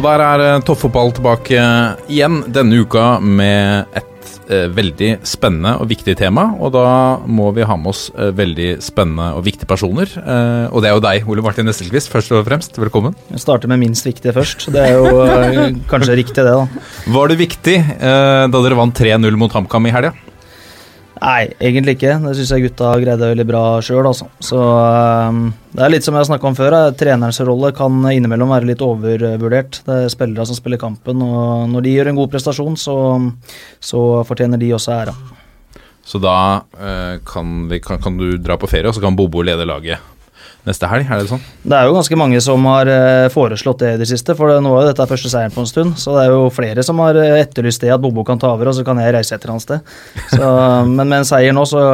Og der er eh, toppfotball tilbake eh, igjen denne uka med et eh, veldig spennende og viktig tema. Og da må vi ha med oss eh, veldig spennende og viktige personer. Eh, og det er jo deg, Ole Martin Nesselquist, først og fremst. Velkommen. Jeg starter med minst viktige først. så Det er jo eh, kanskje riktig, det, da. Var det viktig da dere vant 3-0 mot HamKam i helga? Nei, egentlig ikke. Det syns jeg gutta greide veldig bra sjøl, altså. Så um, det er litt som jeg har snakka om før. eh, Trenerens rolle kan innimellom være litt overvurdert. Det er spillere som spiller kampen, og når de gjør en god prestasjon, så, så fortjener de også æra. Så da uh, kan, vi, kan, kan du dra på ferie, og så kan Bobo lede laget neste helg? Er det sånn? Det er jo ganske mange som har eh, foreslått det i det siste, for nå er jo dette første seieren på en stund. Så det er jo flere som har eh, etterlyst det, at Bobo kan ta over, og så kan jeg reise et eller annet sted. Så, men med en seier nå, så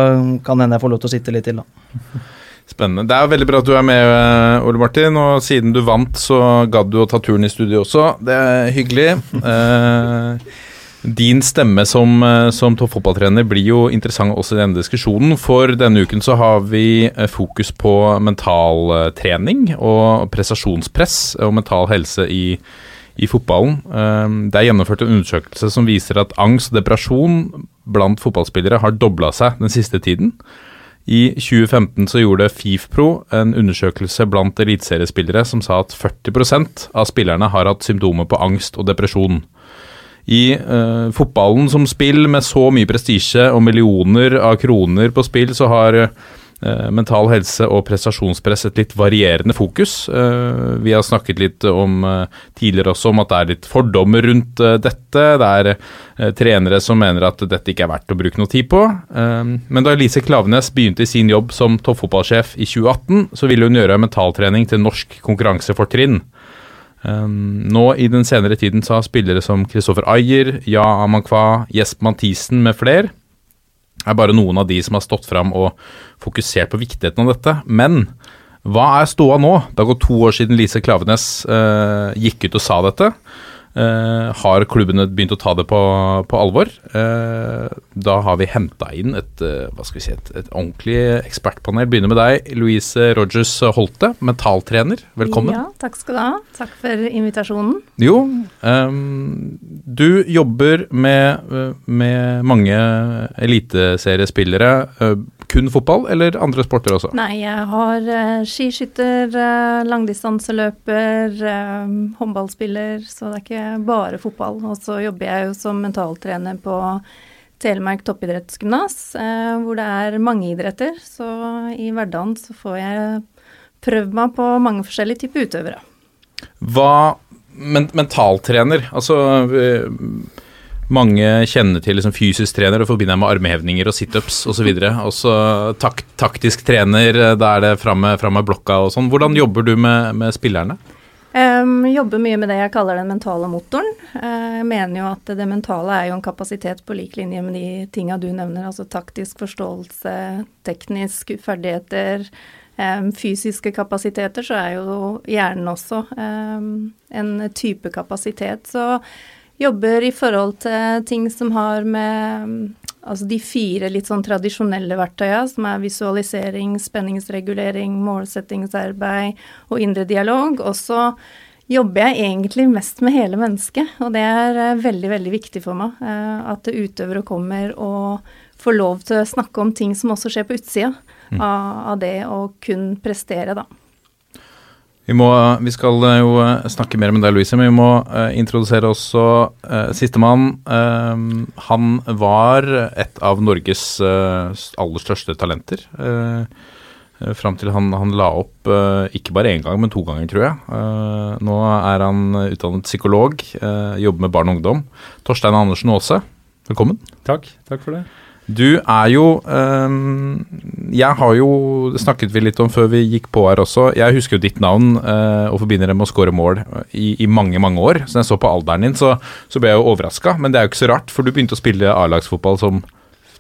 kan hende jeg får lov til å sitte litt til, da. Spennende. Det er jo veldig bra at du er med, eh, Ole Martin. Og siden du vant, så gadd du å ta turen i studio også. Det er hyggelig. Din stemme som, eh, som toppfotballtrener blir jo interessant også i denne diskusjonen. For denne uken så har vi eh, fokus på mentaltrening og prestasjonspress og mental helse i, i fotballen. Eh, Det er gjennomført en undersøkelse som viser at angst og depresjon blant fotballspillere har dobla seg den siste tiden. I 2015 så gjorde FIFPro en undersøkelse blant eliteseriespillere som sa at 40% av spillerne har hatt symptomer på angst og depresjon. I uh, fotballen som spill med så mye prestisje og millioner av kroner på spill, så har uh, mental helse og prestasjonspress et litt varierende fokus. Uh, vi har snakket litt om tidligere også om at det er litt fordommer rundt dette. Det er trenere som mener at dette ikke er verdt å bruke noe tid på. Men da Elise Klavenes begynte i sin jobb som toppfotballsjef i 2018, så ville hun gjøre mentaltrening til norsk konkurransefortrinn. Um, nå i den senere tiden så har spillere som Kristoffer Ayer, Ja Amankwa, Jesp Mathisen med flere er bare noen av de som har stått fram og fokusert på viktigheten av dette. Men hva er ståa nå? Det har gått to år siden Lise Klavenes uh, gikk ut og sa dette. Eh, har klubbene begynt å ta det på, på alvor? Eh, da har vi henta inn et, eh, hva skal vi si, et, et ordentlig ekspertpanel. Begynner med deg, Louise Rogers Holte, mentaltrener. Velkommen. Ja, takk skal du ha. Takk for invitasjonen. Jo, ehm, du jobber med, med mange eliteseriespillere. eh, kun fotball, eller andre sporter også? Nei, jeg har uh, skiskytter, uh, langdistanseløper, uh, håndballspiller, så det er ikke bare fotball. Og så jobber jeg jo som mentaltrener på Telemark toppidrettsgymnas, hvor det er mange idretter. Så i hverdagen så får jeg prøvd meg på mange forskjellige typer utøvere. Hva men, Mentaltrener, altså mange kjenner til liksom fysisk trener og forbinder med armhevninger og situps osv. Og så tak, taktisk trener, eh, da er det fram med, med blokka og sånn. Hvordan jobber du med, med spillerne? Um, jobber mye med det jeg kaller den mentale motoren. Uh, jeg mener jo at det mentale er jo en kapasitet på lik linje med de tinga du nevner, altså taktisk forståelse, teknisk ferdigheter, um, fysiske kapasiteter, så er jo hjernen også um, en type kapasitet. Så jobber i forhold til ting som har med Altså de fire litt sånn tradisjonelle verktøya, som er visualisering, spenningsregulering, målsettingsarbeid og indre dialog. Og så jobber jeg egentlig mest med hele mennesket, og det er eh, veldig, veldig viktig for meg. eh, At utøvere kommer og får lov til å snakke om ting som også skjer på utsida av, av det å kun prestere, da. Vi, må, vi skal eh, jo eh, snakke mer med deg, Louise, men vi må uh, introdusere også uh, sistemann. Uh, han var et av Norges uh, aller største talenter. Uh, Fram til han, han la opp ikke bare én gang, men to ganger, tror jeg. Nå er han utdannet psykolog, jobber med barn og ungdom. Torstein Andersen Aase, velkommen. Takk, takk for det. Du er jo øhm, Jeg har jo snakket vi litt om før vi gikk på her også. Jeg husker jo ditt navn øh, og forbinder det med å skåre mål i, i, mange, mange år. Så når jeg så på alderen din, så, så ble jeg jo overraska. Men det er jo ikke så rart, for du begynte å spille A-lagsfotball som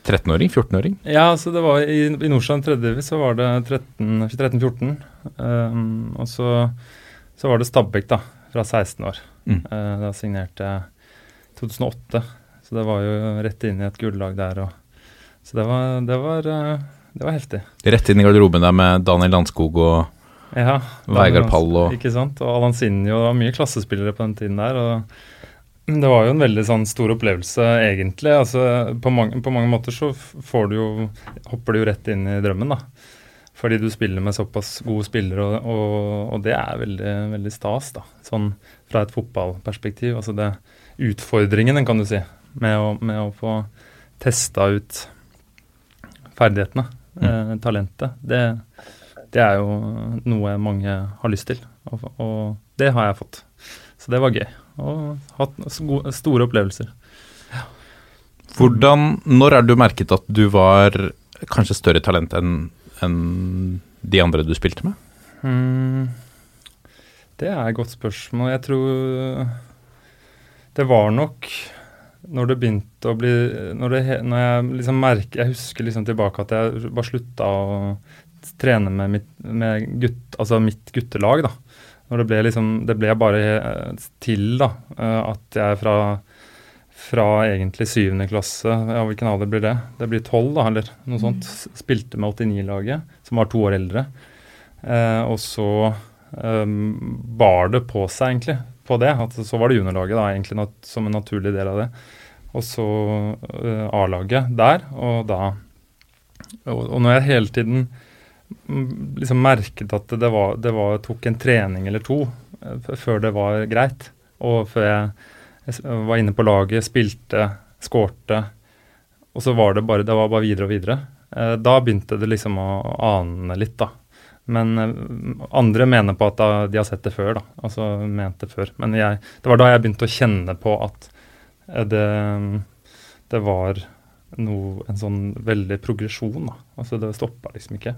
13-åring? 14-åring? Ja, så det var i, i Nordstrand tredje så var det 13-14. Um, og så, så var det Stabæk, da, fra 16 år. Mm. Uh, da signerte jeg 2008. Så det var jo rett inn i et gullag der og Så det var, det var, uh, det var heftig. Rett inn i garderoben der med Daniel Landskog og Ja. Veigard Pall og Ikke sant. Og Alan Sinjo, det var mye klassespillere på den tiden der. og det var jo en veldig sånn stor opplevelse, egentlig. Altså, på, mange, på mange måter så får du jo Hopper du jo rett inn i drømmen, da. Fordi du spiller med såpass gode spillere, og, og, og det er veldig, veldig stas, da. Sånn fra et fotballperspektiv. Altså det Utfordringen, kan du si, med å, med å få testa ut ferdighetene, eh, talentet, det, det er jo noe mange har lyst til. Og, og det har jeg fått. Så det var gøy. Og hatt store opplevelser. Hvordan Når er du merket at du var kanskje større talent enn enn de andre du spilte med? Mm, det er et godt spørsmål. Jeg tror det var nok når det begynte å bli Når, det, når jeg liksom merker Jeg husker liksom tilbake at jeg bare slutta å trene med mitt, med gutt, altså mitt guttelag. da. Når det ble liksom Det ble bare til da, at jeg fra fra egentlig syvende klasse, ja, hvilken alder blir det? Det blir tolv, da, eller noe sånt. Spilte med 89-laget, som var to år eldre. Eh, og så eh, bar det på seg, egentlig, på det. At så var det juniorlaget, egentlig nat som en naturlig del av det. Og så uh, A-laget der, og da og, og når jeg hele tiden liksom merket at det, var, det var, tok en trening eller to før det var greit, og før jeg jeg var inne på laget, spilte, skårte. Og så var det bare, det var bare videre og videre. Eh, da begynte det liksom å ane litt, da. Men eh, andre mener på at da, de har sett det før, da. Altså mente før. Men jeg, det var da jeg begynte å kjenne på at eh, det, det var noe, en sånn veldig progresjon, da. Altså det stoppa liksom ikke.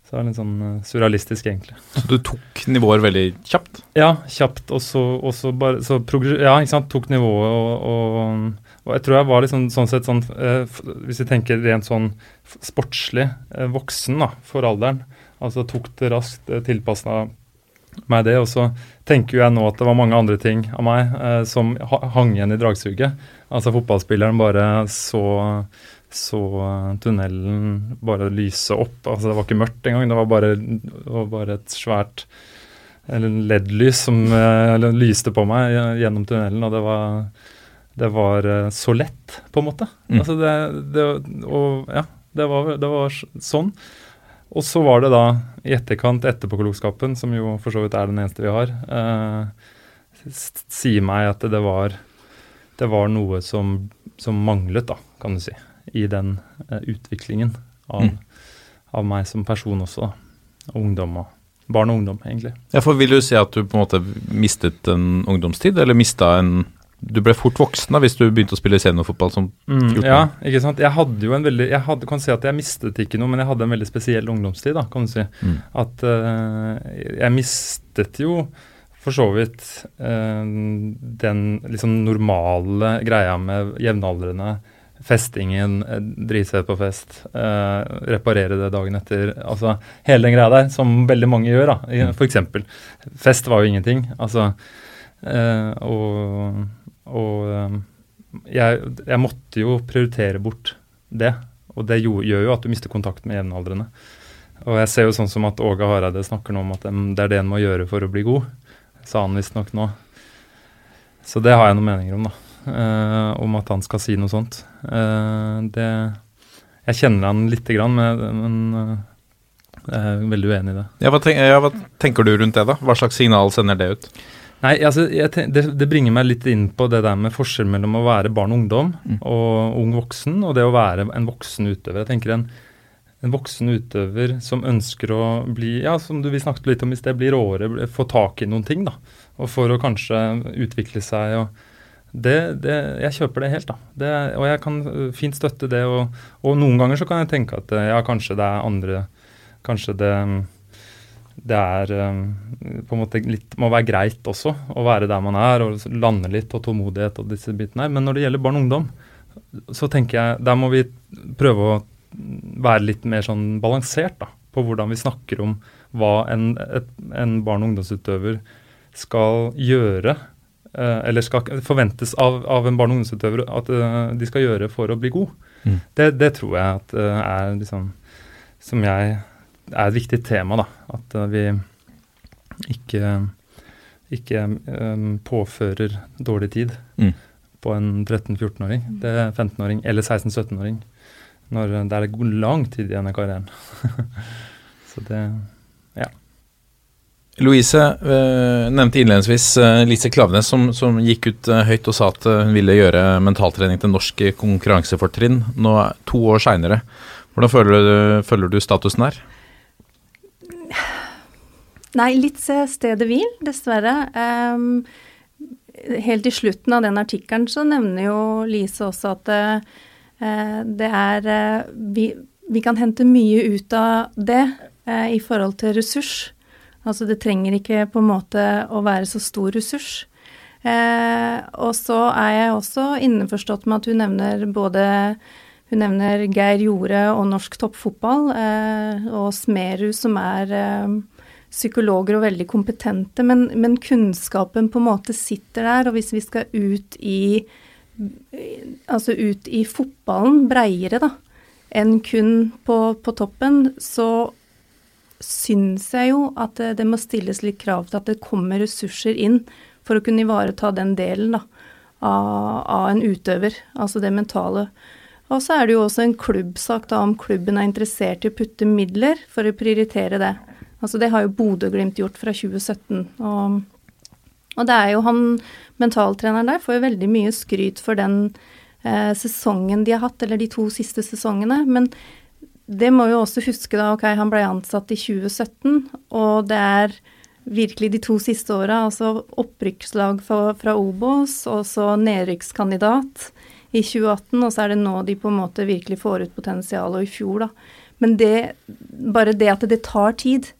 Så det er litt sånn surrealistisk, egentlig. Så du tok nivåer veldig kjapt? Ja, kjapt. Og så, og så bare så Ja, ikke sant. Tok nivået og, og, og jeg tror jeg var liksom sånn sett sånn eh, Hvis vi tenker rent sånn sportslig eh, voksen da, for alderen. Altså tok det raskt, eh, tilpassa meg det. Og så tenker jeg nå at det var mange andre ting av meg eh, som hang igjen i dragsuget. Altså fotballspilleren bare så så tunnelen bare lyse opp. Altså Det var ikke mørkt engang, det var bare, det var bare et svært LED-lys som eh, lyste på meg gjennom tunnelen, og det var, det var så lett, på en måte. Mm. Altså det, det, og ja, det var, det var sånn. Og så var det da i etterkant, etterpåklokskapen, som jo for så vidt er den eneste vi har, eh, sier meg at det var, det var noe som, som manglet, da, kan du si i den eh, utviklingen av, Mm. av, meg som person også. Da. Ungdom og barn og ungdom, egentlig. Ja, for Vil du si at du på en måte mistet en ungdomstid, eller mista en Du ble fort voksen da hvis du begynte å spille seniorfotball som 14? ja, ikke sant. Jeg hadde jo en veldig Jeg hadde, kan si at jeg mistet ikke noe, men jeg hadde en veldig spesiell ungdomstid, da, kan du si. Mm. At uh, jeg mistet jo for så vidt uh, den liksom normale greia med jevnaldrende festingen, drite seg på fest, uh, reparere det dagen etter. Altså hele den greia der, som veldig mange gjør, da. For eksempel. Fest var jo ingenting. Altså eh, Og, og jeg, jeg, måtte jo prioritere bort det. Og det gjør, jo at du mister kontakt med jevnaldrende. Og jeg ser jo sånn som at Åge Hareide snakker nå om at det er det en må gjøre for å bli god. Sa han visstnok nå. Så det har jeg noen meninger om, da. Uh, om at han skal si noe sånt. Uh, det Jeg kjenner han lite grann, men, uh, jeg er veldig uenig i det. Ja hva, tenk, ja, hva, tenker du rundt det, da? Hva slags signal sender det ut? Nei, altså, tenk, det, det, bringer meg litt inn på det der med forskjell mellom å være barn og ungdom mm. og ung voksen, og det å være en voksen utøver. Jeg tenker en, en voksen utøver som ønsker å bli, ja, som du vi snakket litt om i sted, bli råere, få tak i noen ting, da. Og for å kanskje utvikle seg og det, det, jeg kjøper det helt, da. Det, og jeg kan øh, fint støtte det. Og, og, noen ganger så kan jeg tenke at øh, ja, kanskje det er andre Kanskje det, det er øh, på en måte litt Må være greit også å være der man er og lande litt og tålmodighet og disse bitene her. Men når det gjelder barn og ungdom, så tenker jeg der må vi prøve å være litt mer sånn balansert da, på hvordan vi snakker om hva en, et, en barn- og ungdomsutøver skal gjøre Eh, eller skal forventes av, av en barn- og ungdomsutøver at uh, de skal gjøre for å bli god. Mm. Det, det, tror jeg at er liksom Som jeg er et viktig tema, da. At uh, vi ikke, ikke um, påfører dårlig tid mm. på en 13-14-åring. Det er 15-åring eller 16-17-åring. Når det er lang tid igjen i karrieren. Så det Louise øh, nevnte innledningsvis øh, Lise Klavenes, som, som gikk ut øh, høyt og sa at hun ville gjøre mentaltrening til norsk konkurransefortrinn. Nå to år seinere. Hvordan føler du, føler du, statusen her? Nei, litt stedet hvil, dessverre. Um, helt i slutten av den artikkelen så nevner jo Lise også at det er vi, vi, kan hente mye ut av det i forhold til ressurs. Altså det trenger ikke på en måte å være så stor ressurs. Og så er jeg også innforstått med at hun nevner både hun nevner Geir Jorde og norsk toppfotball, og Smerud som er psykologer og veldig kompetente, men, men, kunnskapen på en måte sitter der. Og hvis vi skal ut i altså ut i fotballen breiere, da, enn kun på, på toppen, så syns jeg jo at det, det, må stilles litt krav til at det kommer ressurser inn for å kunne ivareta den delen da, av, av, en utøver, altså det mentale. Og så er det jo også en klubbsak da om klubben er interessert i å putte midler for å prioritere det. Altså det har jo Bodø-Glimt gjort fra 2017. Og, og, det er jo han mentaltreneren der får jo veldig mye skryt for den eh, sesongen de har hatt, eller de to siste sesongene. Men det må jo også huske da, ok, han ble ansatt i 2017, og det er virkelig de to siste åra, altså opprykkslag fra, fra Obos, og så nedrykkskandidat i 2018, og så er det nå de på en måte virkelig får ut potensialet, og i fjor, da. Men det, bare det at det tar tid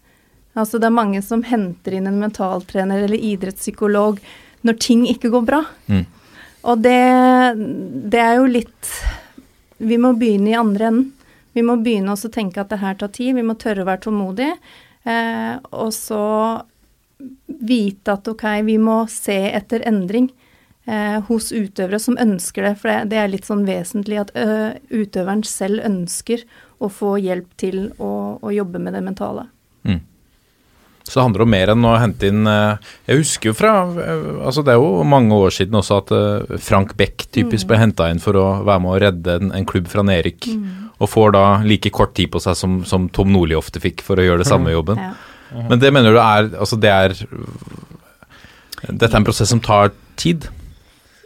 Altså det er mange som henter inn en mentaltrener eller idrettspsykolog når ting ikke går bra. Mm. Og det, det er jo litt Vi må begynne i andre enden. Vi må begynne å tenke at det her tar tid, vi må tørre å være tålmodige. Eh, og så vite at ok, vi må se etter endring eh, hos utøvere som ønsker det. For det, det er litt sånn vesentlig at ø, utøveren selv ønsker å få hjelp til å, å jobbe med det mentale. Mm. Så det handler om mer enn å hente inn eh, Jeg husker jo fra altså Det er jo mange år siden også at Frank Beck typisk mm. ble henta inn for å være med å redde en, en klubb fra nedrykk. Mm og får da like kort tid på seg som, som Tom Nordli ofte fikk for å gjøre det samme mm. jobben. Ja. Men det mener du er Altså, det er Dette er en prosess som tar tid?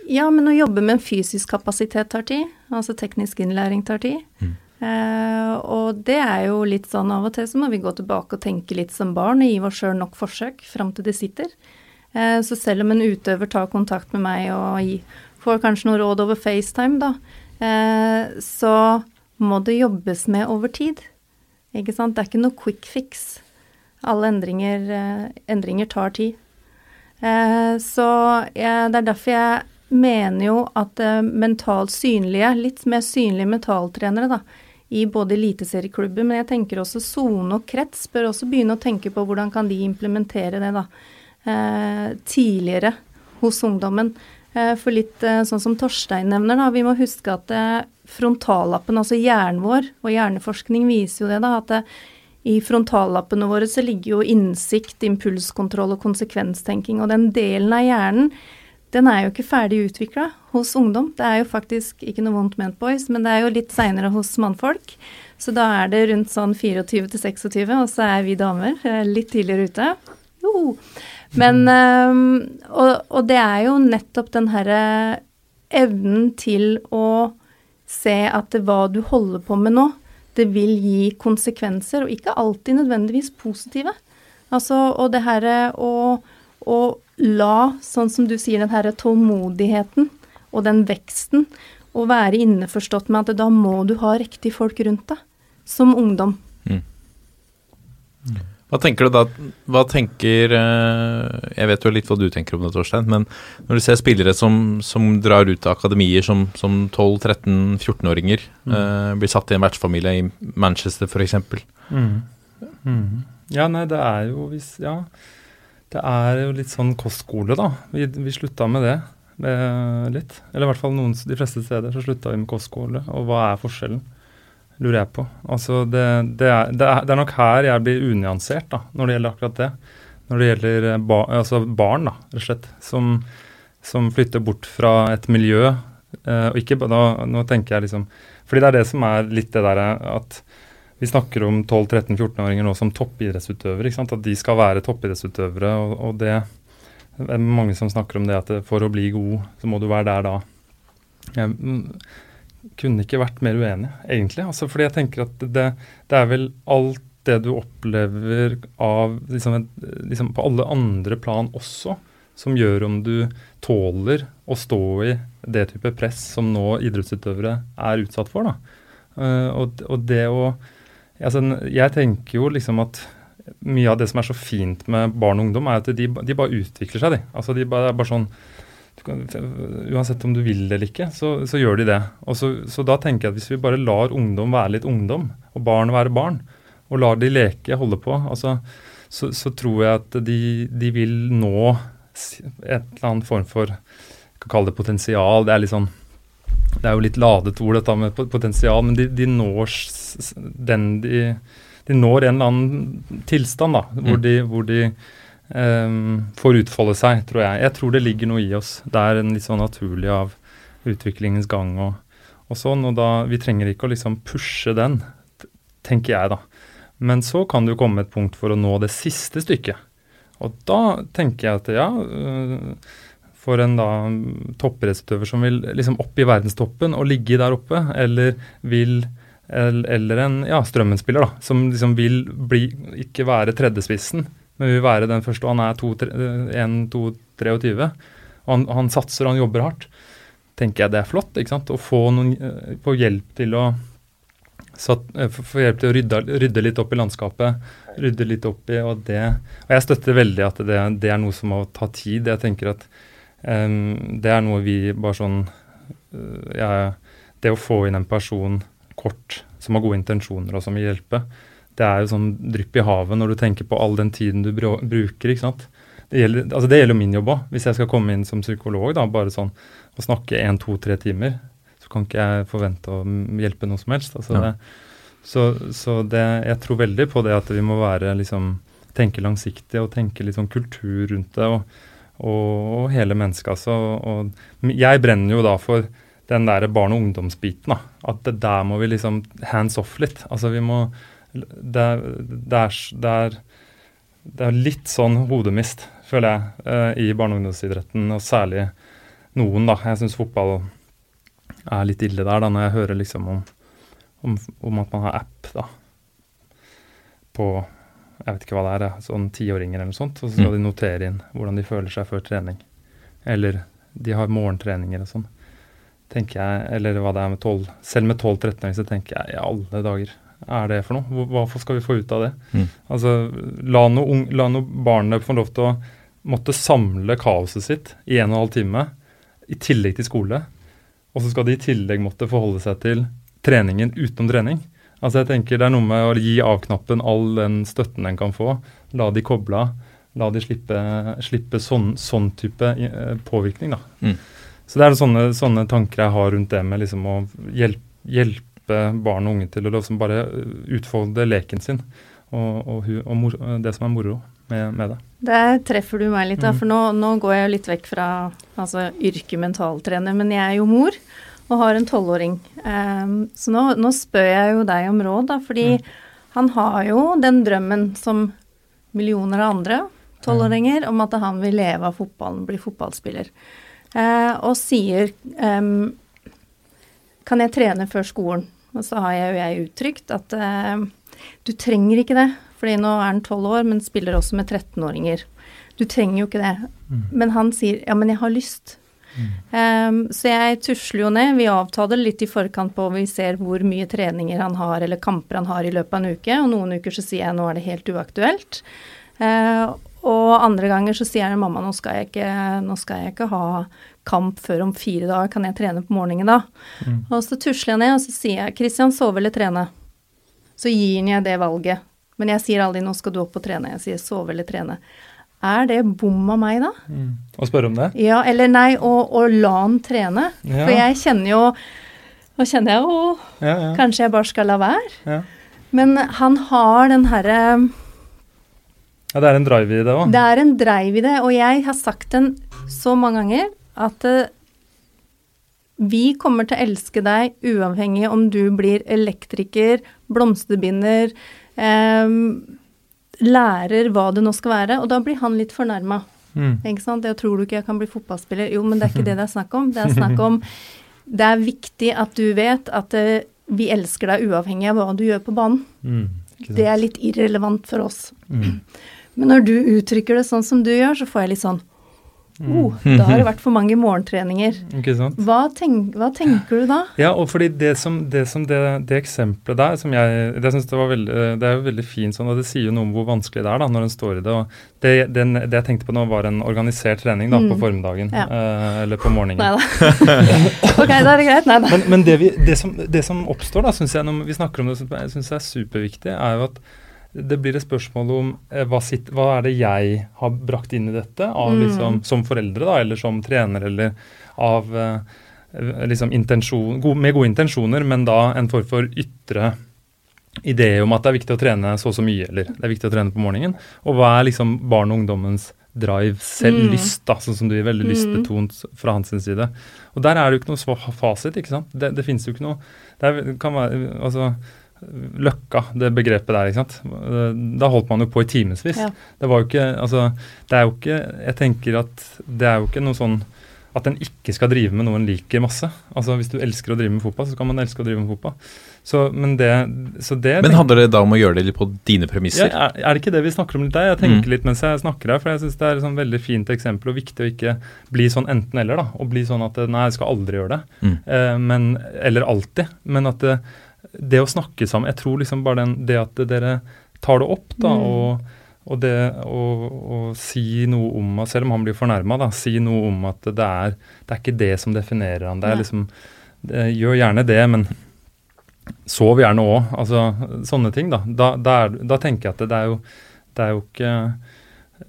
Ja, men å jobbe med en fysisk kapasitet tar tid. Altså teknisk innlæring tar tid. Mm. Eh, og det er jo litt sånn av og til så må vi gå tilbake og tenke litt som barn og gi oss sjøl nok forsøk fram til det sitter. Eh, så selv om en utøver tar kontakt med meg og får kanskje noe råd over FaceTime, da, eh, så må det jobbes med over tid. Ikke sant? Det er ikke noe quick fix. Alle endringer, endringer tar tid. Så det er derfor jeg mener jo at eh, mentalt synlige, litt mer synlige mentaltrenere, da, i både eliteserieklubber, men jeg tenker også sone og krets bør også begynne å tenke på hvordan kan de implementere det da, tidligere hos ungdommen. For litt sånn som Torstein nevner, da, vi må huske at frontallappen, altså hjernen vår, og hjerneforskning viser jo det, da, at det, i frontallappene våre så ligger jo innsikt, impulskontroll og konsekvenstenking. Og den delen av hjernen, den er jo ikke ferdig utvikla hos ungdom. Det er jo faktisk ikke noe vondt ment, boys, men det er jo litt seinere hos mannfolk. Så da er det rundt sånn 24 til 26, og så er vi damer litt tidligere ute. Jo. Men og, og det er jo nettopp den herre evnen til å se at hva du holder på med nå, det vil gi konsekvenser, og ikke alltid nødvendigvis positive. Altså, og det herre å, la, sånn som du sier, den herre tålmodigheten og den veksten, og være innforstått med at da må du ha riktig folk rundt deg, som ungdom. Hva tenker du da Hva tenker eh, Jeg vet jo litt hva du tenker om det, Torstein, men når du ser spillere som, som drar ut av akademier som, som 12-13-14-åringer, eh, blir satt i en vertsfamilie i Manchester f.eks. Mm. Mm. Ja, nei, det er jo hvis Ja. Det er jo litt sånn kostskole, da. Vi, vi slutta med det litt. Eller i hvert fall noen, de fleste steder så slutta vi med kostskole. Og hva er forskjellen? Lurer jeg på. Altså, det, det, er, det, er, det er nok her jeg blir unyansert da, når det gjelder akkurat det. Når det gjelder eh, ba, altså barn, da, rett og slett, som, som flytter bort fra et miljø. Eh, og ikke, da, nå tenker jeg liksom Fordi det er det som er litt det derre at vi snakker om 12-13-14-åringer nå som toppidrettsutøvere. ikke sant? At de skal være toppidrettsutøvere. Og, og det er mange som snakker om det at for å bli god, så må du være der da. Jeg kunne ikke vært mer uenig, egentlig. Altså, fordi jeg tenker at det, det er vel alt det du opplever av liksom, liksom på alle andre plan også, som gjør om du tåler å stå i det type press som nå idrettsutøvere er utsatt for. da. Eh, og, og det å altså, Jeg tenker jo liksom at mye av det som er så fint med barn og ungdom, er at de, de bare utvikler seg. De. Altså, de bare, bare sånn kan, Uansett om du vil det eller ikke, så, så gjør de det. Så, så da tenker jeg at hvis vi bare lar ungdom være litt ungdom, og barn være barn, og lar de leke, holde på, altså, så, så tror jeg at de, de vil nå et eller annet form for jeg kan kalle det potensial. Det er litt sånn det er jo litt ladet ord, dette med potensial, men de, de når den de De når en eller annen tilstand, da, hvor Mm. de, hvor de um, får utfolde seg, tror jeg. Jeg tror det ligger noe i oss. Det er en litt sånn naturlig av utviklingens gang og, og sånn, og da Vi trenger ikke å liksom pushe den, tenker jeg, da. Men så kan det jo komme et punkt for å nå det siste stykket. Og da tenker jeg at ja, øh, for en da toppidrettsutøver som vil liksom opp i verdenstoppen og ligge der oppe, eller vil eller en ja, Strømmen-spiller da, som liksom vil bli, ikke være tredjespissen, men vil være den første. og Han er 1-2-23, og han, han satser og han jobber hardt. tenker jeg det er flott. ikke sant? Å få, noen, eh, få hjelp til å satt, eh, få hjelp til å rydde, rydde litt opp i landskapet. Rydde litt opp i, og det Og jeg støtter veldig at det, det er noe som må ta tid. Jeg tenker at um, det er noe vi bare sånn uh, jeg, Det å få inn en person kort som har gode intensjoner og som vil hjelpe, det er jo sånn drypp i havet når du tenker på all den tiden du bruker. ikke sant? Det gjelder, altså det gjelder min jobb òg. Hvis jeg skal komme inn som psykolog, da, bare sånn og snakke én, to, tre timer, så kan ikke jeg forvente å hjelpe noe som helst. Altså Ja. det, så så det, jeg tror veldig på det at vi må være liksom tenke langsiktig og tenke litt sånn kultur rundt det. og og, og hele mennesket, altså. Og, jeg brenner jo da for den der barne- og ungdomsbiten. da, At det der må vi liksom hands off litt. Altså vi må Det er, det er, det er, det er litt sånn hodemist, føler jeg, eh, i barne- og ungdomsidretten. Og særlig noen, da. Jeg syns fotball er litt ille der, da, når jeg hører liksom om, om, om at man har app, da. På jeg vet ikke hva det er, sånn tiåringer eller noe sånt. Og så skal Mm. de notere inn hvordan de føler seg før trening. Eller de har morgentreninger og sånn. Tenker jeg, Eller hva det er med 12 Selv med 12-13-åringer så tenker jeg i alle dager er det for noe? Hva skal vi få ut av det? Mm. Altså, La noen noe barnet få lov til å måtte samle kaoset sitt i en og en halv time, i tillegg til skole. Og så skal de i tillegg måtte forholde seg til treningen utenom trening. Altså jeg tenker Det er noe med å gi av-knappen all den støtten den kan få. La de koble av. La de slippe, slippe sånn, sånn type eh, påvirkning. da. Mm. Så det er sånne, sånne tanker jeg har rundt det med liksom å hjelpe, hjelpe barn og unge til å liksom bare eh, utfolde leken sin. Og, og, og mor, det som er moro med, med det. Der treffer du meg litt, da, Mm. for nå, nå går jeg jo litt vekk fra altså, yrket mentaltrener, men jeg er jo mor og har en tolvåring. Um, så nå, nå spør jeg jo deg om råd, da, fordi han har jo den drømmen som millioner av andre tolvåringer om at han vil leve av fotballen, bli fotballspiller. Eh, og sier um, Kan jeg trene før skolen? Og så har jeg jo jeg uttrykt at eh, du trenger ikke det, fordi nå er han tolv år, men spiller også med 13-åringer. Du trenger jo ikke det. Men han sier ja, men jeg har lyst. Um, så jeg tusler jo ned. Vi avtaler litt i forkant på vi ser hvor mye treninger han har eller kamper han har i løpet av en uke. Og noen uker så sier jeg nå er det helt uaktuelt. Uh, og andre ganger så sier jeg mamma nå skal jeg ikke, nå skal jeg ikke ha kamp før om fire dager, kan jeg trene på morgenen da? Og så tusler jeg ned og så sier jeg Kristian, sove eller trene? Så gir han jeg det valget. Men jeg sier aldri nå skal du opp og trene, jeg sier sove eller trene. Er det bom av meg da? Å spørre om det? Ja, eller nei, å, la han trene. Ja. For jeg kjenner jo Nå kjenner jeg jo Ja, ja. kanskje jeg bare skal la være. Ja. Men han har den herre ja, det er en drive i det òg. Det er en drive i det, og jeg har sagt den så mange ganger at uh, vi kommer til å elske deg uavhengig om du blir elektriker, blomsterbinder, eh, lærer hva det nå skal være, og da blir han litt fornærma. Mm. Ikke sant? Jeg tror du ikke jeg kan bli fotballspiller. Jo, men det er ikke det det er snakk om. Det er snakk om Det er viktig at du vet at eh, vi elsker deg uavhengig av hva du gjør på banen. Mm. Det er litt irrelevant for oss. Mm. Men når du uttrykker det sånn som du gjør, så får jeg litt sånn oh, Da har det vært for mange morgentreninger. Hva, tenk, hva tenker du da? Ja, og fordi det som det, som det, det eksempelet der som jeg det, synes det, var veldig, det er jo veldig fint sånn, og det sier jo noe om hvor vanskelig det er da, når en står i det. og Det, den, det jeg tenkte på nå, var en organisert trening da, på Mm. formiddagen. Ja. eh, eller på morgenen. Nei da. ok, da er det greit. Nei da. Men, men det, vi, det, som, det som oppstår, da, synes jeg, når vi snakker om det, som jeg syns er superviktig, er jo at det blir et spørsmål om eh, hva, sitt, hva er det jeg har brakt inn i dette, av, Mm. liksom, som foreldre da, eller som trener, eller av eh, liksom intensjon, god, med gode intensjoner, men da en form for ytre idé om at det er viktig å trene så og så mye, eller det er viktig å trene på morgenen. Og hva er liksom barn og ungdommens drive, selv Mm. lyst, da, sånn som du gir veldig lystbetont fra hans side. Og der er det jo ikke noe fasit, ikke sant. Det, det finnes jo ikke noe det, er, det kan være, altså, Løkka, det begrepet der, ikke sant. Da holdt man jo på i timevis. Ja. Det var jo ikke Altså, det er jo ikke Jeg tenker at det er jo ikke noe sånn at en ikke skal drive med noe en liker masse. Altså Hvis du elsker å drive med fotball, så kan man elske å drive med fotball. Så, men det, så det Men handler det da om å gjøre det litt på dine ja, premisser? er, er det ikke det vi snakker om litt der? Jeg tenker Mm. litt mens jeg snakker her, for jeg syns det er et sånn veldig fint eksempel og viktig å ikke bli sånn enten-eller. da, og bli sånn at nei, jeg skal aldri gjøre det. Mm. Eh, men, eller alltid. Men at det, det å snakke sammen Jeg tror liksom bare den, det at dere tar det opp, da, Mm. og, og det å, si noe om at Selv om han blir fornærma, si noe om at det er, det er ikke det som definerer han. Det er Nei. liksom det, Gjør gjerne det, men sov gjerne òg. Altså sånne ting, da. Da, da, er, da tenker jeg at det, det er jo det er jo ikke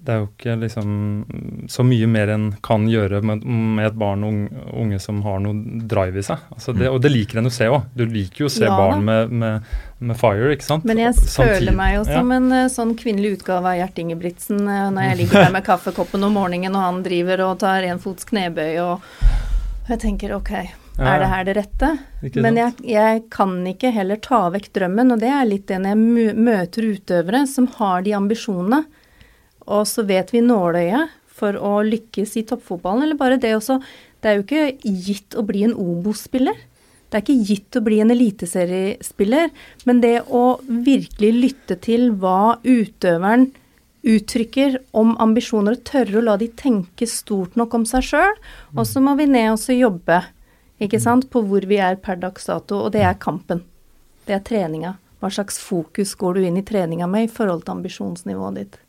det er jo ikke liksom så mye mer en kan gjøre med, med et barn og unge, unge som har noe drive i seg. Altså det, og det liker en å se òg. Du liker jo å se Ja barn med, med, med fire, ikke sant. Men jeg Samtidig- føler meg jo Ja. som en eh, sånn kvinnelig utgave av Gjert Ingebrigtsen eh, når jeg ligger der med kaffekoppen om morgenen, og han driver og tar en fots knebøy og Jeg tenker ok, Ja, er det her det rette? Men jeg, jeg kan ikke heller ta vekk drømmen, og det er litt det når jeg møter utøvere som har de ambisjonene, og så vet vi nåløyet for å lykkes i toppfotballen, eller bare det også Det er jo ikke gitt å bli en Obos-spiller. Det er ikke gitt å bli en eliteseriespiller, men det å virkelig lytte til hva utøveren uttrykker om ambisjoner, og tørre å la de tenke stort nok om seg sjøl. Og så må vi ned og så jobbe ikke sant, på hvor vi er per dags dato, og det er kampen. Det er treninga. Hva slags fokus går du inn i treninga med i forhold til ambisjonsnivået ditt?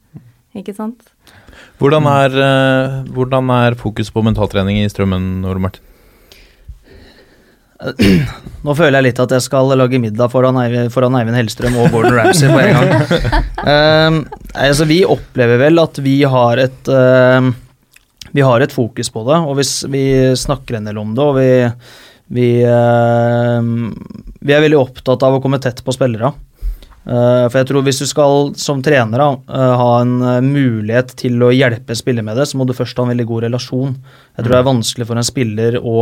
Ikke sant? Hvordan er, eh, hvordan er fokus på mentaltrening i Strømmen, Ole Martin? Nå føler jeg litt at jeg skal lage middag foran foran Eivind Hellstrøm og Gordon Ramsay på en gang. Ehm, altså, vi opplever vel at vi har et ehm, Vi har et fokus på det, og hvis vi snakker en del om det, og vi vi, ehm, vi er veldig opptatt av å komme tett på spillere. Eh, for jeg tror hvis du skal som trener eh, ha en eh, mulighet til å hjelpe en spiller med det, så må du først ha en veldig god relasjon. Jeg tror det er vanskelig for en spiller å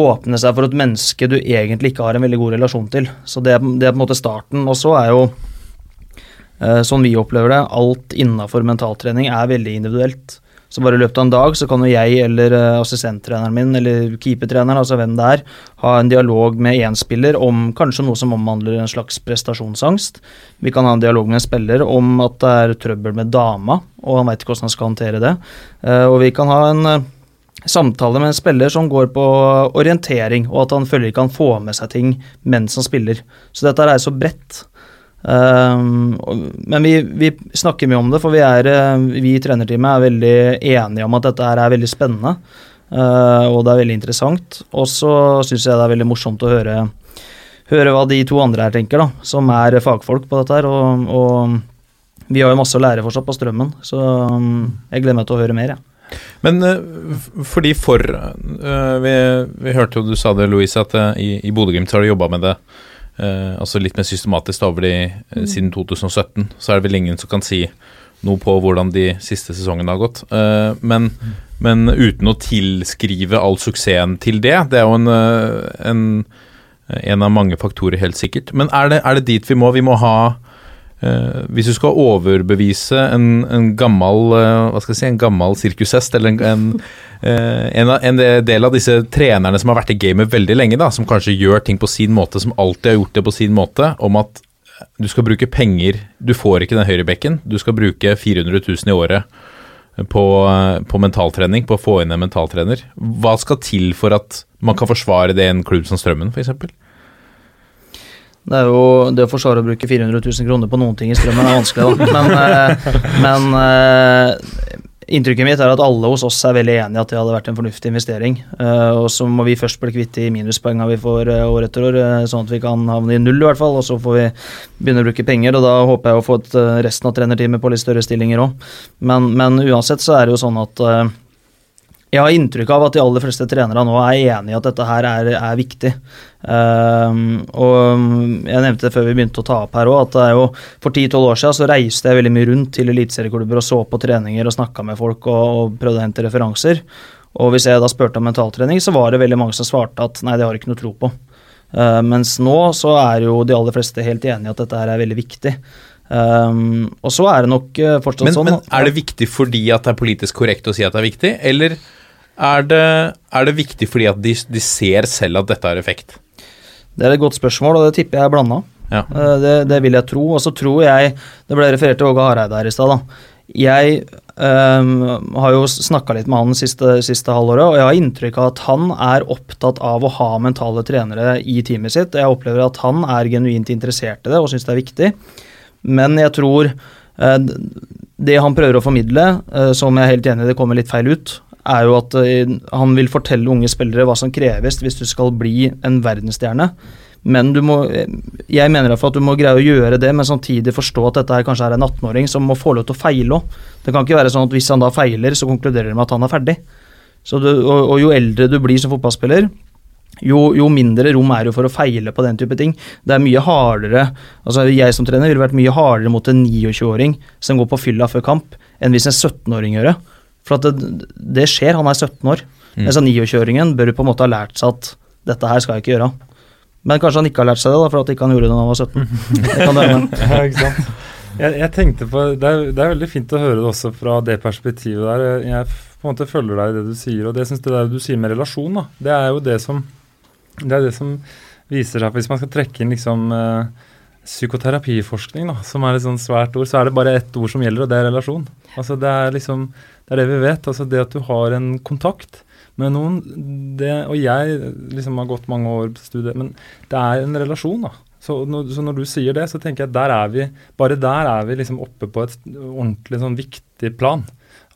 åpne seg for et menneske du egentlig ikke har en veldig god relasjon til. Så det, det er på en måte starten. Og så er jo, sånn vi opplever det, alt innafor mentaltrening er veldig individuelt. Så bare i løpet av en dag så kan jo jeg eller eh, assistenttreneren min eller keepertreneren, altså hvem det er, ha en dialog med én spiller om kanskje noe som omhandler en slags prestasjonsangst. Vi kan ha en dialog med en spiller om at det er trøbbel med dama, og han veit ikke hvordan han skal håndtere det. Eh, og vi kan ha en eh, samtale med en spiller som går på orientering, og at han føler ikke han får med seg ting mens han spiller. Så dette er så bredt. Um, men vi, vi, snakker mye om det, for vi, er, eh, vi i trenerteamet er veldig enige om at dette her er veldig spennende. Uh, og det er veldig interessant. Og så syns jeg det er veldig morsomt å høre, høre hva de to andre her tenker, da, som er fagfolk på dette her. Og, og vi har jo masse å lære fortsatt på strømmen, så um, jeg gleder meg til å høre mer, jeg. Ja. Men fordi for vi, vi, hørte jo du sa det, Louise, at i, i Bodø-Glimt har du jobba med det altså litt mer systematisk over de, mm. siden 2017. Så er det vel ingen som kan si noe på hvordan de siste sesongene har gått. Men, mm. men, uten å tilskrive all suksessen til det. Det er jo en, en, en av mange faktorer, helt sikkert. Men er det, er det dit vi må? Vi må ha Uh, hvis du skal overbevise en, en gammel uh, hva skal jeg si, en gammel sirkushest, eller en, en, uh, en, en, del av disse trenerne som har vært i gamet veldig lenge, da, som kanskje gjør ting på sin måte, som alltid har gjort det på sin måte, om at du skal bruke penger Du får ikke den høyrebekken, du skal bruke 400 000 i året på, på mentaltrening, på å få inn en mentaltrener. Hva skal til for at man kan forsvare det i en klubb som Strømmen, f.eks.? Det er jo det å forsvare å bruke 400 000 kroner på noen ting i strømmen er vanskelig, da. Men, eh, men eh, inntrykket mitt er at alle hos oss er veldig enig i at det hadde vært en fornuftig investering. Eh, og så må vi først bli kvitt de minuspoengene vi får år etter år, sånn at vi kan havne i null i hvert fall. Og så får vi begynne å bruke penger, og da håper jeg å få resten av trenerteamet på litt større stillinger òg. Men, men, uansett så er det jo sånn at jeg har inntrykk av at de aller fleste trenere nå er enig i at dette her er, er viktig. Um, og Jeg nevnte det før vi begynte å ta opp her òg, at det er jo for 10-12 år siden så reiste jeg veldig mye rundt til eliteserieklubber og så på treninger og snakka med folk og, og, prøvde å hente referanser. Og hvis jeg da spurte om mentaltrening, så var det veldig mange som svarte at nei, det har jeg ikke noe tro på. Uh, mens nå så er jo de aller fleste helt enig i at dette her er veldig viktig. Um, og så er det nok uh, fortsatt men, sånn Men er det viktig fordi at det er politisk korrekt å si at det er viktig, eller er det, er det viktig fordi at de, de, ser selv at dette har effekt? Det er et godt spørsmål, og det tipper jeg er blanda. Ja. Eh, det, det, vil jeg tro. Og så tror jeg Det ble referert til Åge Hareide her i stad. Jeg um, har jo snakka litt med han siste, siste halvåret, og jeg har inntrykk av at han er opptatt av å ha mentale trenere i teamet sitt. Jeg opplever at han er genuint interessert i det og syns det er viktig. Men jeg tror uh, det han prøver å formidle, uh, som jeg er helt enig i det kommer litt feil ut, er jo at uh, han vil fortelle unge spillere hva som kreves hvis du skal bli en verdensstjerne. Men du må, jeg mener at du må greie å gjøre det, men samtidig forstå at dette her kanskje er en 18-åring som må få lov til å feile òg. Det kan ikke være sånn at hvis han da feiler, så konkluderer de med at han er ferdig. Du, og, og, jo eldre du blir som fotballspiller, jo, jo, mindre rom er det for å feile på den type ting. Det er mye hardere altså Jeg som trener ville vært mye hardere mot en 29-åring som går på fylla før kamp, enn hvis en 17-åring gjør det. For at det, det, skjer, han er 17 år. Mm. Mens 29-åringen bør på en måte ha lært seg at dette her skal jeg ikke gjøre. Men kanskje han ikke har lært seg det, da, for at ikke han gjorde det da han var 17. Det kan ja, ikke sant. Jeg, jeg, tenkte på, det er, det er, veldig fint å høre det også fra det perspektivet der. Jeg på en måte følger deg i det du sier, og det synes det du sier med relasjon, da, det er jo det som, det er det som viser seg Hvis man skal trekke inn liksom eh, psykoterapiforskning, da, som er et sånt svært ord, så er det bare ett ord som gjelder, og det er relasjon. Altså Det er liksom, det er det vi vet. altså Det at du har en kontakt med noen, det, og jeg liksom har gått mange år på studiet, men det er en relasjon, da. Så når, så når, du sier det, så tenker jeg der er vi, bare der er vi liksom oppe på et ordentlig sånn viktig plan.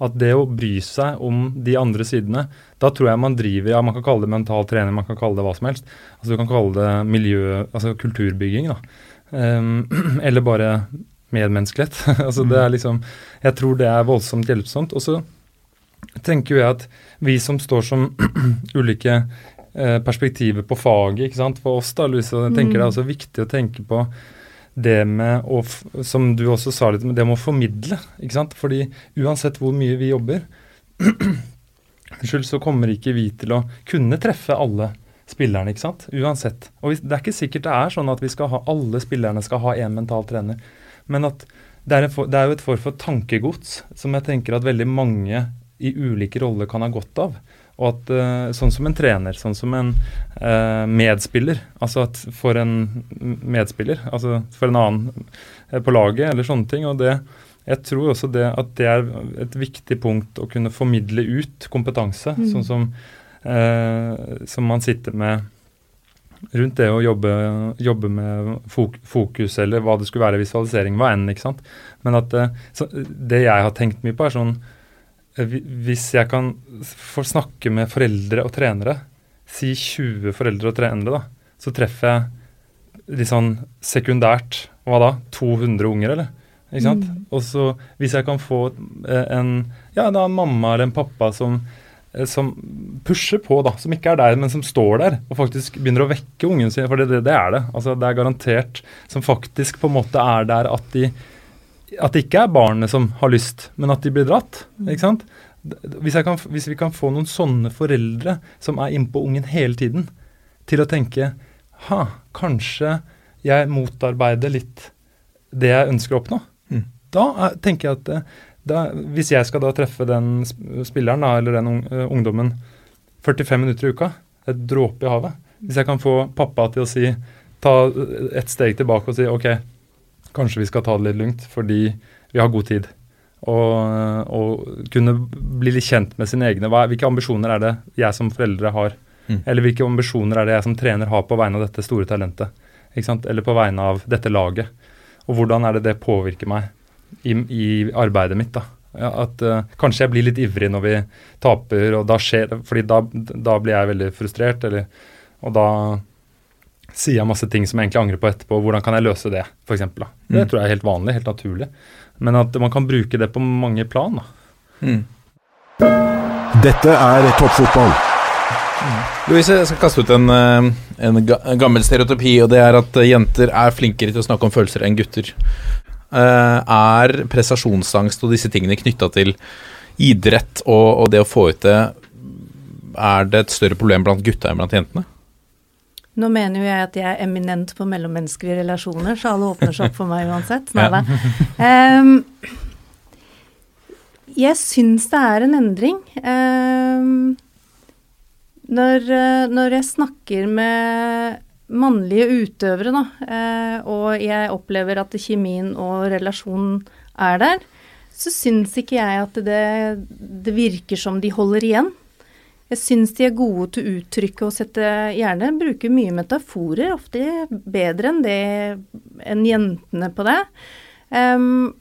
At det å bry seg om de andre sidene, da tror jeg man driver ja, Man kan kalle det mental trening, man kan kalle det hva som helst. Altså Du kan kalle det miljø, altså kulturbygging, da. Um, eller bare medmenneskelighet. altså det er liksom Jeg tror det er voldsomt hjelpsomt. Og så tenker jo jeg at vi som står som ulike eh, perspektiver på faget, ikke sant. For oss da, Louise, jeg tenker mm. det er også viktig å tenke på det med å, som du også sa litt, det med å formidle. ikke sant? Fordi uansett hvor mye vi jobber, så kommer ikke vi til å kunne treffe alle spillerne, ikke sant? Uansett. Og det er ikke sikkert det er sånn at vi skal ha, alle spillerne skal ha én mental trener. Men at det er, for, det er, jo et form for tankegods som jeg tenker at veldig mange i ulike roller kan ha godt av. Og at eh, Sånn som en trener, sånn som en eh, medspiller. Altså at for en medspiller, altså for en annen eh, på laget, eller sånne ting. og det jeg tror også det at det er et viktig punkt å kunne formidle ut kompetanse. Mm. Sånn som, eh, som man sitter med rundt det å jobbe, jobbe med fokus, eller hva det skulle være, visualisering, hva enn. ikke sant? Men at eh, så, det jeg har tenkt mye på, er sånn eh, Hvis jeg kan få snakke med foreldre og trenere, si 20 foreldre og trenere, da, så treffer jeg litt sånn sekundært hva da? 200 unger, eller? Ikke sant? Og så hvis jeg kan få eh, en ja, da, en mamma eller en pappa som, som pusher på, da, som ikke er der, men som står der og faktisk begynner å vekke ungen sin, for det, det, det er det. Altså, det er garantert som faktisk på en måte er der at de at det ikke er barnet som har lyst, men at de blir dratt. ikke sant? Hvis, kan, hvis vi kan få noen sånne foreldre som er innpå ungen hele tiden, til å tenke ha, kanskje jeg motarbeider litt det jeg ønsker å oppnå. Mm. Da er, tenker jeg at eh, da, hvis jeg skal da treffe den spilleren da, eller den eh, ungdommen 45 minutter i uka, et dråpe i havet. Hvis jeg kan få pappa til å si ta et steg tilbake og si ok, kanskje vi skal ta det litt lugnt fordi vi har god tid. Og, og kunne bli litt kjent med sine egne. Hva, hvilke ambisjoner er det jeg som foreldre har? Mm. Eller hvilke ambisjoner er det jeg som trener har på vegne av dette store talentet? Eller på vegne av dette laget? Og hvordan er det det påvirker meg i, i arbeidet mitt? da? Ja, at uh, Kanskje jeg blir litt ivrig når vi taper, og da skjer fordi da, da blir jeg veldig frustrert. Eller, og da sier jeg masse ting som jeg egentlig angrer på etterpå. Hvordan kan jeg løse det, f.eks.? Det Mm. tror jeg er helt vanlig, helt naturlig. Men at man kan bruke det på mange plan. da. Mm. Dette er toppfotball. Louise, jeg skal kaste ut en, eh, en gammel stereotypi, og det er at eh, jenter er flinkere til å snakke om følelser enn gutter. Eh, er prestasjonsangst og disse tingene knytta til idrett og, og det å få ut det Er det et større problem blant gutta enn blant jentene? Nå mener jo jeg at jeg er eminent på mellommenneskelige relasjoner, så alle åpner seg opp for meg uansett. Nei da. um, jeg syns det er en endring. Um, når, eh, når jeg snakker med mannlige utøvere, da, eh, og jeg opplever at kjemien og relasjonen er der, så syns ikke jeg at det, det virker som de holder igjen. Jeg syns de er gode til å uttrykke og sette Gjerne bruker mye metaforer, ofte bedre enn det enn jentene på det. Um,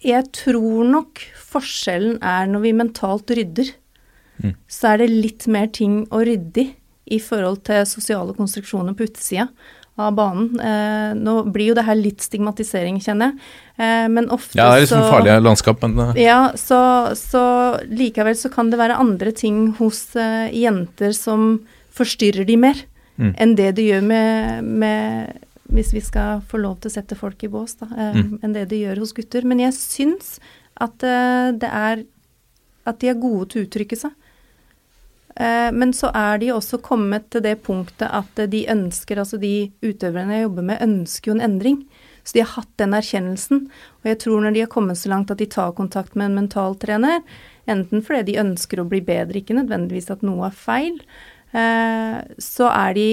jeg tror nok forskjellen er når vi mentalt rydder. Mm. Så er det litt mer ting å rydde i i forhold til sosiale konstruksjoner på utsida av banen. Eh, nå blir jo det her litt stigmatisering, kjenner jeg, eh, men ofte Ja, det er liksom så farlige landskap, men eh, ja, så, så likevel så kan det være andre ting hos eh, jenter som forstyrrer de mer Mm. enn det det gjør med, med Hvis vi skal få lov til å sette folk i bås, da. eh, Mm. Enn det det gjør hos gutter. Men jeg syns at eh, det er At de er gode til å uttrykke seg. Eh, men så er de også kommet til det punktet at eh, de ønsker, altså de utøverne jeg jobber med, ønsker jo en endring. Så de har hatt den erkjennelsen. Og jeg tror når de har kommet så langt at de tar kontakt med en mentaltrener, enten fordi de ønsker å bli bedre, ikke nødvendigvis at noe er feil, eh, så er de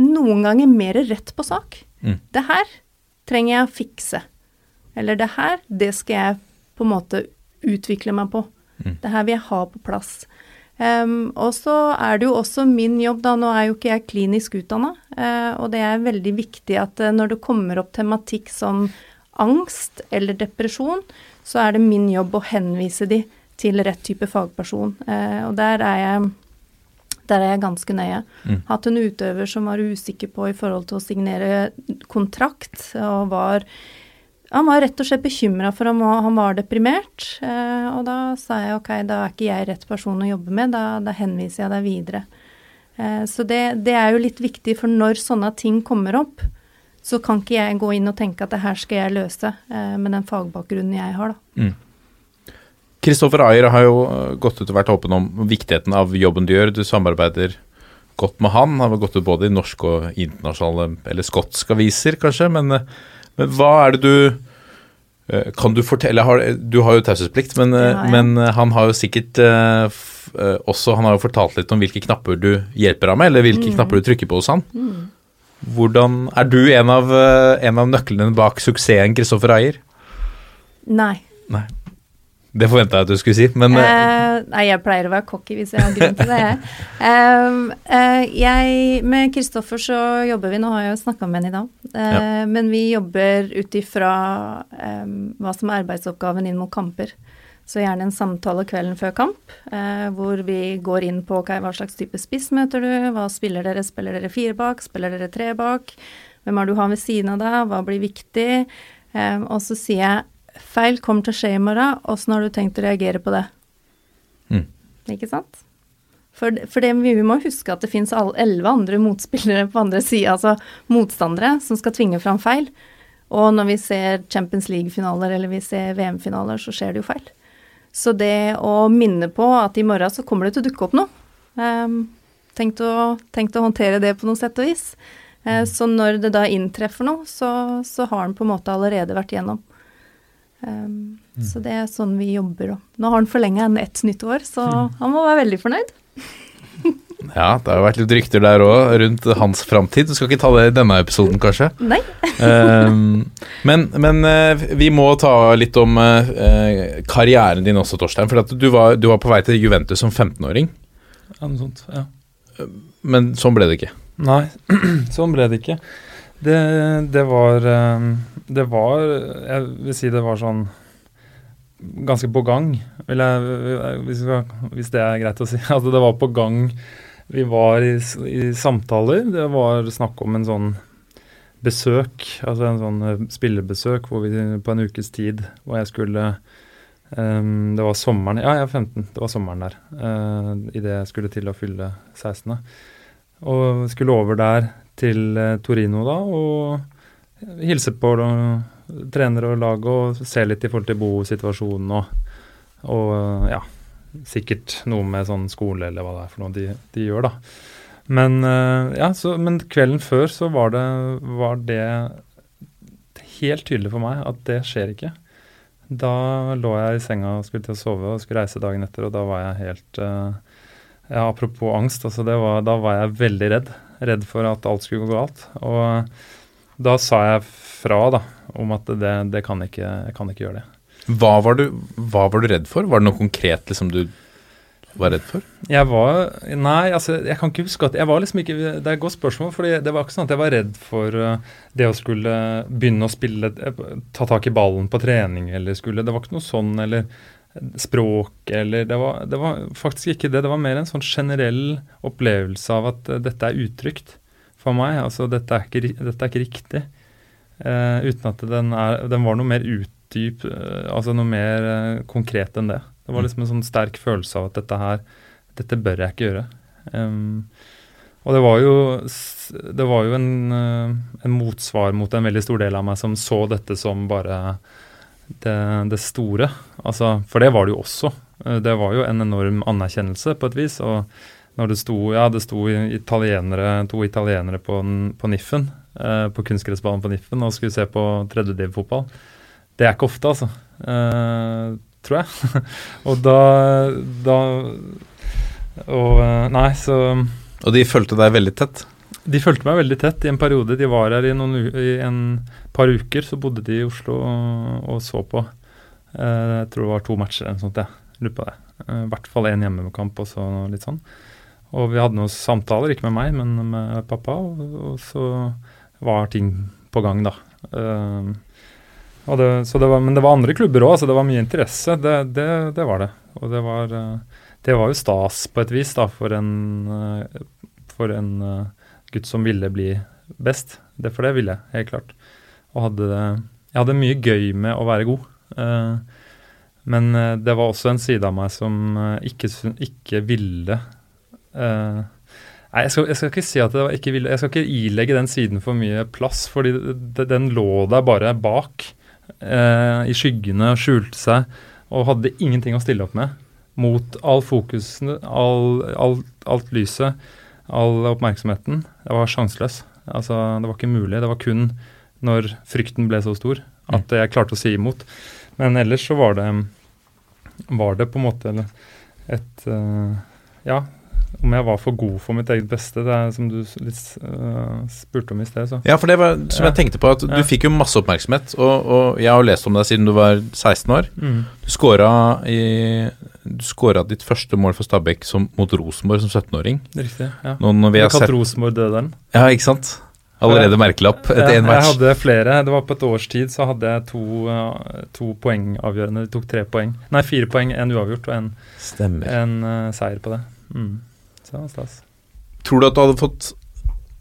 noen ganger mer rett på sak. Mm. Det her trenger jeg å fikse. Eller det her, det skal jeg på en måte utvikle meg på. Mm. Det her vil jeg ha på plass. Em, og så er det jo også min jobb, da, nå er jo ikke jeg klinisk utdanna, og det er veldig viktig at uh, når det kommer opp tematikk som angst eller depresjon, så er det min jobb å henvise de til rett type fagperson. Uh, og der er jeg der er jeg ganske nøye. Mm. Hatt en utøver som var usikker på i forhold til å signere kontrakt, og var han var rett og slett bekymra for om han var deprimert. Eh, og da sa jeg ok, da er ikke jeg rett person å jobbe med, da, da henviser jeg deg videre. Eh, så det, det er jo litt viktig, for når sånne ting kommer opp, så kan ikke jeg gå inn og tenke at det her skal jeg løse eh, med den fagbakgrunnen jeg har, da. Kristoffer Ayer har jo gått ut og vært åpen om viktigheten av jobben du gjør. Du samarbeider godt med han. Han har gått ut både i norske og internasjonale, eller skotske aviser, kanskje. Men, men hva er det du Eh, Kan du fortelle har, Du har jo taushetsplikt, men, ja, ja. men eh, han har jo sikkert eh, eh, også Han har jo fortalt litt om hvilke knapper du hjelper ham med, eller hvilke Mm. knapper du trykker på hos han. Hvordan Er du en av, eh, en av nøklene bak suksessen Kristoffer Ayer? Nei. Det forventa jeg at du skulle si, men eh, Eh, nei, jeg pleier å være cocky hvis jeg har grunn til det. jeg. Eh, jeg, med Kristoffer så jobber vi, nå har jeg jo snakka med han i dag, eh, men vi jobber ut ifra hva som er arbeidsoppgaven inn mot kamper. Så gjerne en samtale kvelden før kamp, eh, hvor vi går inn på okay, hva slags type spiss møter du, hva spiller dere, spiller dere fire bak, spiller dere tre bak, hvem er du har ved siden av deg, hva blir viktig, Em, og så sier jeg feil kommer til å skje i morgen, åssen har du tenkt å reagere på det? Mm. Ikke sant? For, for det, vi må huske at det fins elleve andre motspillere på andre sida, altså motstandere, som skal tvinge fram feil. Og når vi ser Champions League-finaler eller vi ser VM-finaler, så skjer det jo feil. Så det å minne på at i morgen så kommer det til å dukke opp noe. Um, tenkt, å, tenkt å håndtere det på noe sett og vis. Eh, så når det da inntreffer noe, så, så har den på en måte allerede vært igjennom. Um, Så det er sånn vi jobber. Og. Nå har han forlenga enn ett nytt år, så han må være veldig fornøyd. ja, det har jo vært litt rykter der òg rundt hans framtid. Du skal ikke ta det i denne episoden, kanskje? Nei. um, men men eh, vi må ta litt om uh, karrieren din også, Torstein. For at du, var, du var på vei til Juventus som 15-åring, Ja, noe sånt, ja. men sånn ble det ikke. Nei, sånn ble det ikke. Det, det var eh, Det var Jeg vil si det var sånn ganske på gang, jeg, hvis, det er greit å si. Altså, det var på gang. Vi var i, i samtaler. Det var snakk om en sånn besøk, altså en sånn spillebesøk hvor vi, på en ukes tid hvor jeg skulle um, Det var sommeren Ja, jeg er 15. Det var sommeren der. Uh, Idet jeg skulle til å fylle 16. Og skulle over der til eh, Torino da, og hilse på da, trenere og lag og se litt i forhold til bosituasjonen og, og eh, ja, sikkert noe med sånn skole eller hva det er for noe de, de gjør, da. Men, eh, ja, så, men kvelden før så var det, var det helt tydelig for meg at det skjer ikke. Da lå jeg i senga og skulle til å sove og skulle reise dagen etter, og da var jeg helt ja, Apropos angst, altså var, da var jeg veldig redd. Redd for at alt skulle gå galt. Og da sa jeg fra da, om at det, det kan ikke, jeg kan ikke gjøre det. Hva var, du, hva var du redd for? Var det noe konkret liksom, du var redd for? Jeg var Nei, altså, jeg kan ikke huske at Jeg var liksom ikke Det er et godt spørsmål, for det var ikke sånn at jeg var redd for uh, det å skulle begynne å spille eh, Ta tak i ballen på trening eller skulle Det var ikke noe sånn, eller språk eller det var, det var faktisk ikke det. Det var mer en sånn generell opplevelse av at uh, dette er utrygt for meg. Altså, dette er ikke, dette er ikke riktig. Uh, uten at den, er, den var noe mer utdyp, uh, altså noe mer uh, konkret enn det. Det var liksom en sånn sterk følelse av at dette her, dette bør jeg ikke gjøre. Um, og det var jo, det var jo en, en motsvar mot en veldig stor del av meg som så dette som bare det, det store. Altså, for det var det jo også. Uh, Det var jo en enorm anerkjennelse på et vis. Og når det sto, ja, det sto italienere, to italienere på, på Niffen, eh, på kunstgressbanen på Niffen, og skulle se på tredjediv-fotball. Det er ikke ofte, altså. Eh, tror jeg. og da, da Og eh, Nei, så Og de fulgte deg veldig tett? De fulgte meg veldig tett i en periode. De var her i, noen, i en par uker. Så bodde de i Oslo og, så på. Eh, jeg tror det var to matcher eller noe sånt. Lurer på det. Eh, I hvert fall én hjemmekamp og så litt sånn. Og vi hadde noen samtaler, ikke med meg, men med pappa. Og, så var ting på gang, da. Eh, det, det var, men det var andre klubber òg, så det var mye interesse. Det, det, var det. Og det var, var jo stas på et vis da, for en, for en gutt som ville bli best. Det For det ville jeg, helt klart. Og hadde, jeg hadde mye gøy med å være god. Eh, men eh, det var også en side av meg som eh, ikke, ikke ville Nei, jeg skal, jeg skal ikke si at det var ikke ville Jeg skal ikke ilegge den siden for mye plass, fordi den lå der bare bak. I skyggene og skjulte seg, og hadde ingenting å stille opp med. Mot all fokusen, all, all, alt lyset, all oppmerksomheten. Jeg var sjanseløs. Altså, det var ikke mulig. Det var kun når frykten ble så stor at jeg klarte å si imot. Men ellers så var det var det på en måte et eh, Ja, om jeg var for god for mitt eget beste, det er som du litt eh, spurte om i sted, så. Ja, for det var som Ja. jeg tenkte på, at du Ja. fikk jo masse oppmerksomhet, og, og jeg har lest om deg siden du var 16 år. Mm. Du skåra i Du skåra ditt første mål for Stabæk som, mot Rosenborg som 17-åring. Riktig. ja. Nå når vi har kalt sett Rosenborg-døderen. Ja, ikke sant? Allerede merkelapp etter én match. Jeg hadde flere. Det var på et års tid så hadde jeg to, eh, to poengavgjørende. De tok tre poeng. Nei, fire poeng, en uavgjort og en, eh, seier på det. Mm. Så det var stas. Tror du at du hadde fått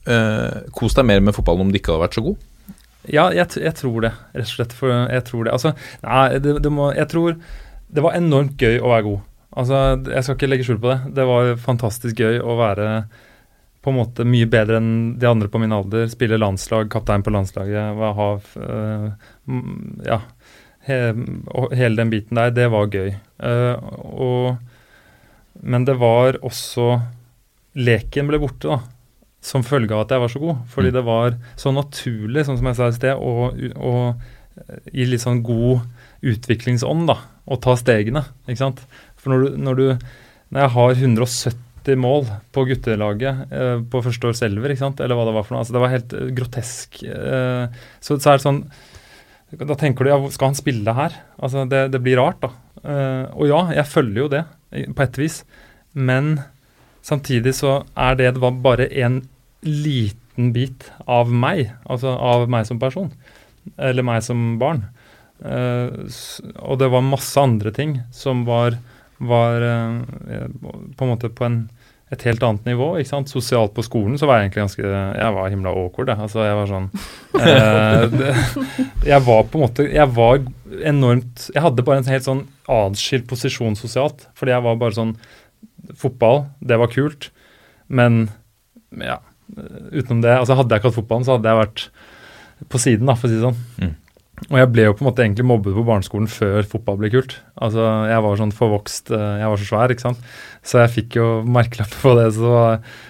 uh, kost deg mer med fotballen om du ikke hadde vært så god? Ja, jeg, jeg tror det, rett og slett. For jeg tror det. Altså, nei, det, det må Jeg tror det var enormt gøy å være god. Altså, jeg skal ikke legge skjul på det. Det var fantastisk gøy å være på en måte mye bedre enn de andre på min alder. Spille landslag, kaptein på landslaget, ha øh, mm, Ja. He, hele den biten der, det var gøy. Uh, og, men det var også Leken ble borte, da. Som følge av at jeg var så god. Fordi Mm. det var så naturlig, sånn som jeg sa i sted, å, å i litt sånn god utviklingsånd, da. Å ta stegene, ikke sant. For når du, når du Når jeg har 170 mål på guttelaget eh, på første år Selver, ikke sant, eller hva det var for noe, altså det var helt eh, grotesk. Eh, så, så er det sånn Da tenker du ja, skal han spille her? Altså det, det blir rart, da. Eh, og ja, jeg følger jo det, på et vis. Men samtidig så er det bare en liten bit av meg, altså av meg som person. Eller meg som barn. Eh, og det var masse andre ting som var, var eh, på en måte på en, et helt annet nivå. ikke sant? Sosialt på skolen så var jeg egentlig ganske Jeg var himla awkward, jeg. Altså, jeg var sånn eh, det, Jeg var på en måte Jeg var enormt Jeg hadde bare en helt sånn atskilt posisjon sosialt. Fordi jeg var bare sånn Fotball, det var kult, men ja Utenom det altså Hadde jeg ikke hatt fotballen, så hadde jeg vært på siden, da, for å si det sånn. Mm. Og jeg ble jo på en måte egentlig mobbet på barneskolen før fotball ble kult. Altså, Jeg var sånn forvokst, eh, jeg var så svær, ikke sant. Så jeg fikk jo merkelapper på det. Så,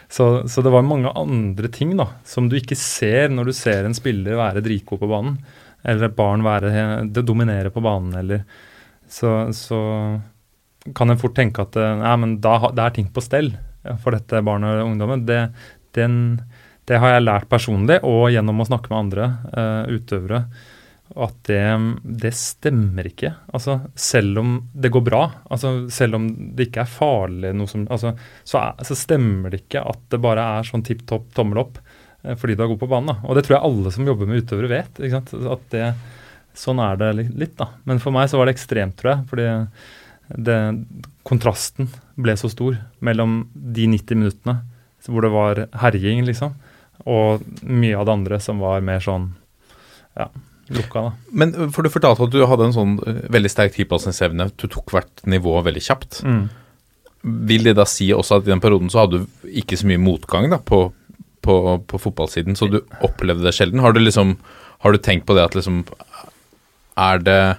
så, så det var mange andre ting da, som du ikke ser når du ser en spiller være dritgod på banen. Eller et barn være, det dominere på banen, eller så, så kan en fort tenke at eh, nei, men da, det er ting på stell for dette barnet og ungdommen. Det, den, det har jeg lært personlig og gjennom å snakke med andre uh, utøvere. At det, det stemmer ikke. Altså, selv om det går bra, altså, selv om det ikke er farlig, som, altså, så, er, så stemmer det ikke at det bare er sånn tipp topp tommel opp eh, fordi du er god på banen. Da. Og det tror jeg alle som jobber med utøvere vet. At det, sånn er det litt, da. Men for meg så var det ekstremt, tror jeg. fordi det, kontrasten ble så stor mellom de 90 minuttene hvor det var herjing, liksom, og mye av det andre som var mer sånn ja, lukka, da. Men uh, for du fortalte at du hadde en sånn uh, veldig sterk tilpasningsevne. Du tok hvert nivå veldig kjapt. Mm. Vil det da si også at i den perioden så hadde du ikke så mye motgang da på, på, på fotballsiden, så du opplevde det sjelden? Har du liksom Har du tenkt på det at liksom Er det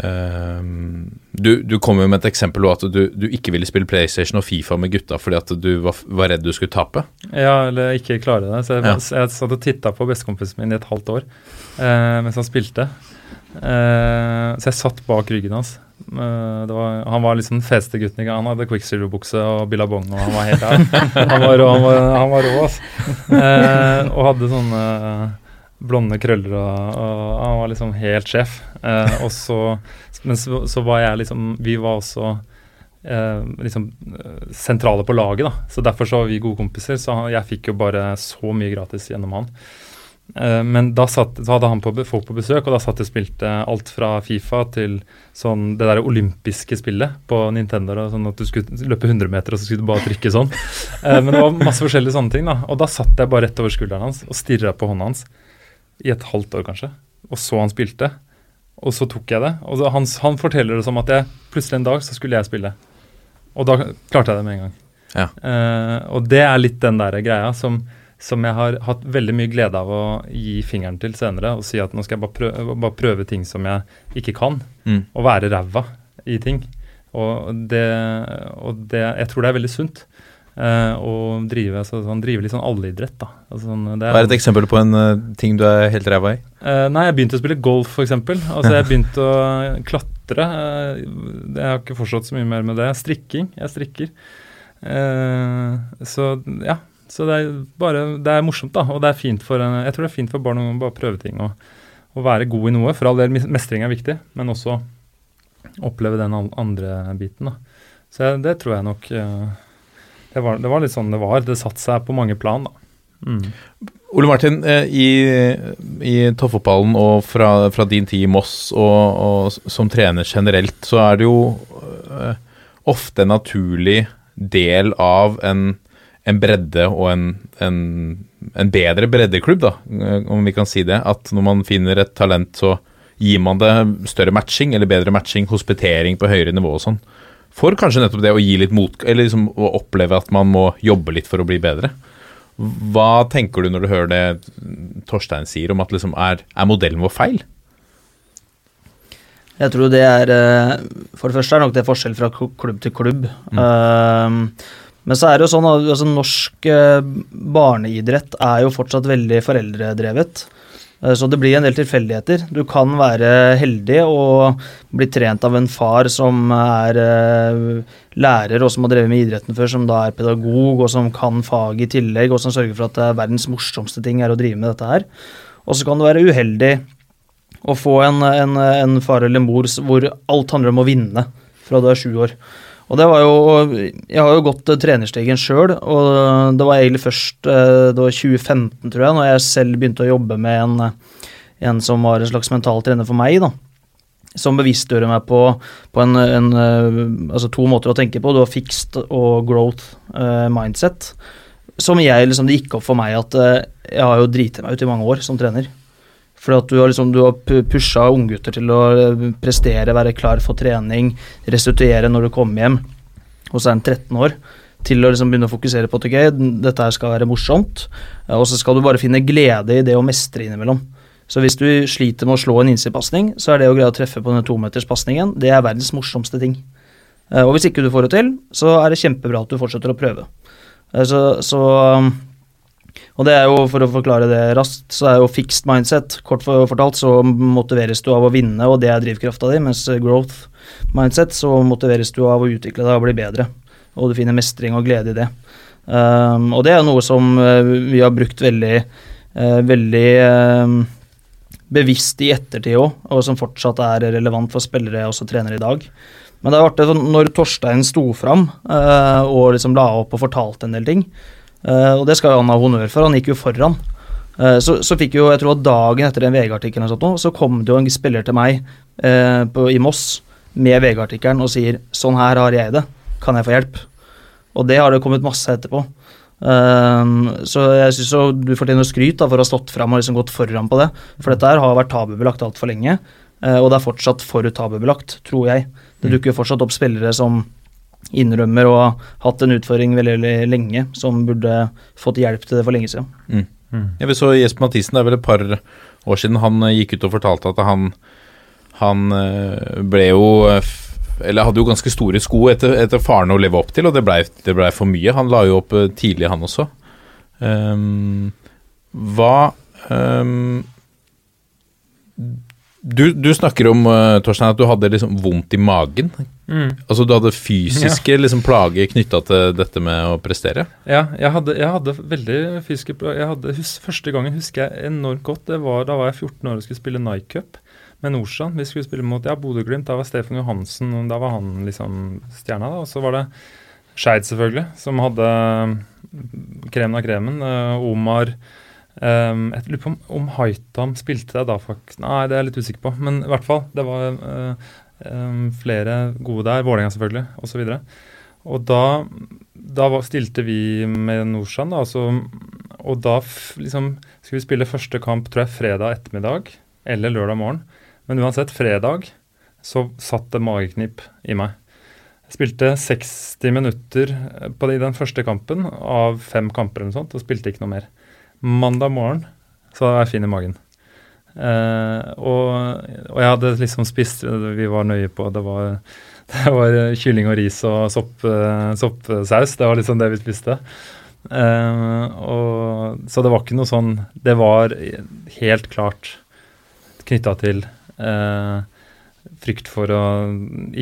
du, du kom jo med et eksempel at du, du ikke ville spille PlayStation og Fifa med gutta fordi at du var, var redd du skulle tape. Ja, eller ikke klare det. Så jeg, Ja. jeg satt og titta på bestekompisen min i et halvt år eh, mens han spilte. Eh, så jeg satt bak ryggen hans. Eh, det var, han var liksom den feteste gutten. ikke? Han hadde Quicksilver-bukse og billabong, og han var helt der. Han var rå, han var, han var rå altså. Og hadde sånne blonde krøller, og, og han var liksom helt sjef. Eh, og så, men så, så var jeg liksom Vi var også eh, liksom eh, sentrale på laget, da. Så derfor så var vi gode kompiser. Så han, jeg fikk jo bare så mye gratis gjennom han. Eh, men da, satt, så hadde han på, folk på besøk, og da satt og spilte alt fra Fifa til sånn det der olympiske spillet på Nintendo. Da, sånn at du skulle løpe 100 meter, og så skulle du bare trykke sånn. Eh, men det var masse forskjellige sånne ting. da Og da satt jeg bare rett over skulderen hans og stirra på hånda hans i et halvt år, kanskje. Og så han spilte. Og så tok jeg det. Og så han, han forteller det som at jeg plutselig en dag så skulle jeg spille. Og da klarte jeg det med en gang. Ja. Uh, og det er litt den der greia som, som jeg har hatt veldig mye glede av å gi fingeren til senere. Og si at nå skal jeg bare prøve, bare prøve ting som jeg ikke kan. Mm. Og være ræva i ting. Og det, og det Jeg tror det er veldig sunt. Eh, og drive, altså, sånn, drive litt sånn allidrett, da. Altså, sånn, det Hva er et eksempel på en uh, ting du er helt ræva i? Uh, nei, jeg begynte å spille golf, f.eks. Altså, jeg begynte å klatre. jeg har ikke forstått så mye mer med det. Strikking. Jeg strikker. Så ja. Så det er bare Det er morsomt, da. Og det er fint for en, jeg tror det er fint for barn å bare prøve ting og, og være god i noe. For all del, mestring er viktig, men også oppleve den andre biten, da. Så jeg, det tror jeg nok det, var, det var litt sånn det var. Det satte seg på mange plan, da. Mm. Ole Martin, eh, i, i toppfotballen og fra, fra din tid i Moss og, og som trener generelt, så er det jo eh, ofte en naturlig del av en, en bredde og en, en, en bedre breddeklubb, da, eh, om vi kan si det. At når man finner et talent, så gir man det større matching eller bedre matching, hospitering på høyere nivå og sånn. For kanskje nettopp det å gi litt mot... Eller liksom å oppleve at man må jobbe litt for å bli bedre. Hva tenker du når du hører det Torstein sier om at liksom er, er modellen vår feil? Jeg tror det er eh, For det første er nok det forskjell fra klubb til klubb. Eh, men så er det jo sånn at altså, norsk eh, barneidrett er jo fortsatt veldig foreldredrevet. Eh, Så det blir en del tilfeldigheter. Du kan være heldig og bli trent av en far som er eh, lærer og som har drevet med idretten før, som da er pedagog og som kan faget i tillegg, og som sørger for at det er verdens morsomste ting er å drive med dette her. Og så kan du være uheldig å få en, en, en far eller mor hvor alt handler om å vinne fra du er sju år. Og det var jo Jeg har jo gått eh, trenerstegen sjøl, og det var egentlig først eh, Det var 2015, tror jeg, når jeg selv begynte å jobbe med en, eh, en som var en slags mental trener for meg, da. Som bevisstgjorde meg på, på en, en eh, Altså to måter å tenke på. Du har fixed og growth uh, mindset. Som jeg liksom Det gikk opp for meg at uh, jeg har jo driti meg ut i mange år som trener. For at du har, liksom, du har pusha unggutter til å eh, prestere, være klar for trening, restituere når du kommer hjem, og så er han 13 år, til å liksom begynne å fokusere på at ok, dette her skal være morsomt, eh, og så skal du bare finne glede i det å mestre innimellom. Så hvis du sliter med å slå en innsidepasning, så er det å greie å treffe på den tometerspasningen, det er verdens morsomste ting. Eh, Og hvis ikke du får det til, så er det kjempebra at du fortsetter å prøve. Så, så og det er jo, for å forklare det raskt, så er jo fixed mindset, kort fortalt, så motiveres du av å vinne, og det er drivkrafta di, mens growth mindset, så motiveres du av å utvikle deg og bli bedre. Og du finner mestring og glede i det. Um, og det er noe som eh, vi har brukt veldig, uh, veldig eh, bevisst i ettertid òg, og som fortsatt er relevant for spillere og også trenere i dag. Men det er artig når Torstein sto fram uh, og liksom la opp og fortalte en del ting, eh, og det skal han ha honnør for, han gikk jo foran. Eh, så, så fikk jo, jeg tror dagen etter den VG-artikkelen så kom det jo en spiller til meg eh, på, i Moss med VG-artikkelen og sier 'sånn her har jeg det, kan jeg få hjelp'? Og det har det kommet masse etterpå. Um, så jeg syns du fortjener skryt da, for å ha stått fram og liksom gått foran på det. For dette her har vært tabubelagt altfor lenge, eh, og det er fortsatt for tabubelagt, tror jeg. Det dukker jo fortsatt opp spillere som innrømmer å ha hatt en utfordring veldig, veldig lenge, som burde fått hjelp til det for lenge siden. Jeg vi så Jesper Mathisen, det er vel et par år siden, han eh, gikk ut og fortalte at han, han eh, ble jo eh, Eller hadde jo ganske store sko etter, etter faren å leve opp til, og det blei ble for mye. Han la jo opp tidlig, han også. Um, hva um, du, du snakker om Torstein, at du hadde liksom vondt i magen. Mm. Altså Du hadde fysiske liksom, plager knytta til dette med å prestere? Ja, jeg hadde, jeg hadde veldig fysiske plager. Første gangen husker jeg enormt godt. Det var Da var jeg 14 år og skulle spille Nike Cup med Nordstrand. Vi skulle spille mot ja, Bodø-Glimt. Da var Stefan Johansen Da var han liksom stjerna. da, Og så var det Skeid, selvfølgelig, som hadde mm, kremen av kremen. Uh, Omar Um, jeg lurer på om, om Haitam spilte jeg da, faktisk. Nei, det er jeg litt usikker på. Men i hvert fall, det var um, flere gode der. Vålerenga selvfølgelig, osv. Og da, da stilte vi med Norsan, da, altså, og da liksom, skulle vi spille første kamp tror jeg fredag ettermiddag eller lørdag morgen. Men uansett, fredag så satt det mageknip i meg. Jeg spilte 60 minutter på det, i den første kampen av fem kamper eller noe sånt, og spilte ikke noe mer. Mandag morgen så var jeg fin i magen. Eh, og og jeg hadde liksom spist Vi var nøye på Det var, det var kylling og ris og sopp, eh, soppsaus. Det var liksom det vi spiste. Uh, og, så det var ikke noe sånn Det var helt klart knytta til uh, frykt for å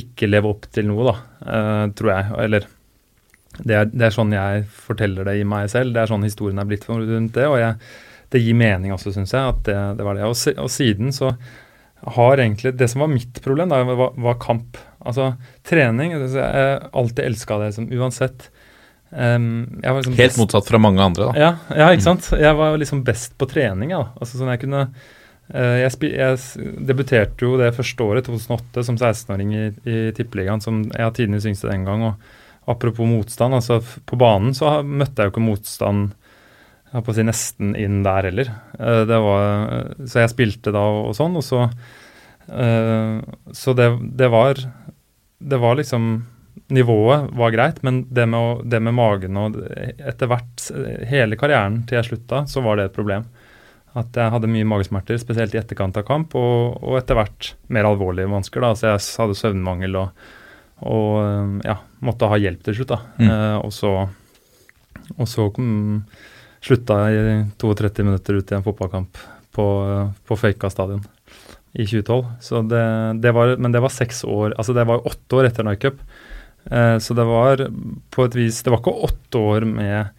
ikke leve opp til noe, da, tror jeg. Eller det er, det er, sånn jeg forteller det i meg selv. Det er sånn historien er blitt rundt det. Og jeg, det gir mening også, syns jeg, at det, det, var det. Og, og, siden så har egentlig Det som var mitt problem, da, var, var kamp. Altså trening. Jeg har alltid elska det som uansett um, liksom Helt motsatt fra mange andre, da. Ja, ja, ikke sant. Jeg var liksom best på trening, ja. Altså sånn jeg kunne uh, jeg, jeg, debuterte jo det første året, 2008, som 16-åring i, i Tippeligaen, som jeg har tidenes yngste den gang. og Apropos motstand, altså på banen så møtte jeg jo ikke motstand jeg har på å si nesten inn der heller. Eh, det var, så jeg spilte da og, sånn, og så eh, Så det, det, var Det var liksom Nivået var greit, men det med, å, det med magen og etter hvert Hele karrieren til jeg slutta, så var det et problem. At jeg hadde mye magesmerter, spesielt i etterkant av kamp, og, og etter hvert mer alvorlige vansker. da, Så jeg hadde søvnmangel og og eh, ja, måtte ha hjelp til slutt. da. Mm. Eh, og så, og så kom, slutta i 32 minutter ut i en fotballkamp på, på Føyka stadion i 2012. Så det, det, var, men det var seks år, altså det var åtte år etter Cup. Eh, så det var på et vis Det var ikke åtte år med,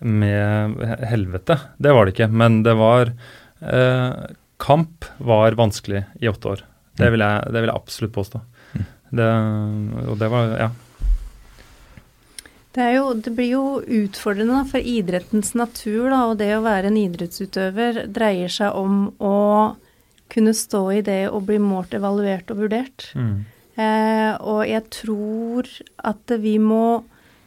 med helvete, det var det ikke. Men det var eh, Kamp var vanskelig i åtte år. Det mm. vil jeg, det vil jeg absolutt påstå. Det, og det var Ja. Det, jo, det, blir jo utfordrende for idrettens natur, da, og det å være en idrettsutøver dreier seg om å kunne stå i det og bli målt, evaluert og vurdert. Mm. Eh, og jeg tror at vi må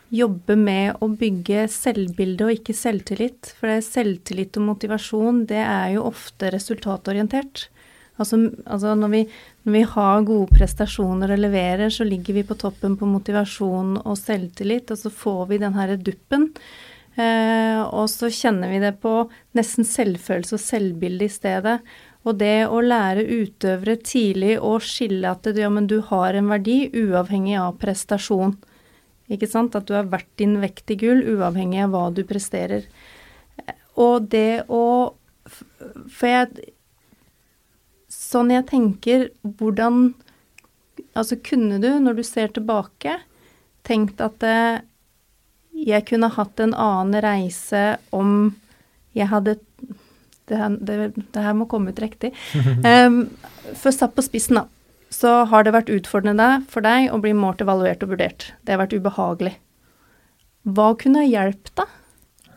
jobbe med å bygge selvbilde og ikke selvtillit. For det selvtillit og motivasjon, det er jo ofte resultatorientert. Altså, altså når, vi, når, vi, har gode prestasjoner og leverer, så ligger vi på toppen på motivasjon og selvtillit, og så får vi den herre duppen. Eh, og så kjenner vi det på nesten selvfølelse og selvbilde i stedet. Og det å lære utøvere tidlig å skille at ja, men du har en verdi uavhengig av prestasjon. Ikke sant? At du er verdt din vekt i gull uavhengig av hva du presterer. Og det å For jeg sånn jeg tenker hvordan Altså, kunne du, når du ser tilbake, tenkt at eh, jeg kunne hatt en annen reise om jeg hadde det her, det, det her må komme ut riktig. Um, for satt på spissen, da, så har det vært utfordrende for deg å bli målt, evaluert og vurdert. Det har vært ubehagelig. Hva kunne ha hjulpet, da?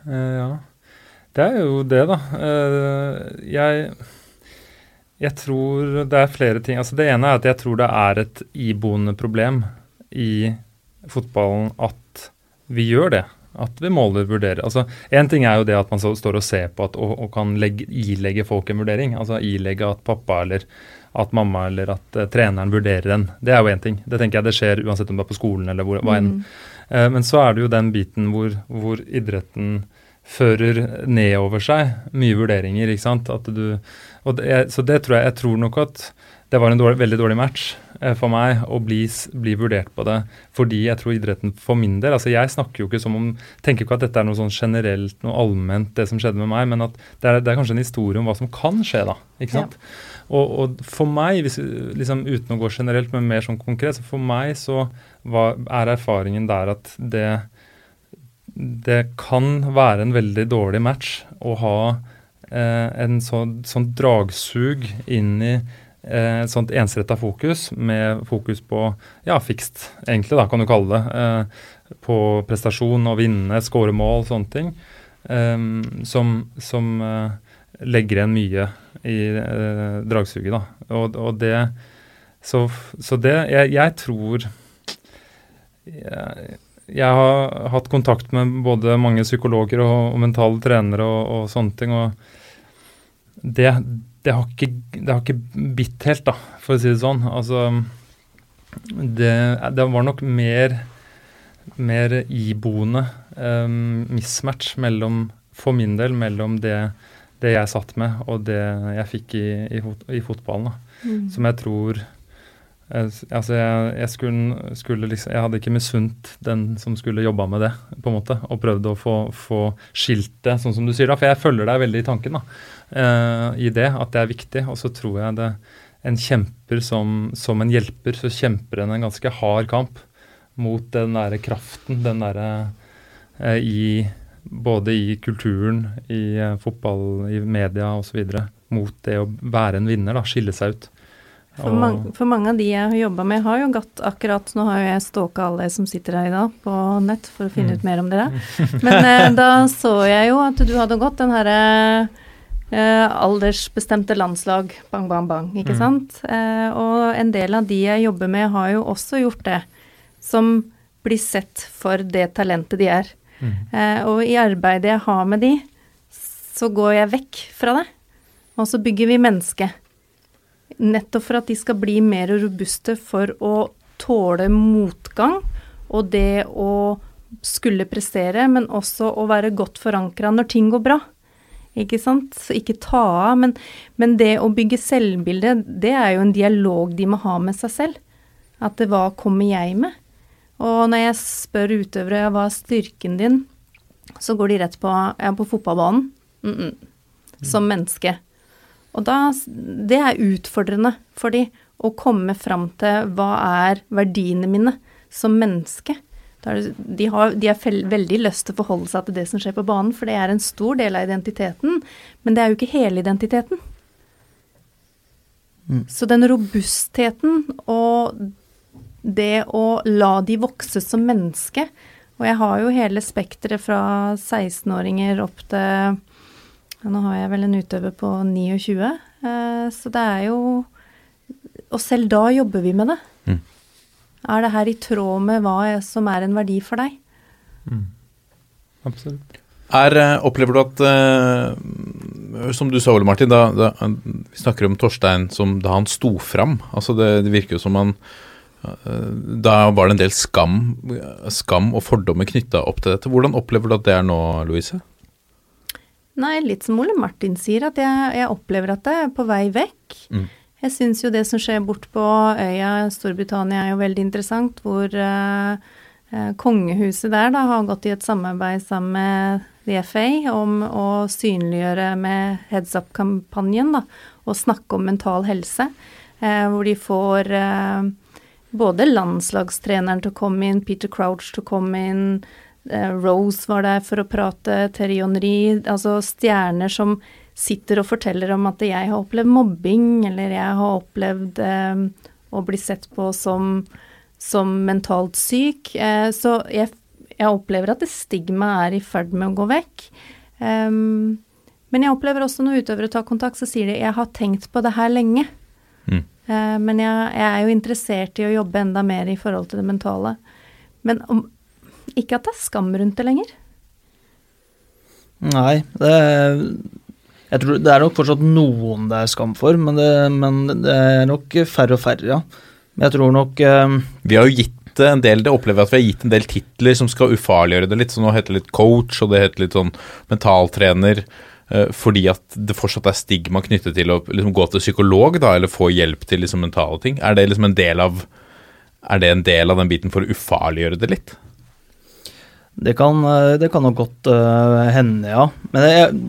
Uh, ja, det er jo det, da. Uh, jeg jeg tror det er flere ting. Altså Det ene er at jeg tror det er et iboende problem i fotballen at vi gjør det. At vi måler, vurderer. Altså, Én ting er jo det at man står og ser på at, og, og, kan legge, ilegge folk en vurdering. Altså ilegge at pappa eller at mamma eller at uh, treneren vurderer en. Det er jo én ting. Det tenker jeg det skjer uansett om det er på skolen eller hvor, hva enn. Mm. Uh, men så er det jo den biten hvor, hvor idretten fører nedover seg mye vurderinger. ikke sant? At du, det, så det tror jeg Jeg tror nok at det var en dårlig, veldig dårlig match eh, for meg å bli, bli, vurdert på det. Fordi jeg tror idretten for min del altså Jeg snakker jo ikke som om, tenker ikke at dette er noe sånn generelt, noe allment, det som skjedde med meg, men at det er, det er kanskje en historie om hva som kan skje, da. ikke sant? Ja. Og, og, for meg, hvis, liksom, uten å gå generelt, men mer sånn konkret, så for meg så var, er erfaringen der at det det kan være en veldig dårlig match å ha en sånn, sånn, dragsug inn i eh, et sånt ensretta fokus, med fokus på ja, fikst, egentlig, da, kan du kalle det. Eh, på prestasjon og vinne, skåre mål, sånne ting. Eh, som, som eh, legger igjen mye i eh, dragsuget, da. Og, og det Så, så det jeg, jeg tror jeg, jeg har hatt kontakt med både mange psykologer og, og mentale trenere og, og, sånne ting, og det, det, har ikke, det, har ikke, bitt helt, da, for å si det sånn. Altså Det, det var nok mer, mer iboende um, mismatch mellom, for min del, mellom det, det jeg satt med, og det jeg fikk i, i, fot, i fotballen. da. Mm. Som jeg tror eh, Altså, jeg, jeg skulle, skulle liksom Jeg hadde ikke misunt den som skulle jobba med det, på en måte, og prøvd å få, få skilt det, sånn som du sier, da. For jeg følger deg veldig i tanken, da. Eh, I det, at det er viktig. Og så tror jeg det En kjemper som, som en hjelper, så kjemper en en ganske hard kamp mot den derre kraften, den derre uh, i Både i kulturen, i uh, fotball, i media osv. Mot det å være en vinner, da. Skille seg ut. For, Og- mange, for mange av de jeg har jobba med, har jo gått akkurat Nå har jo jeg stalka alle som sitter her i dag på nett for å finne ut mer om dere. Men eh, da så jeg jo at du hadde gått den herre eh, aldersbestemte landslag, bang, bang, bang, ikke Mm. sant? Eh, og en del av de jeg jobber med, har jo også gjort det. Som blir sett for det talentet de er. Mm. Eh, og i arbeidet jeg har med de, så går jeg vekk fra det. Og så bygger vi mennesket. Nettopp for at de skal bli mer robuste for å tåle motgang og det å skulle prestere, men også å være godt forankra når ting går bra. Ikke sant? Så ikke ta av, men, men det å bygge selvbilde, det er jo en dialog de må ha med seg selv. At det, hva kommer jeg med? Og når jeg spør utøvere hva er styrken din, så går de rett på jeg er på fotballbanen. Mm -mm. Som menneske. Og da, det er utfordrende for de å komme fram til hva er verdiene mine som menneske. De har, de har veldig lyst til å forholde seg til det som skjer på banen, for det er en stor del av identiteten, men det er jo ikke hele identiteten. Mm. Så den robustheten og det å la de vokse som menneske Og jeg har jo hele spekteret fra 16-åringer opp til ja, Nå har jeg vel en utøver på 29, eh, så det er jo Og selv da jobber vi med det. Mm. Er det her i tråd med hva som er en verdi for deg? Absolutt. Er, eh, opplever du at uh, Som du sa, Ole Martin, da, da, vi snakker om Torstein som da han sto fram. Altså det, det virker jo som han uh, Da var det en del skam, skam og fordommer knytta opp til dette. Hvordan opplever du at det er nå, Louise? Nei, litt som Ole Martin sier, at jeg, jeg opplever at det er på vei vekk. Mm. Jeg syns jo det som skjer bort på øya Storbritannia er jo veldig interessant, hvor eh, eh, kongehuset der da har gått i et samarbeid sammen med The FA om å synliggjøre med Heads Up-kampanjen, da, og snakke om mental helse. Eh, hvor de får både landslagstreneren til å komme inn, Peter Crouch til å komme inn, Rose var der for å prate, Terry Henry, altså stjerner som sitter og forteller om at jeg har opplevd mobbing, eller jeg har opplevd eh, å bli sett på som, som mentalt syk. Eh, så jeg, jeg opplever at det stigmaet er i ferd med å gå vekk. Um, men jeg opplever også når utøvere tar kontakt, så sier de 'jeg har tenkt på det her lenge'. Mm. Uh, men jeg, jeg er jo interessert i å jobbe enda mer i forhold til det mentale. Men om, ikke at det er skam rundt det lenger. Nei, det jeg tror det er nok fortsatt noen det er skam for, men det, men det er nok færre og færre, ja. Men jeg tror nok eh, Vi har jo gitt en del, det opplever at vi har gitt en del titler som skal ufarliggjøre det litt. Så nå heter det litt coach, og det heter litt sånn mentaltrener. eh, Fordi at det fortsatt er stigma knyttet til å liksom, gå til psykolog, da, eller få hjelp til liksom, mentale ting. Er det liksom en del av Er det en del av den biten for å ufarliggjøre det litt? Det kan, eh, det kan nok godt uh, hende, ja. Men jeg,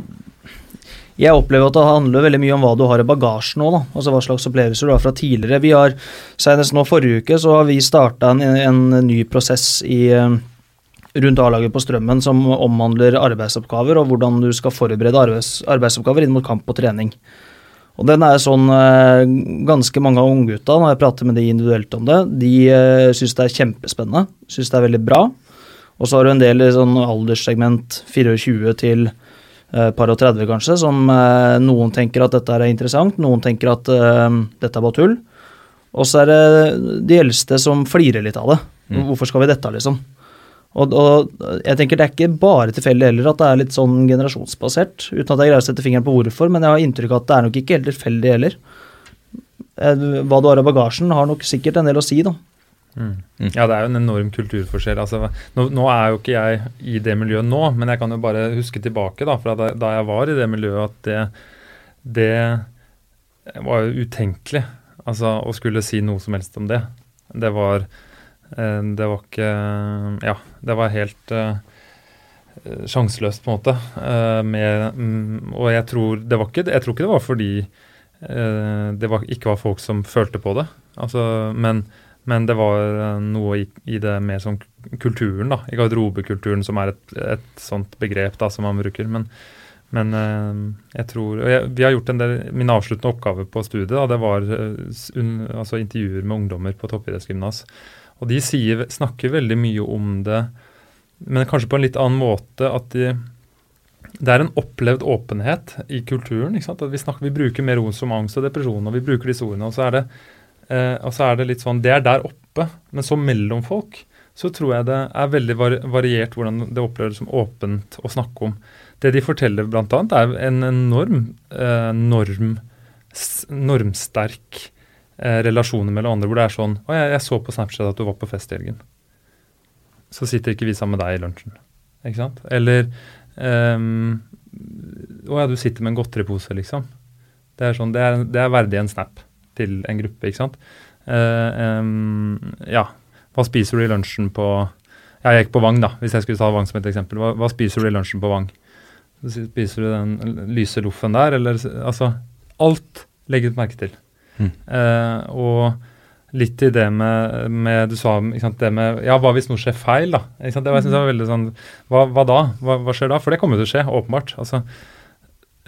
jeg opplever at det handler veldig mye om hva du har i bagasjen nå. Da. Altså hva slags opplevelser du har fra tidligere. Vi har, Senest nå forrige uke så har vi starta en, en ny prosess i, eh, rundt A-laget på Strømmen som omhandler arbeidsoppgaver, og hvordan du skal forberede arbeids, arbeidsoppgaver inn mot kamp og trening. Og den er sånn eh, Ganske mange av unggutta, når jeg prater med de individuelt om det, de uh, syns det er kjempespennende. Syns det er veldig bra. Og så har du en del i sånn alderssegment 24 til eh, par og 30 kanskje, som eh, noen tenker at dette er interessant, noen tenker at eh, dette er bare tull. Og så er det de eldste som flirer litt av det. Mm. Hvorfor skal vi dette, liksom? Og, og jeg tenker det er ikke bare tilfeldig heller at det er litt sånn generasjonsbasert, uten at jeg greier å sette fingeren på hvorfor, men jeg har inntrykk av at det er nok ikke helt tilfeldig heller. Eh, Hva du har i bagasjen har nok sikkert en del å si, da. Mm. Ja, det er jo en enorm kulturforskjell. Altså, nå, nå er jo ikke jeg i det miljøet nå, men jeg kan jo bare huske tilbake da, fra da, da jeg var i det miljøet, at det, det var jo utenkelig altså, å skulle si noe som helst om det. Det var eh, Det var ikke Ja, det var helt uh, sjanseløst, på en måte. Uh, med, um, og jeg tror, det var ikke, jeg tror ikke det var fordi uh, det var, ikke var folk som følte på det. Altså, men, men det var eh, noe i, i det mer sånn kulturen, da. I garderobekulturen, som er et, et sånt begrep da, som man bruker. Men, men eh, jeg tror jeg, Vi har gjort en del Min avsluttende oppgave på studiet da, det var eh, un, altså intervjuer med ungdommer på toppidrettsgymnas. Og de sier, snakker veldig mye om det, men kanskje på en litt annen måte. At de, det er en opplevd åpenhet i kulturen. ikke sant? At vi, snakker, vi bruker mer ord som angst og depresjon, og vi bruker disse ordene. Og så er det, eh, og så er det litt sånn Det er der oppe, men så mellom folk så tror jeg det er veldig vari variert hvordan det oppleves som åpent å snakke om. Det de forteller bl.a., er en enorm eh, norm, normsterk eh, relasjon mellom andre, hvor det er sånn Å, jeg, jeg så på Snapchat at du var på fest i helgen. Så sitter ikke vi sammen med deg i lunsjen. Ikke sant? Eller ehm, Å ja, du sitter med en godteripose, liksom. Det er, sånn, det er, det er verdig en snap til en gruppe, ikke sant. Uh, um, ja, hva spiser du i lunsjen på Ja, jeg gikk på Vang, da, hvis jeg skulle ta Vang som et eksempel. Hva, hva spiser du i lunsjen på Vang? Spiser du den lyse loffen der, eller Altså, alt legger du merke til. Mm. Uh, og litt i det med, med Du sa ikke sant, det med Ja, hva hvis noe skjer feil, da? Ikke sant? Det var, jeg synes det var veldig sånn Hva, hva da? Hva, hva skjer da? For det kommer jo til å skje, åpenbart. Altså,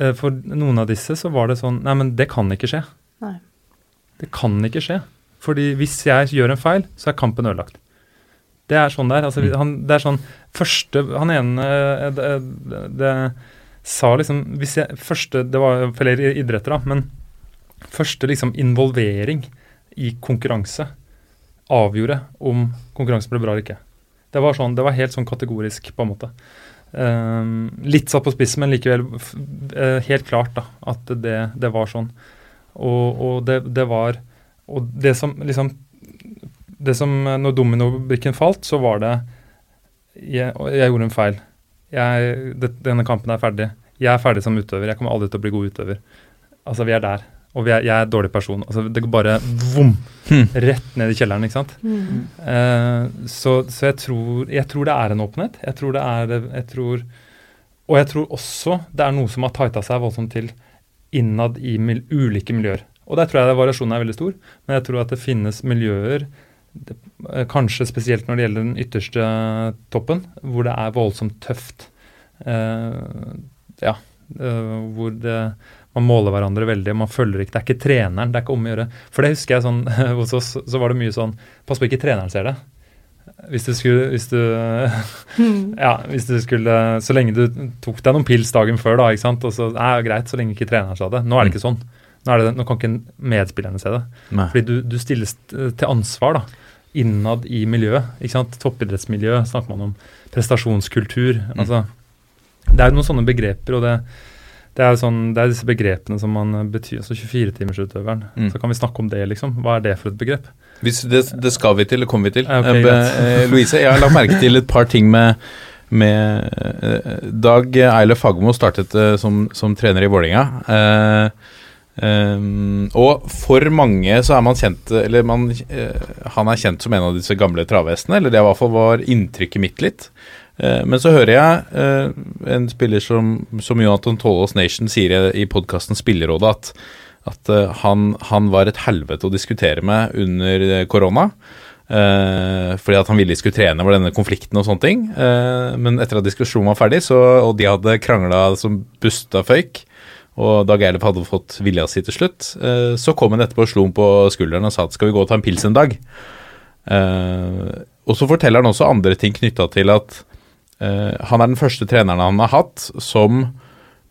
uh, for noen av disse så var det sånn Nei, men det kan ikke skje. Nei. Det kan ikke skje. Fordi hvis jeg gjør en feil, så er kampen ødelagt. Det er sånn det er. Altså, vi- han, det er sånn første Han ene eh, det, det, det sa liksom hvis jeg, første, Det var flere idretter, da, men første liksom involvering i konkurranse avgjorde om konkurransen ble bra eller ikke. Det var, sånn, det var helt sånn kategorisk, på en måte. Um, litt satt på spissen, men likevel eh, helt klart da, at det, det var sånn. Og, og det, det var Og det som liksom det som, eh, Når dominobrikken falt, så var det Jeg, jeg gjorde en feil. Jeg, det, denne kampen er ferdig. Jeg er ferdig som utøver. Jeg kommer aldri til å bli god utøver. Altså, vi er der. Og vi er, jeg er en dårlig person. Altså, det går bare vom! Hmm. Rett ned i kjelleren, ikke sant. Mm. Uh, så så jeg, tror, jeg tror det er en åpenhet. Jeg tror det er jeg tror, Og jeg tror også det er noe som har tighta seg voldsomt til innad i mil, ulike miljøer. Og der tror jeg variasjonen er veldig stor. Men jeg tror at det finnes miljøer, det, eh, kanskje spesielt når det gjelder den ytterste toppen, hvor det er voldsomt tøft. Uh, ja. uh, hvor det, man måler hverandre veldig, man følger ikke Det er ikke treneren, det er ikke om å gjøre. For det husker jeg sånn hos oss, så var det mye sånn Pass på ikke treneren ser det. Hvis du skulle hvis du, Ja, hvis du skulle Så lenge du tok deg noen pils dagen før, da, ikke sant, og så er det greit, så lenge ikke treneren sa det. Nå er det ikke sånn. Nå, er det, nå kan ikke medspillerne se det. Nei. Fordi du, du stilles til ansvar da, innad i miljøet. ikke sant? Toppidrettsmiljø snakker man om. Prestasjonskultur. altså Det er noen sånne begreper, og det, det, er, sånn, det er disse begrepene som man betyr. altså 24-timersutøveren. Mm. Så kan vi snakke om det, liksom. Hva er det for et begrep? Det, det skal vi til, det kommer vi til. Okay, ok, Eh, eh, Louise, jeg har lagt merke til et par ting med, med eh, Dag Eilef Fagermo startet eh, som, som trener i Vålerenga. Eh, eh, og for mange så er man kjent Eller man, han er kjent som en av disse gamle travhestene, eller det i hvert fall var inntrykket mitt litt. Eh, men så hører jeg en spiller som, som Jonathan Tollås Nation sier i, i podkasten Spillerådet at at eh, han, han var et helvete å diskutere med under eh, korona. eh, fordi at han ville de skulle trene over denne konflikten og sånne ting. Eh, men etter at diskusjonen var ferdig, så, og de hadde krangla som busta føyk, og Dag Eilif hadde fått vilja si til slutt, eh, så kom han etterpå og slo ham på skulderen og sa at skal vi gå og ta en pils en dag? Eh, og så forteller han også andre ting knytta til at han er den første treneren han har hatt som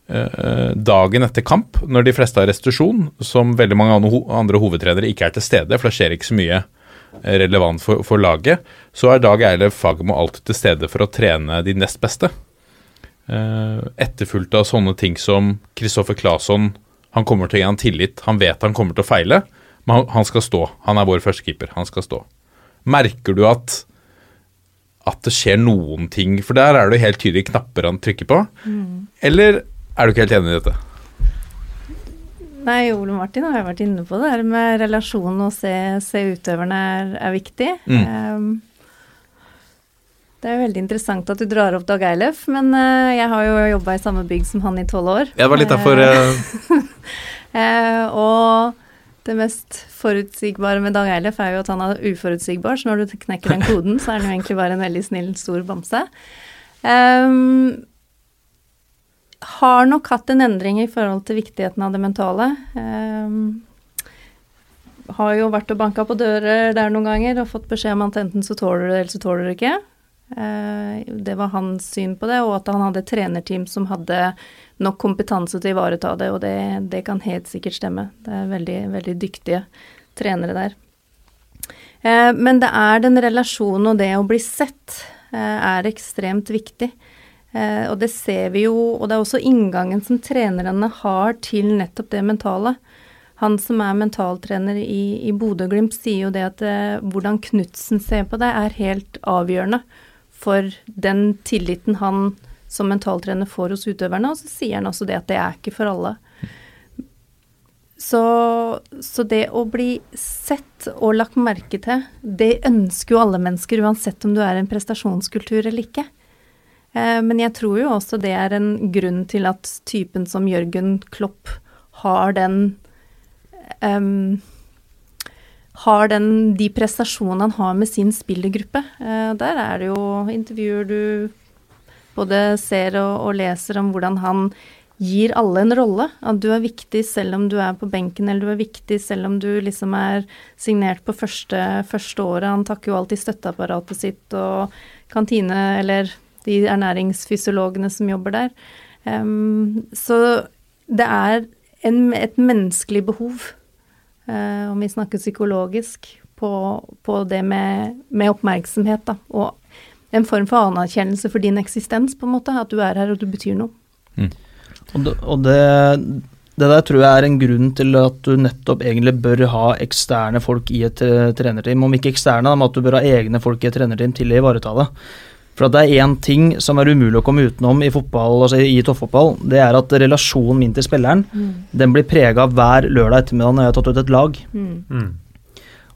dagen etter kamp, når de fleste har restitusjon, som veldig mange andre hovedtrenere ikke er til stede, for det skjer ikke så mye eh, relevant for, for laget, så er Dag Eilef Fagermo alltid til stede for å trene de nest beste. Eh, etterfulgt av sånne ting som Kristoffer Claesson. Han kommer til å gi han tillit. Han vet han kommer til å feile, men han, skal stå. Han er vår førstekeeper. Han skal stå. Merker du at at det skjer noen ting? For der er det helt tydelig knapper han trykker på. Eller er du ikke helt enig i dette? Nei, Ole Martin har jo vært inne på det her med relasjonen og se, se utøverne er, er viktig. Mm. Um, det er jo veldig interessant at du drar opp Dag Eilef, men uh, jeg har jo jobba i samme bygg som han i tolv år. Jeg var litt derfor uh... Eh, og det mest forutsigbare med Dag Eilef er jo at han er uforutsigbar, så når du knekker den koden, så er han jo egentlig bare en veldig snill, stor bamse. Ehm, har nok hatt en endring i forhold til viktigheten av det mentale. Ehm, har jo vært og banka på dører der noen ganger og fått beskjed om at enten så tåler du det, eller så tåler du det ikke. Eh, det var hans syn på det, og at han hadde et trenerteam som hadde nok kompetanse til å ivareta det, og det, det kan helt sikkert stemme. Det er veldig, veldig dyktige trenere der. Eh, men det er den relasjonen og det å bli sett eh, er ekstremt viktig. Eh, og det ser vi jo, og det er også inngangen som trenerne har til nettopp det mentale. Han som er mentaltrener i, i Bodø-Glimt sier jo det at eh, hvordan Knutsen ser på deg er helt avgjørende for den tilliten han som mentaltrener får hos utøverne, og så sier han også det at det er ikke for alle. Så, så det å bli sett og lagt merke til, det ønsker jo alle mennesker, uansett om du er en prestasjonskultur eller ikke. Eh, men jeg tror jo også det er en grunn til at typen som Jørgen Klopp har den um, har den, de prestasjonene han har med sin spillergruppe. Eh, der er det jo intervjuer du både ser og, og leser om hvordan han gir alle en rolle. At du er viktig selv om du er på benken, eller du er viktig selv om du liksom er signert på første, første året. Han takker jo alltid støtteapparatet sitt og kantine, eller de ernæringsfysiologene som jobber der. Um, så det er en, et menneskelig behov, uh, om vi snakker psykologisk, på, på det med, med oppmerksomhet, da. Og en form for anerkjennelse for din eksistens, på en måte. At du er her og du betyr noe. Og, det, og det, det der tror jeg er en grunn til at du nettopp egentlig bør ha eksterne folk i et eh, trenerteam. Om ikke eksterne, men at du bør ha egne folk i et trenerteam til å ivareta det. For at det er én ting som er umulig å komme utenom i fotball, altså i toppfotball, det er at relasjonen min til spilleren den blir prega hver lørdag ettermiddag når jeg har tatt ut et lag. Mm.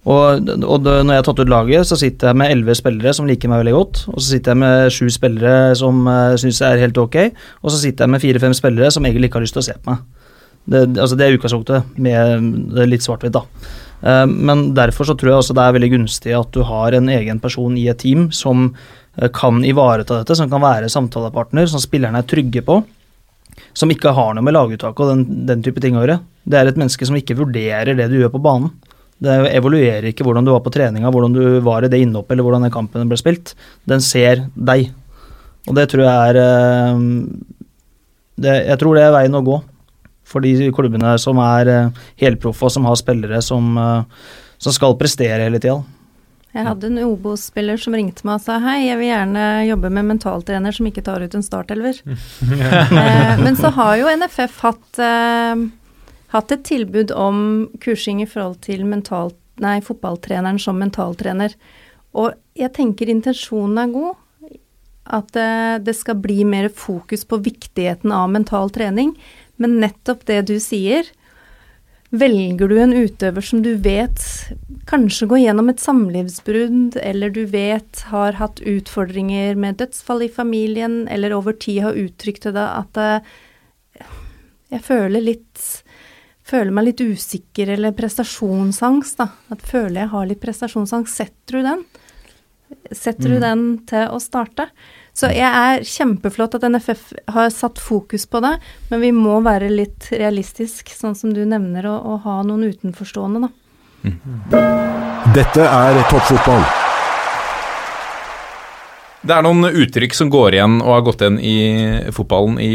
Og, og det, når jeg har tatt ut laget, så sitter jeg med elleve spillere som liker meg veldig godt. Og så sitter jeg med sju spillere som uh, syns jeg er helt ok. Og så sitter jeg med fire-fem spillere som egentlig ikke har lyst til å se på meg. Det, altså det er utgangspunktet, med er litt svart-hvitt, da. Eh, men derfor så tror jeg også det er veldig gunstig at du har en egen person i et team som eh, kan ivareta dette, som kan være samtalepartner, som spillerne er trygge på. Som ikke har noe med laguttak og den, den type ting å gjøre. Det er et menneske som ikke vurderer det du gjør på banen. Det evaluerer ikke hvordan du var på treninga, hvordan du var i det innhoppet eller hvordan den kampen ble spilt. Den ser deg. Og det tror jeg er eh, det, Jeg tror det er veien å gå for de klubbene som er eh, helproffe og som har spillere som, eh, som skal prestere hele tida. Jeg hadde en Obos-spiller som ringte meg og sa hei, jeg vil gjerne jobbe med mentaltrener som ikke tar ut en startelver. eh, men så har jo NFF hatt, eh, hatt et tilbud om kursing i forhold til mental, nei, fotballtreneren som mentaltrener. Og jeg tenker intensjonen er god. At eh, det skal bli mer fokus på viktigheten av mental trening. Men nettopp det du sier, velger du en utøver som du vet kanskje går gjennom et samlivsbrudd, eller du vet har hatt utfordringer med dødsfall i familien, eller over tid har uttrykt til deg at eh, jeg føler litt Føler meg litt usikker, eller prestasjonsangst, da. At føler jeg har litt prestasjonsangst. Setter du den? Setter du den til å starte? Så jeg er kjempeflott at NFF har satt fokus på det, men vi må være litt realistisk, sånn som du nevner, og, og ha noen utenforstående, da. Dette er toppfotball. Det er noen uttrykk som går igjen og har gått igjen i fotballen i,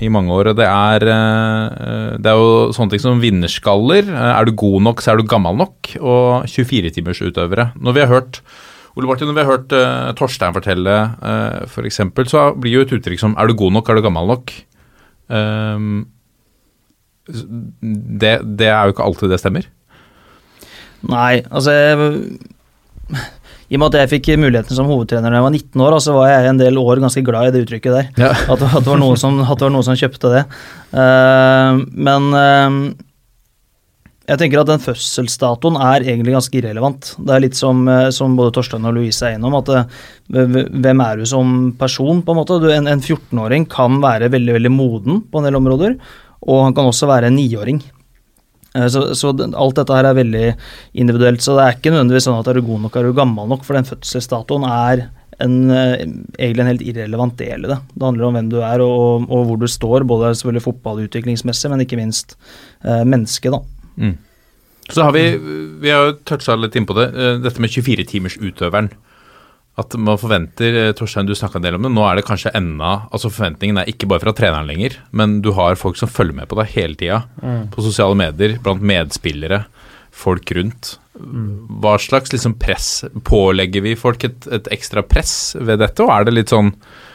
i mange år. det er, eh, det er jo sånne ting som vinnerskaller. Eh, Er du god nok, så er du gammel nok. Og 24-timersutøvere. Når vi har hørt Ole Martin, når vi har hørt uh, Torstein fortelle, uh, f.eks., så blir jo et uttrykk som 'er du god nok, er du gammel nok'. Um, det, det er jo ikke alltid det stemmer. Nei, altså jeg, I og med at jeg fikk muligheten som hovedtrener da jeg var 19 år, så var jeg en del år ganske glad i det uttrykket der. Ja. At, at, det var noen som, at det var noen som kjøpte det. Uh, men eh, jeg tenker at den fødselsdatoen er egentlig ganske irrelevant. Det er litt som, eh, som både Torstein og Louise er innom, at eh, hvem er du som person, på en måte? Du, en, en 14-åring kan være veldig, veldig moden på en del områder, og han kan også være en niåring. Eh, Så, så alt dette her er veldig individuelt, så det er ikke nødvendigvis sånn at er du god nok, er du gammel nok, for den fødselsdatoen er en, egentlig en helt irrelevant del i det. Det handler om hvem du er og, og hvor du står, både selvfølgelig fotballutviklingsmessig, men ikke minst eh, menneske, da. Mm. Så har vi Vi har jo toucha litt innpå det. eh, Dette med 24-timers-utøveren. At man forventer eh, Torstein, du snakka en del om det. Nå er det kanskje enda Altså Forventningen er ikke bare fra treneren lenger, men du har folk som følger med på deg hele tida. På sosiale medier, blant medspillere, folk rundt. Hva slags liksom press Pålegger vi folk et, et ekstra press ved dette, og er det litt sånn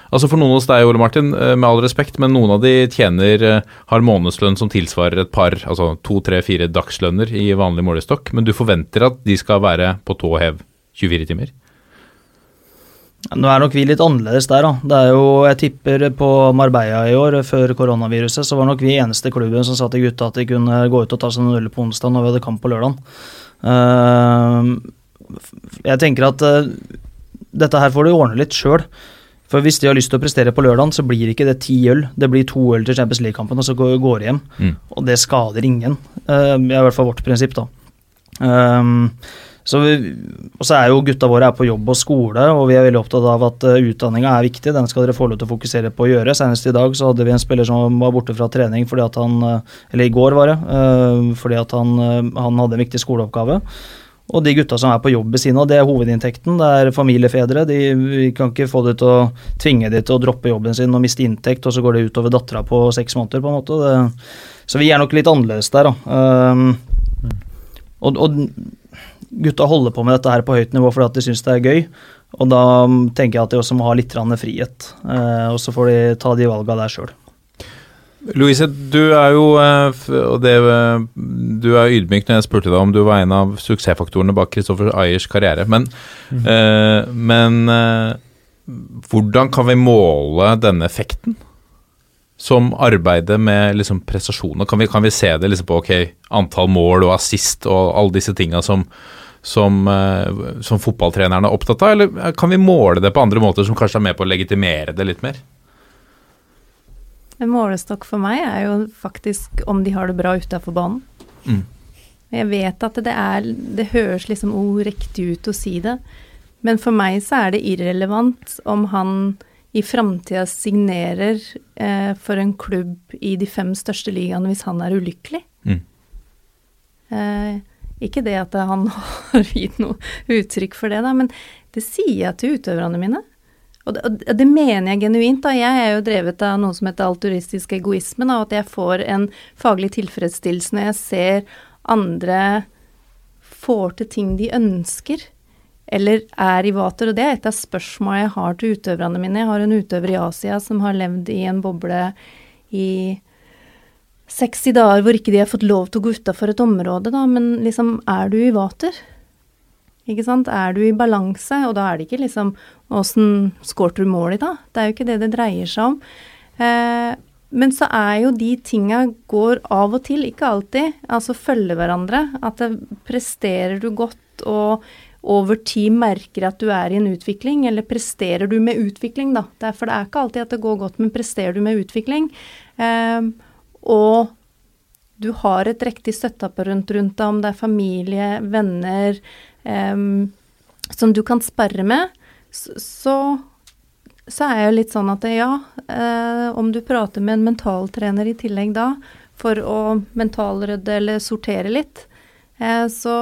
Altså For noen hos deg, Ole Martin, eh, med all respekt, men noen av de tjener eh, har månedslønn som tilsvarer et par, altså to, tre, fire dagslønner i vanlig målestokk, men du forventer at de skal være på tå hev 24 timer? Nå er nok vi litt annerledes der, da. Det er jo, jeg tipper på Marbella i år, før koronaviruset, så var nok vi eneste klubben som sa til gutta at de kunne gå ut og ta seg en øl på onsdag når vi hadde kamp på lørdag. jeg tenker at eh, dette her får du ordne litt sjøl. For hvis de har lyst til å prestere på lørdag, så blir ikke det ti øl. Det blir to øl til Champions League-kampen, og så går de hjem. Mm. Og det skader ingen. Det uh, er i hvert fall vårt prinsipp, da. Um, så vi, og så er jo gutta våre er på jobb og skole, og vi er veldig opptatt av at uh, utdanninga er viktig. Den skal dere få lov til å fokusere på å gjøre. Senest i dag så hadde vi en spiller som var borte fra trening fordi at han uh, Eller i går, var det. uh, fordi at han, han hadde en viktig skoleoppgave. Og de gutta som er på jobb ved siden av, det er hovedinntekten. Det er familiefedre. De, vi kan ikke få det til å tvinge de til å droppe jobben sin og miste inntekt, og så går det utover dattera på seks måneder, på en måte. Det, så vi er nok litt annerledes der, da. Um, og, og gutta holder på med dette her på høyt nivå fordi at de syns det er gøy. Og da tenker jeg at de også må ha litt frihet. Uh, og så får de ta de valga der sjøl. Louise, du er jo eh, og det, eh, Du er ydmyk når jeg spurte deg om du var en av suksessfaktorene bak Christoffer Ayers karriere. Men, eh, men eh, hvordan kan vi måle denne effekten? Som arbeidet med liksom prestasjoner. Kan vi, kan vi se det liksom på okay, antall mål og assist og alle disse tinga som, som, eh, som fotballtrenerne er opptatt av, eller kan vi måle det på andre måter som kanskje er med på å legitimere det litt mer? En målestokk for meg er jo faktisk om de har det bra utafor banen. Mm. Jeg vet at det er Det høres liksom riktig ut å si det, men for meg så er det irrelevant om han i framtida signerer eh, for en klubb i de fem største ligaene hvis han er ulykkelig. Mm. Eh, ikke det at han har gitt noe uttrykk for det, da, men det sier jeg til utøverne mine. Og det, og det mener jeg genuint. da. Jeg er jo drevet av noe som heter alturistisk egoisme. Da, at jeg får en faglig tilfredsstillelse når jeg ser andre får til ting de ønsker, eller er i vater. Og det er et av spørsmålene jeg har til utøverne mine. Jeg har en utøver i Asia som har levd i en boble i 60 dager hvor ikke de har fått lov til å gå utafor et område, da, men liksom, er du i vater? Ikke sant? Er du i balanse? Og da er det ikke liksom åssen skårte du mål i, da? Det er jo ikke det det dreier seg om. Eh, men så er jo de tinga går av og til, ikke alltid, altså følger hverandre. At det, presterer du godt og over tid merker at du er i en utvikling, eller presterer du med utvikling, da. Det for det er ikke alltid at det går godt, men presterer du med utvikling, eh, og du har et riktig støtteapparat rundt deg, om det er familie, venner, eh, som du kan sperre med, så, så, er jeg jo litt sånn at ja, eh, om du prater med en mentaltrener i tillegg da, for å mentalrydde eller sortere litt, eh, så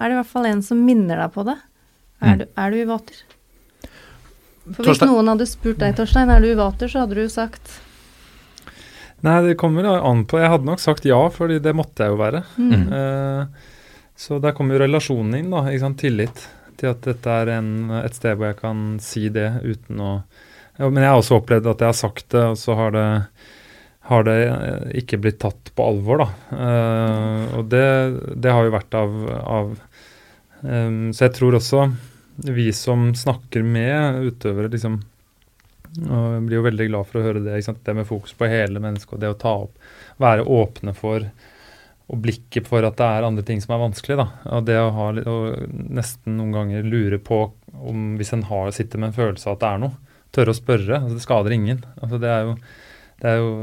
er det i hvert fall en som minner deg på det. Er, Mm. du, er du i vater? For hvis Torstein? noen hadde spurt deg, Torstein, er du i vater, så hadde du sagt Nei, det kommer an på. Jeg hadde nok sagt ja, fordi det måtte jeg jo være. mm. Eh, så der kommer jo relasjonen inn, da. Ikke sant? Tillit til at dette er en, et sted hvor jeg kan si det uten å ja, Men jeg har også opplevd at jeg har sagt det, og så har det, har det ikke blitt tatt på alvor, da. Uh, og det, det har jo vært av, av um, Så jeg tror også vi som snakker med utøvere, liksom og jeg blir jo veldig glad for å høre det. Det med fokus på hele mennesket og det å ta opp, være åpne for og blikket for at det er andre ting som er vanskelig. da, og Det å ha, og nesten noen ganger lure på om hvis en har, sitter med en følelse av at det er noe, tørre å spørre. altså Det skader ingen. altså Det jo, det, jo,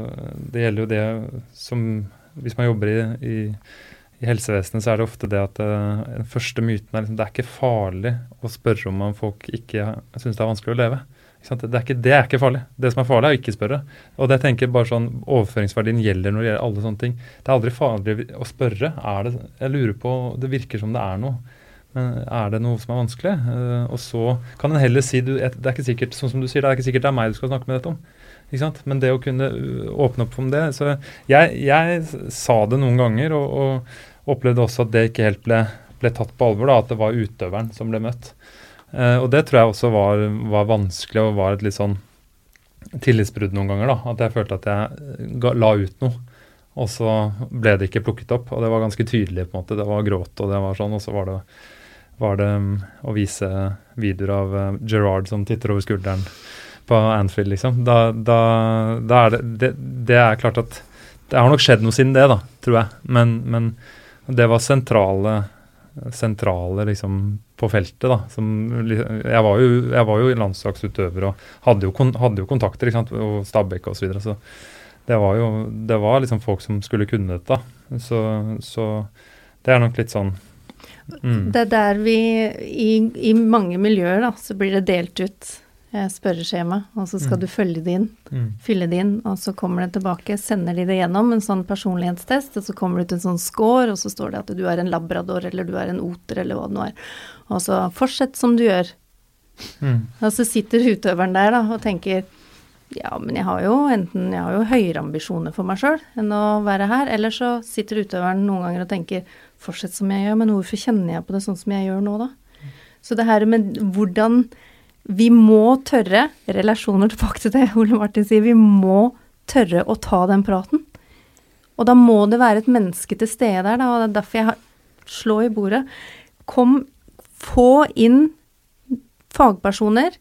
det gjelder jo det som Hvis man jobber i, i, i helsevesenet, så er det ofte det at uh, den første myten er liksom det er ikke farlig å spørre om man folk ikke syns det er vanskelig å leve. Det, er ikke, det er ikke farlig. Det som er farlig, er å ikke spørre. Og det jeg tenker bare sånn, Overføringsverdien gjelder når det gjelder alle sånne ting. Det er aldri farlig å spørre. Det, jeg lurer på, Det virker som det er noe. Men er det noe som er vanskelig? Uh, og så kan en heller si du, Det er ikke sikkert sånn som du sier, det er ikke sikkert det er meg du skal snakke med dette om. Ikke sant? Men det å kunne uh, åpne opp om det så Jeg, jeg sa det noen ganger, og, og opplevde også at det ikke helt ble, ble tatt på alvor. da, At det var utøveren som ble møtt. Eh, og det tror jeg også var, var vanskelig og var et litt sånn tillitsbrudd noen ganger. da, At jeg følte at jeg ga, la ut noe, og så ble det ikke plukket opp. Og det var ganske tydelig. på en måte, Det var gråt, og det var sånn, og så var det, var det um, å vise videoer av uh, Gerard som titter over skulderen på Anfield, liksom. Da, da, da er det, det Det er klart at det har nok skjedd noe siden det, da, tror jeg. Men, men det var sentrale sentrale liksom på feltet. da, som, jeg, var jo, jeg var jo landslagsutøver og hadde jo, hadde jo kontakter, ikke sant, og Stabæk osv. Så, videre, så det var jo det var liksom folk som skulle kunne dette. Så, så det er nok litt sånn mm. Det er der vi i, i mange miljøer da, så blir det delt ut spørreskjema, og så skal Mm. du følge det inn, Mm. fylle det inn, og så kommer det tilbake, sender de det gjennom, en sånn personlighetstest, og så kommer det ut en sånn score, og så står det at du er en labrador, eller du er en oter, eller hva det nå er. Og så fortsett som du gjør. Mm. Og så sitter utøveren der da, og tenker ja, men jeg har jo enten jeg har jo høyere ambisjoner for meg sjøl enn å være her, eller så sitter utøveren noen ganger og tenker fortsett som jeg gjør, men hvorfor kjenner jeg på det sånn som jeg gjør nå, da? Så det her med hvordan vi må tørre, relasjoner tilbake til det Ole Martin sier, vi må tørre å ta den praten. Og da må det være et menneske til stede der, da, og det er derfor jeg har slå i bordet. Kom, få inn fagpersoner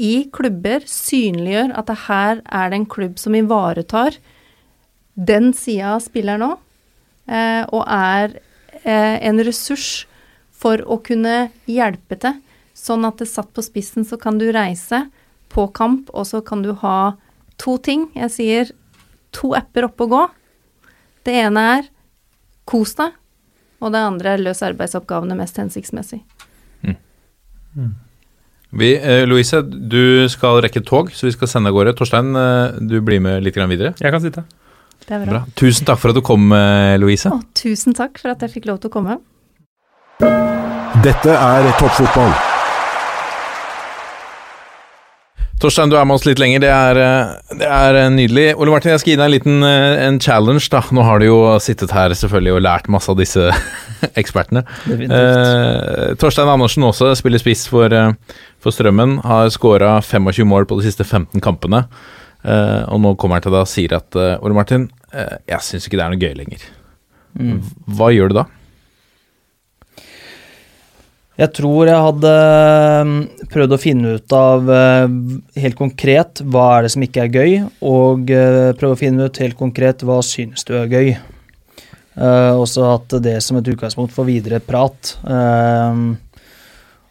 i klubber, synliggjør at det her er det en klubb som ivaretar den sida av spilleren nå, eh, og er eh, en ressurs for å kunne hjelpe til. Sånn at det satt på spissen, så kan du reise på kamp, og så kan du ha to ting. Jeg sier to apper oppe og gå. Det ene er kos deg, og det andre er løs arbeidsoppgavene mest hensiktsmessig. Vi, eh, Louise, du skal rekke tog, så vi skal sende av gårde. Torstein, eh, du blir med litt videre. Jeg kan sitte. Det er bra. Bra. Tusen takk for at du kom, eh, Louise. Å, tusen takk for at jeg fikk lov til å komme. Dette er toppfotball. Torstein, du er med oss litt lenger. Det er, eh, det er eh, nydelig. Ole Martin, jeg skal gi deg en liten eh, en challenge. da. Nå har du jo sittet her selvfølgelig og lært masse av disse ekspertene. Eh, Torstein Andersen også spiller spiss for, for Strømmen. Har skåra 25 mål på de siste 15 kampene. Eh, og nå kommer han til deg og sier at Ole Martin, eh, jeg syns ikke det er noe gøy lenger. Mm. Hva gjør du da? Jeg tror jeg hadde mm, prøvd å finne ut av eh, helt konkret hva er det som ikke er gøy, og eh, prøve å finne ut helt konkret hva synes du er gøy. Uh, også hatt det som et utgangspunkt for videre prat. Uh,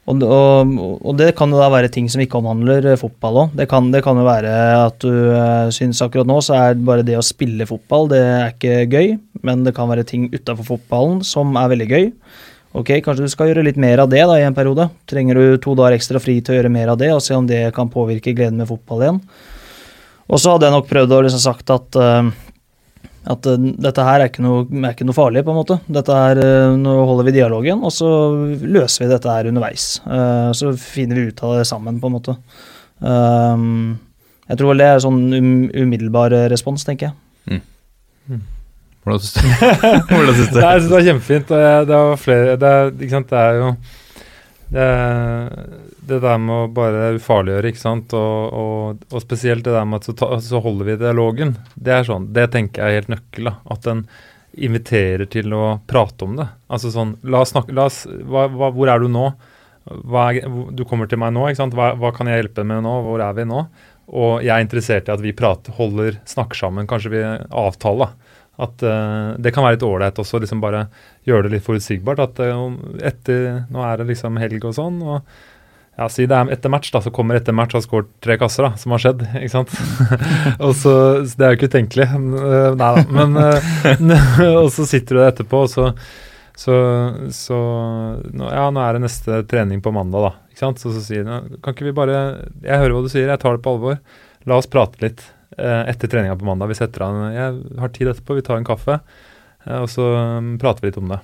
og, og, og det kan jo da være ting som ikke omhandler eh, fotball òg. Det, det kan jo være at du uh, syns akkurat nå så er bare det å spille fotball, det er ikke gøy, men det kan være ting utafor fotballen som er veldig gøy. Ok, kanskje du skal gjøre litt mer av det da i en periode. Trenger du to dager ekstra fri til å gjøre mer av det, og se om det kan påvirke gleden med fotball igjen. Og så hadde jeg nok prøvd å liksom sagt at, eh, at eh, dette her er ikke, noe, er ikke noe farlig, på en måte. Dette her, eh, Nå holder vi dialogen, og så løser vi dette her underveis. Eh, så finner vi ut av det sammen, på en måte. Jeg tror vel det er sånn um, umiddelbar respons, tenker jeg. Hvordan syns du, Hvordan syns du? Nei, jeg syns det var kjempefint. det var flere det det er jo det, det der med å bare ufarliggjøre, ikke sant, og, og, og spesielt det der med at så, ta, så holder vi dialogen. Det er sånn, det tenker jeg er helt nøkkel. da, At den inviterer til å prate om det. Altså sånn, la oss snakke, la oss, hva, hva, Hvor er du nå? er, Du kommer til meg nå, ikke sant? Hva, hva kan jeg hjelpe med nå? Hvor er vi nå? Og jeg er interessert i at vi prater, holder, snakker sammen. Kanskje vi avtaler. da. At uh, Det kan være litt ålreit også, liksom bare gjøre det litt forutsigbart. At uh, etter, nå er det liksom helg og sånn. og ja, Si det er etter match, da, så kommer etter match og har skåret tre kasser, da, som har skjedd. ikke sant? og så, så Det er jo ikke utenkelig. Eh, Nei da. Men Og så sitter du der etterpå, og så så, så nå, ja, nå er det neste trening på mandag, da. Ikke sant? Så, så sier han Kan ikke vi bare Jeg hører hva du sier, jeg tar det på alvor. La oss prate litt etter treninga på mandag. Vi setter an Jeg har tid etterpå, vi tar en kaffe, eh, og så um, prater vi litt om det.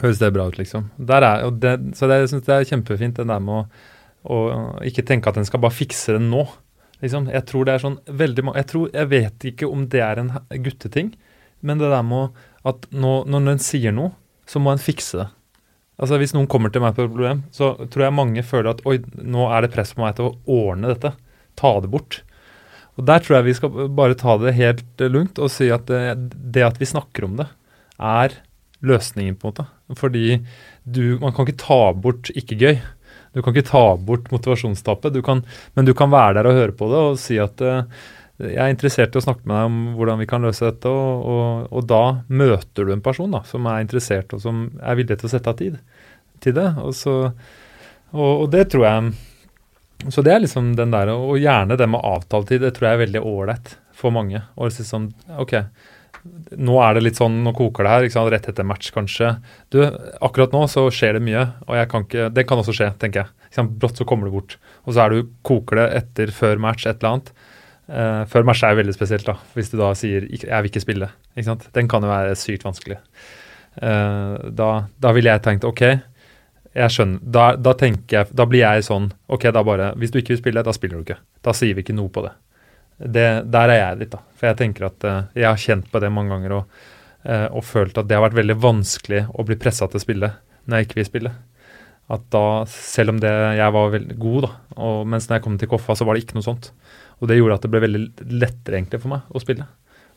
Høres det bra ut, liksom. Er, det, så det, jeg syns det er kjempefint, det der med å, å ikke tenke at en skal bare fikse det nå. Liksom. Jeg tror det er sånn veldig Jeg jeg vet ikke om det er en gutteting, men det der med at nå, når en sier noe, så må en fikse det. Altså Hvis noen kommer til meg på et problem, så tror jeg mange føler at oi, nå er det press på meg til å ordne dette. Ta det bort. Og Der tror jeg vi skal bare ta det helt lungt lugnt og si at det, det at vi snakker om det, er løsningen, på en måte. Fordi du, man kan ikke ta bort ikke gøy. Du kan ikke ta bort motivasjonstapet, du kan, men du kan være der og høre på det og si at eh, jeg er interessert i å snakke med deg om hvordan vi kan løse dette, og, og, og da møter du en person da, som er interessert og som er villig til å sette av tid til det. Og, så, og det tror jeg Så det er liksom den der, og gjerne det med avtaletid, det tror jeg er veldig ålreit for mange. Og si sånn, ok, nå er det litt sånn, nå koker det her, ikke sant? rett etter match kanskje. Du, akkurat nå så skjer det mye, og jeg kan ikke, det kan også skje, tenker jeg. Ikke? Brått så kommer det bort. Og så er du, koker det etter, før match, et eller annet. Eh, før match er jo veldig spesielt, da, hvis du da sier 'jeg vil ikke spille'. Ikke sant? Den kan jo være sykt vanskelig. Eh, da, da ville jeg tenkt ok, jeg skjønner, da, da tenker jeg, da blir jeg sånn ok, da bare, Hvis du ikke vil spille, da spiller du ikke. Da sier vi ikke noe på det. det der er jeg litt, da. For jeg tenker at uh, jeg har kjent på det mange ganger og, uh, og følt at det har vært veldig vanskelig å bli pressa til å spille når jeg ikke vil spille. At da, selv om det, jeg var veldig god, da, og mens når jeg kom til Koffa, så var det ikke noe sånt. Og det gjorde at det ble veldig lettere egentlig for meg å spille.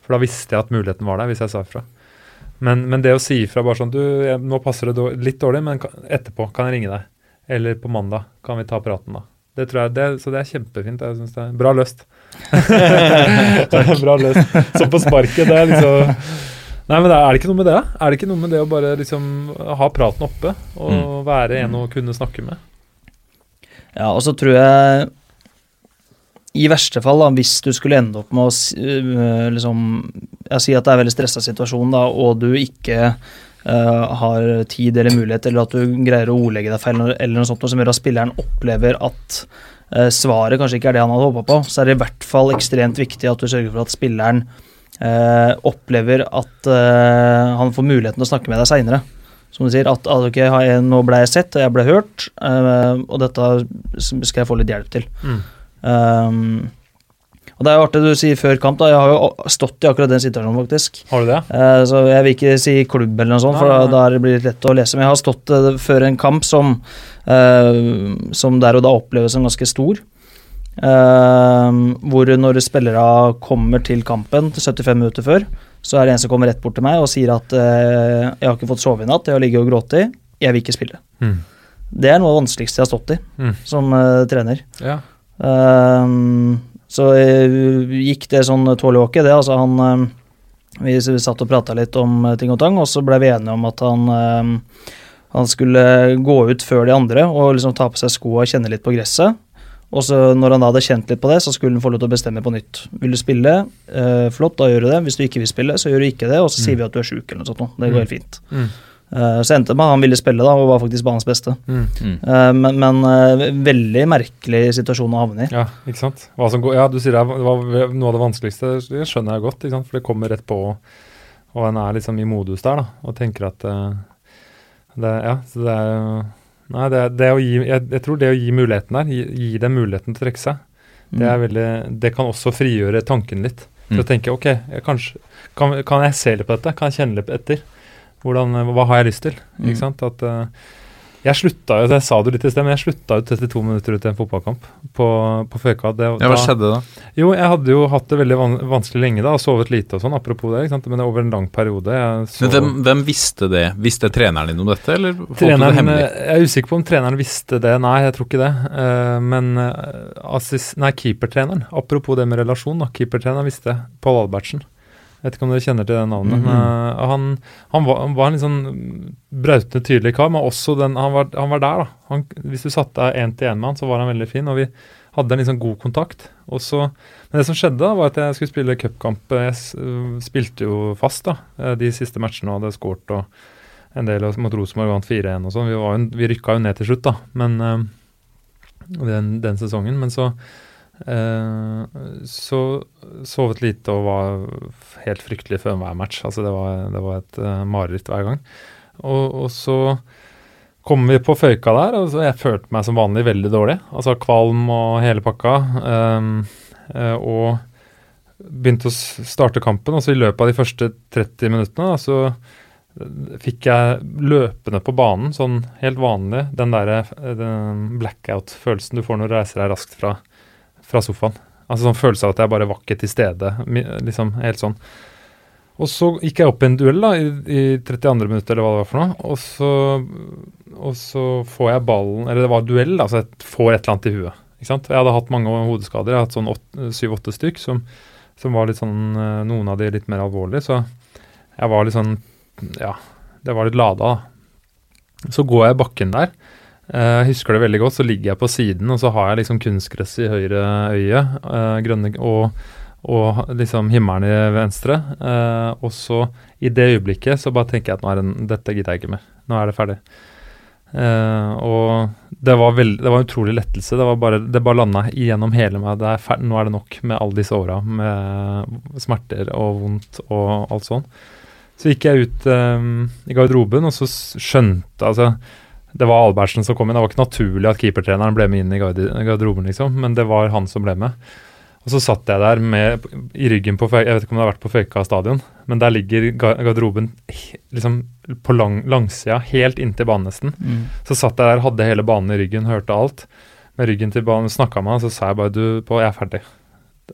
For da visste jeg at muligheten var der, hvis jeg sa ifra. Men, men det å si ifra bare sånn Du, jeg, nå passer det dår- litt dårlig, men kan, etterpå kan jeg ringe deg. Eller på mandag kan vi ta praten, da. Det tror jeg, det, så det er kjempefint. Jeg synes det er Bra løst. Bra løst. Sånn på sparket. Det er liksom Nei, men det er, det ikke noe med det? da? Er det ikke noe med det å bare liksom ha praten oppe og være en å kunne snakke med? Ja, og så tror jeg i verste fall, da, hvis du skulle ende opp med å øh, liksom, jeg sier at det er en veldig stressa situasjon, da, og du ikke uh, har tid eller mulighet, eller at du greier å ordlegge deg feil, eller noe sånt, som gjør at spilleren opplever at uh, svaret kanskje ikke er det han hadde håpa på, så er det i hvert fall ekstremt viktig at du sørger for at spilleren uh, opplever at han får muligheten til å snakke med deg seinere. Som du sier, at, at ok, nå ble jeg sett, og jeg ble hørt, og dette skal jeg få litt hjelp til. Mm. Um, og Det er jo artig du sier før kamp. da Jeg har jo stått i akkurat den situasjonen, faktisk. Har du det? Eh, så Jeg vil ikke si klubb, eller noe sånt, for Nei, nei, da, er det lett å lese. Men jeg har stått eh, før en kamp som, eh, som der og da oppleves som ganske stor. Eh, hvor når spillere kommer til kampen til 75 minutter før, så er det en som kommer rett bort til meg og sier at eh, jeg har ikke fått sove i natt, jeg har ligget og grått jeg vil ikke spille. Mm. Det er noe av det vanskeligste jeg har stått i Mm. som eh, trener. Ja. Ehm, så eh, gikk det sånn tålelig åke, det. Altså han eh, Vi satt og prata litt om eh, ting og tang, og så ble vi enige om at han eh, han skulle gå ut før de andre og liksom ta på seg skoa og kjenne litt på gresset. Og så når han da hadde kjent litt på det, så skulle han få lov til å bestemme på nytt. Vil du spille? Eh, flott, da gjør du det. Hvis du ikke vil spille, så gjør du ikke det, og så sier vi at du er sjuk eller noe sånt. Det går helt fint. Mm. Eh, så endte det med at han ville spille, da, og var faktisk banens beste. Mm. Eh, men men eh, veldig merkelig situasjon å havne i. Ja, ikke sant. Hva som går, ja, du sier det var noe av det vanskeligste. Det skjønner jeg godt, ikke sant? for det kommer rett på, og en er liksom i modus der da, og tenker at det, Ja, så det er jo Nei, det, det å gi, jeg, jeg tror det å gi muligheten der, gi, gi dem muligheten til å trekke seg, det er veldig Det kan også frigjøre tanken litt. For Mm. å tenke ok, jeg kanskje, kan, kan jeg se litt på dette? Kan jeg kjenne litt etter? Hvordan, hva har jeg lyst til? Mm. Ikke sant? At, uh, Jeg slutta jo, jeg sa det litt i sted, men jeg slutta jo 32 minutter ut i en fotballkamp på, på Føka. Det, Ja, hva skjedde da? Jo, jeg hadde jo hatt det veldig van vanskelig lenge da, og sovet lite og sånn, apropos det, ikke sant? men over en lang periode. Så, Men hvem, hvem visste det? Visste treneren din om dette, eller holdt du det hemmelig? jeg er usikker på om treneren visste det, nei, jeg tror ikke det. Uh, men eh, assis, nei, keepertreneren, apropos det med relasjon, da, keepertreneren visste det, Pål Albertsen. Vet ikke om dere kjenner til det navnet. Mhm. uh, han, han, var, han var en litt sånn brautende, tydelig kar, men også den Han var, han var der, da. Han, hvis du satte deg én til én med han, så var han veldig fin, og vi hadde en liksom god kontakt. Og så, men det som skjedde, da, var at jeg skulle spille cupkamp. Jeg øh, spilte jo fast da, eh, de siste matchene og hadde skåret og en del av mot Rosenborg vant 4-1 og sånn. Vi, var jo- vi rykka jo ned til slutt, da, men uh, den, den sesongen. Men så eh, så sovet lite og var helt fryktelig før hver match. Altså det var, det var et eh, mareritt hver gang. Og, og så kom vi på Føyka der, og jeg følte meg som vanlig veldig dårlig. Altså kvalm og hele pakka. eh, og begynte å starte kampen, og så i løpet av de første 30 minuttene da, så eh, fikk jeg løpende på banen, sånn helt vanlig, den derre eh, blackout-følelsen du får når du reiser deg raskt fra, fra sofaen. Altså sånn følelse av at jeg bare var ikke til stede, liksom helt sånn. Og så gikk jeg opp i en duell da, i, i 32. minutt, eller hva det var for noe. Og så, og så får jeg ballen Eller det var duell, da, så jeg får et eller annet i huet. Ikke sant? Jeg hadde hatt mange hodeskader. Jeg hadde hatt sånn syv-åtte stykk som, som var litt sånn eh, Noen av de litt mer alvorlige. Så jeg var litt sånn Ja, det var litt lada, da. Så går jeg bakken der. Eh, Jeg husker det veldig godt. Så ligger jeg på siden, og så har jeg liksom kunstgress i høyre øye. eh, grønne og og liksom himmelen i venstre. Eh, og så, i det øyeblikket, så bare tenker jeg at nå er det, dette gidder jeg ikke mer. Nå er det ferdig. Eh, og det var, veld, det var en utrolig lettelse. Det, bare, det bare landa igjennom hele meg. Er fer nå er det nok med alle disse åra med smerter og vondt og alt sånn. Så gikk jeg ut um, i garderoben, og så skjønte altså Det var Albertsen som kom inn. Det var ikke naturlig at keepertreneren ble med inn i garderoben, liksom, men det var han som ble med. Og så satt jeg der med, i ryggen på Jeg vet ikke om det har vært på Føyka stadion, men der ligger garderoben liksom på lang, langsida, helt inntil banen nesten. Mm. Så satt jeg der, hadde hele banen i ryggen, hørte alt. Med ryggen til banen, snakka med han, så sa jeg bare du, på, jeg er ferdig.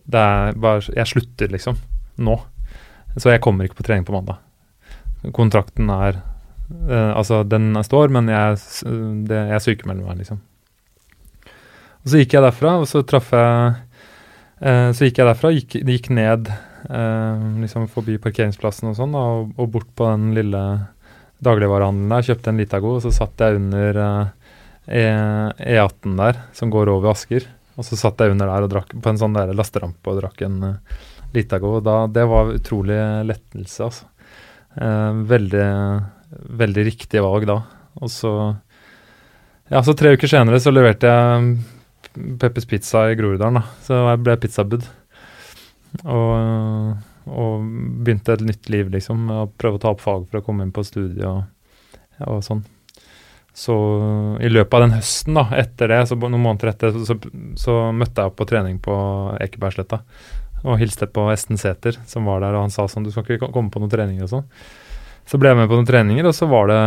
Det er bare, jeg slutter, liksom. Nå. Så jeg kommer ikke på trening på mandag. Kontrakten er eh, Altså, den står, men jeg, det, jeg sykemelder meg, liksom. Og så gikk jeg derfra, og så traff jeg uh, Så gikk jeg derfra, gikk, gikk ned uh, liksom forbi parkeringsplassen og sånn, og, og bort på den lille dagligvarehandelen der, kjøpte en Litago, og så satt jeg under E- E18 der, som går over Asker. Og så satt jeg under der og drakk på en sånn der lasterampe og drakk en uh, Litago. Og da, det var utrolig lettelse, altså. Veldig, veldig riktig valg da. Og så Ja, så tre uker senere så leverte jeg Peppers Pizza i Groruddalen, da. Så jeg ble pizzabud. Og, og begynte et nytt liv, liksom. Å prøve å ta opp fag for å komme inn på studiet og, og sånn. Så i løpet av den høsten, da, etter det, så noen måneder etter, så, så, så møtte jeg opp på trening på Ekebergsletta. Og hilste på Esten Sæther, som var der, og han sa sånn Du skal ikke komme på noen treninger og sånn. Så ble jeg med på noen treninger, og så var det,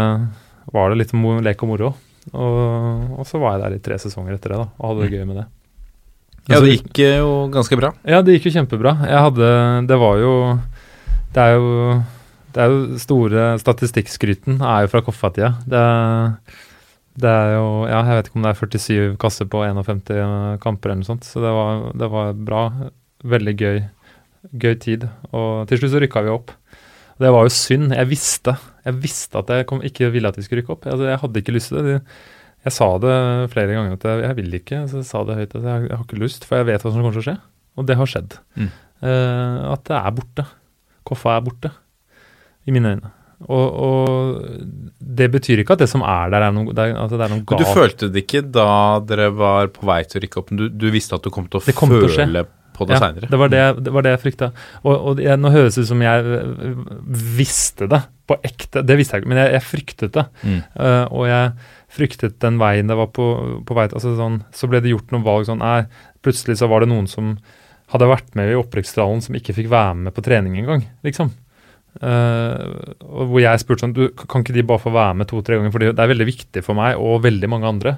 var det litt lek og moro. Og, og så var jeg der i tre sesonger etter det, da, og hadde det gøy med det. Ja, det gikk eh, jo ganske bra. Ja, det gikk jo kjempebra. Jeg hadde Det var jo Det er jo det er jo store Statistikkskryten er jo fra Koffa-tida. Det, det er jo Ja, jeg vet ikke om det er 47 kasser på 51 kamper eller noe sånt, så det var, det var bra. Veldig gøy, gøy tid. Og til slutt så rykka vi opp. Det var jo synd. Jeg visste Jeg visste at jeg kom, ikke ville at vi skulle rykke opp. Jeg, jeg hadde ikke lyst til det. Jeg sa det flere ganger at jeg, jeg vil ikke. Så jeg sa det høyt at jeg, jeg har ikke lyst, for jeg vet hva som kommer til å skje. Og det har skjedd. Mm. Uh, at det er borte. Koffa er borte, i mine øyne. Og, og det betyr ikke at det som er der, er noe, det er, at det er noe Men galt. du følte det ikke da dere var på vei til å rykke opp, du, du visste at du kom til å kom føle til å på det ja, seinere? Det var det, var det jeg frykta. Og, og jeg, nå høres det ut som jeg øh, visste det på ekte. Det visste jeg ikke, men jeg, jeg fryktet det. Mm. Uh, og jeg fryktet den veien det var på, på vei altså sånn, Så ble det gjort noen valg sånn nei, Plutselig så var det noen som hadde vært med i opprykksdalen som ikke fikk være med på trening engang, liksom. Uh, hvor jeg spurte sånn du, Kan ikke de bare få være med to-tre ganger? For det er veldig viktig for meg og veldig mange andre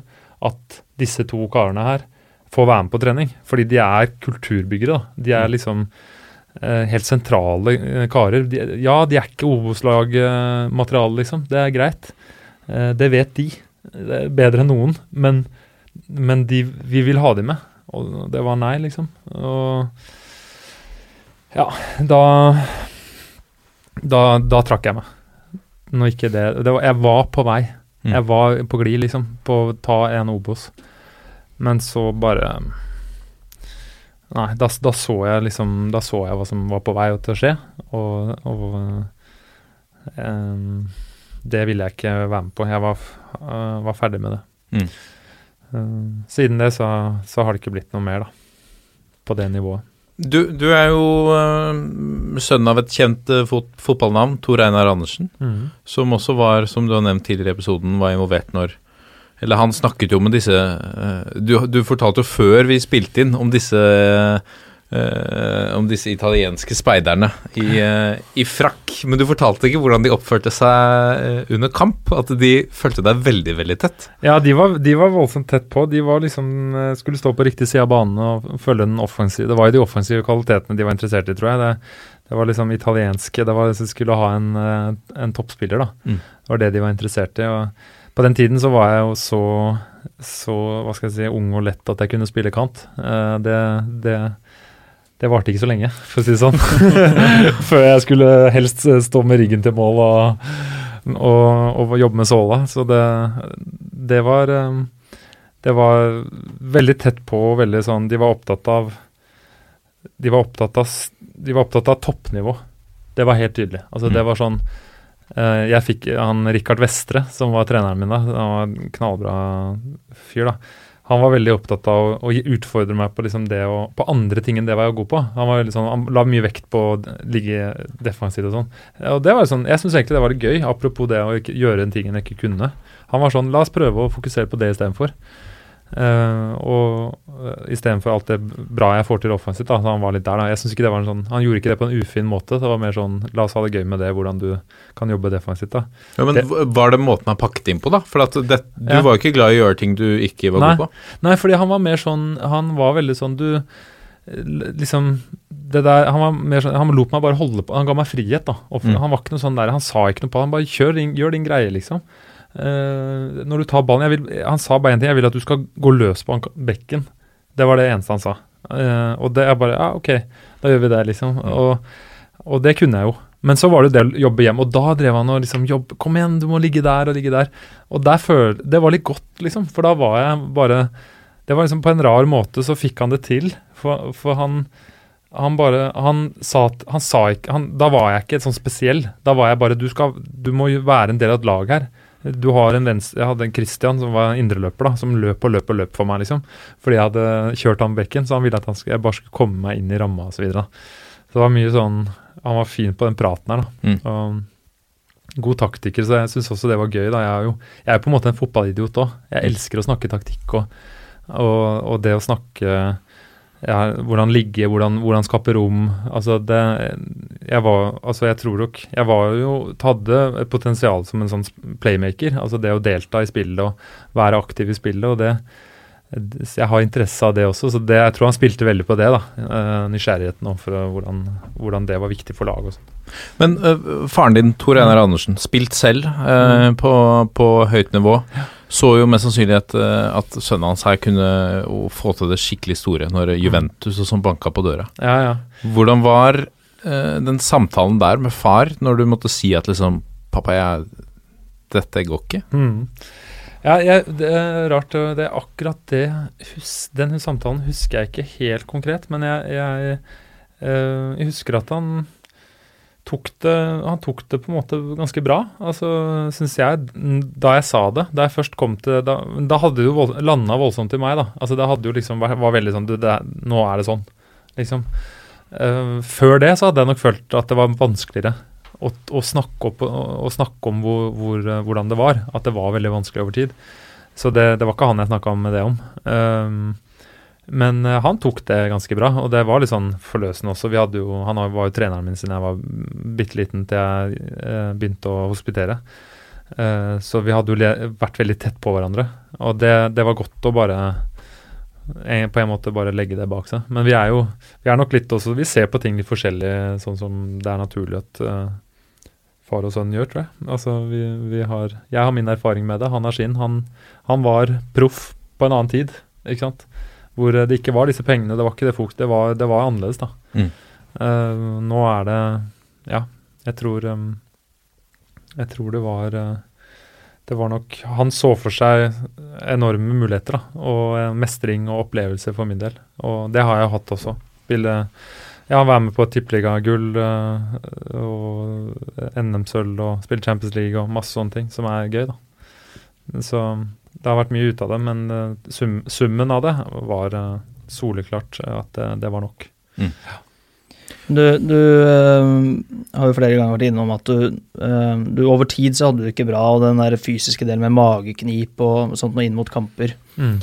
at disse to karene her får være med på trening. Fordi de er kulturbyggere. da. De er liksom eh, helt sentrale eh, karer. De, ja, de er ikke Obos-lag-materiale, liksom. Det er greit. Eh, det vet de. Det er bedre enn noen. Men, men de, vi vil ha de med. Og det var nei, liksom. Og ja, da Da, da trakk jeg meg. Når ikke det, det var, Jeg var på vei. Mm. Jeg var på glid, liksom, på å ta en Obos. Men så bare Nei, da, da så jeg liksom Da så jeg hva som var på vei til å skje, og, og um, det ville jeg ikke være med på. Jeg var, øh, var ferdig med det. Mm. Uh, siden det så, så har det ikke blitt noe mer, da. På det nivået. Du, du er jo uh, sønn av et kjent fot fotballnavn, Tor Einar Andersen, som også var, som du har nevnt tidligere i episoden, var involvert når Eller han snakket jo om disse eh, du, du fortalte jo før vi spilte inn om disse Uh, om disse italienske speiderne i, uh, i frakk. Men du fortalte ikke hvordan de oppførte seg uh, under kamp. At de fulgte deg veldig, veldig tett. Ja, de var, de var voldsomt tett på. De var liksom, skulle stå på riktig side av banen og følge den offensive Det var jo de offensive kvalitetene de var interessert i, tror jeg. Det, det var liksom italienske Det var de skulle ha en, en toppspiller, da. Mm. Det var det de var interessert i. og På den tiden så var jeg jo så, så hva skal jeg si, ung og lett at jeg kunne spille kant. Eh, Det, det det varte ikke så lenge, for å si det sånn. Før jeg skulle helst stå med ryggen til mål og, og, og jobbe med såla. Så det, det var eh, Det var veldig tett på og veldig sånn De var opptatt av De var opptatt av, de var opptatt av toppnivå. Det var helt tydelig. Altså det Mm. var sånn eh, Jeg fikk han Rikard Vestre, som var treneren min da. Han var en knallbra fyr, da. Han var veldig opptatt av å, å utfordre meg på, liksom det å, på andre ting enn det var jeg var god på. Han var veldig sånn, han la mye vekt på å ligge defensivt og sånn. Og det var sånn, Jeg syns egentlig det var litt gøy, apropos det å gjøre en ting en ikke kunne. Han var sånn La oss prøve å fokusere på det istedenfor. Uh, og uh, istedenfor alt det bra jeg får til offensivt. da, Han var litt der da, jeg synes ikke det var en sånn, han gjorde ikke det på en ufin måte. Det var mer sånn La oss ha det gøy med det, hvordan du kan jobbe defensivt. da. Ja, men Det- Var det måten han pakket inn på, da? For at det, du Ja. var jo ikke glad i å gjøre ting du ikke var Nei. god på. Nei, fordi han var mer sånn Han var veldig sånn Du Liksom det der, Han var mer sånn Han lot meg bare holde på Han ga meg frihet, da. Mm. Han var ikke noe sånn der Han sa ikke noe på Han bare kjør din, gjør din greie, liksom. Eh, når du tar ballen vil, Han sa bare én ting. Jeg vil at du skal gå løs på bekken. Det var det eneste han sa. Eh, og det er bare Ja, OK, da gjør vi det, liksom. Og, og det kunne jeg jo. Men så var det det å jobbe hjem, og da drev han og liksom jobb, Kom igjen, du må ligge der og ligge der. Og der føl, det var litt godt, liksom. For da var jeg bare Det var liksom på en rar måte så fikk han det til. For, for han han bare Han sa Han sa ikke han, Da var jeg ikke sånn spesiell. Da var jeg bare Du skal Du må være en del av et lag her. Du har en venstre Jeg hadde en Christian som var indreløper, da, som løp og løp og løp for meg, liksom. Fordi jeg hadde kjørt han bekken, så han ville at han skulle, jeg bare skulle komme meg inn i ramma osv. Så, videre, så det var mye sånn Han var fin på den praten her, da. Mm. Og, god taktiker, så jeg syns også det var gøy. da, Jeg er jo jeg er på en måte en fotballidiot òg. Jeg elsker å snakke taktikk og, og, og det å snakke ja, hvordan ligge, hvordan, hvordan skape rom. Altså det Jeg var Altså, jeg tror nok Jeg var jo hadde et potensial som en sånn playmaker. Altså det å delta i spillet og være aktiv i spillet, og det Jeg har interesse av det også, så det, jeg tror han spilte veldig på det. da, eh, Nysgjerrigheten overfor hvordan, hvordan det var viktig for laget og sånn. Men uh, faren din, Tor Einar Andersen, spilt selv øh, på, på høyt nivå. Så jo med sannsynlighet at, at sønnen hans her kunne få til det skikkelig store når Juventus og sånn banka på døra. Ja, ja. Hvordan var øh, den samtalen der med far, når du måtte si at liksom Pappa, jeg, dette går ikke. Mm. Ja, jeg, det er rart. Det er akkurat det hus, Den samtalen husker jeg ikke helt konkret, men jeg, jeg, øh, jeg husker at han tok det Han tok det på en måte ganske bra. Altså, syns jeg, da jeg sa det Da jeg først kom til Da, da hadde det jo vold, landa voldsomt i meg, da. Altså, det hadde jo liksom var, veldig sånn du, det, Nå er det sånn, liksom. Uh, før det så hadde jeg nok følt at det var vanskeligere å, å, snakke, opp, å, å snakke om hvor, hvor, eh, hvordan det var. At det var veldig vanskelig over tid. Så det, det var ikke han jeg snakka med det om. Ehm, Men uh, han tok det ganske bra, og det var litt sånn forløsende også. Jo, han var jo treneren min siden jeg var bitte liten til jeg uh, begynte å hospitere. Uh, så vi hadde jo vært veldig tett på hverandre, og det, det var godt å bare en, på en måte bare legge det bak seg. Men vi er jo vi er nok litt også Vi ser på ting litt forskjellig, sånn som det er naturlig at far og sønn gjør, tror jeg. Altså, vi, vi har Jeg har min erfaring med det, han har sin. Han, han var proff på en annen tid, ikke sant. Hvor eh, det ikke var disse pengene, det var ikke det fokus, det var, det var annerledes, da. Mm. Uh, nå er det Ja, jeg tror um, Jeg tror det var uh, det var nok Han så for seg enorme muligheter, da. Og eh, mestring og opplevelse for min del. Og det har jeg hatt også. Ville ja, være med på tippeligagull uh, og NM-sølv og spille Champions League og masse sånne ting som er gøy, da. Så det har vært mye ut av det, men eh, sum, summen av det var eh, soleklart at det, det var nok. Du, du øh, har jo flere ganger vært innom at du, øh, du over tid så hadde du ikke bra, og den der fysiske delen med mageknip og sånt noe inn mot kamper. Mm.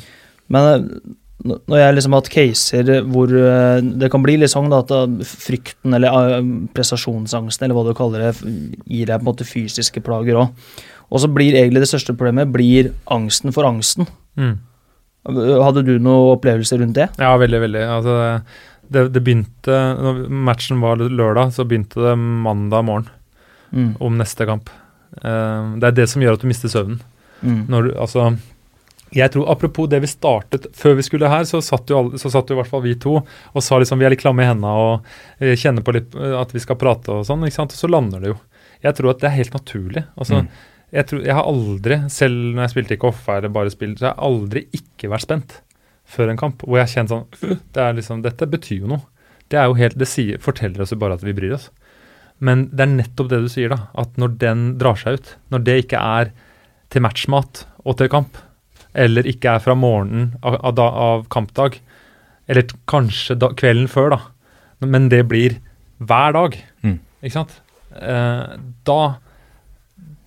Men når jeg liksom har hatt caser hvor det kan bli litt sånn da, at frykten eller prestasjonsangsten eller hva du kaller det, gir deg på en måte fysiske plager òg. Og så blir egentlig det største problemet blir angsten for angsten. Mm. Hadde du noen opplevelser rundt det? Ja, veldig, veldig. Altså, det, det begynte Når matchen var lørdag, så begynte det mandag morgen Mm. om neste kamp. Uh, det er det som gjør at du mister søvnen. Mm. Når du, altså, jeg tror, Apropos det vi startet Før vi skulle her, så satt jo, alle, så satt jo i hvert fall vi to og sa liksom vi er litt klamme i hendene og eh, kjenner på litt eh, at vi skal prate og sånn. ikke sant? Og så lander det jo. Jeg tror at det er helt naturlig. altså Mm. Jeg, tror, jeg har aldri, selv når jeg spilte i Koffa eller bare spilt, så har jeg aldri ikke vært spent før en kamp. Hvor jeg har kjent sånn «Øh, det er liksom, Dette betyr jo noe. Det er jo helt, det sier, forteller oss jo bare at vi bryr oss. Men det er nettopp det du sier, da. At når den drar seg ut, når det ikke er til matchmat og til kamp, eller ikke er fra morgenen av, av, av kampdag, eller kanskje da, kvelden før, da, men det blir hver dag, Mm. ikke sant? Eh, da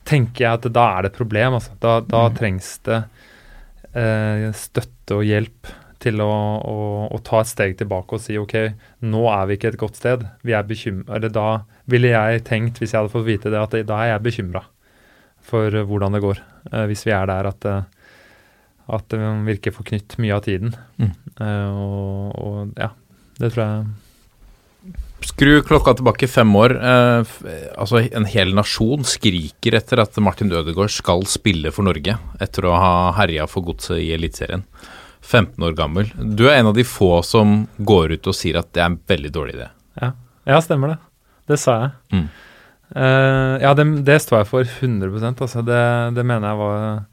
tenker jeg at da er det et problem, altså. Da, da trengs det eh, støtte og hjelp til å, å, å ta et steg tilbake og si ok, nå er vi ikke et godt sted. Vi er bekymra Eller da ville jeg tenkt, hvis jeg hadde fått vite det, at da er jeg bekymra for eh, hvordan det går. eh, hvis vi er der at, eh, at det virker forknytt mye av tiden. Mm. Eh, og, og ja, det tror jeg Skru klokka tilbake fem år. Eh, altså En hel nasjon skriker etter at Martin Ødegaard skal spille for Norge, etter å ha herja for godset i Eliteserien. 15 år gammel. Du er en av de få som går ut og sier at det er en veldig dårlig idé. Ja, stemmer det. Det sa jeg. Mm. Eh, ja, det, det står jeg for 100 altså. Det, det mener jeg var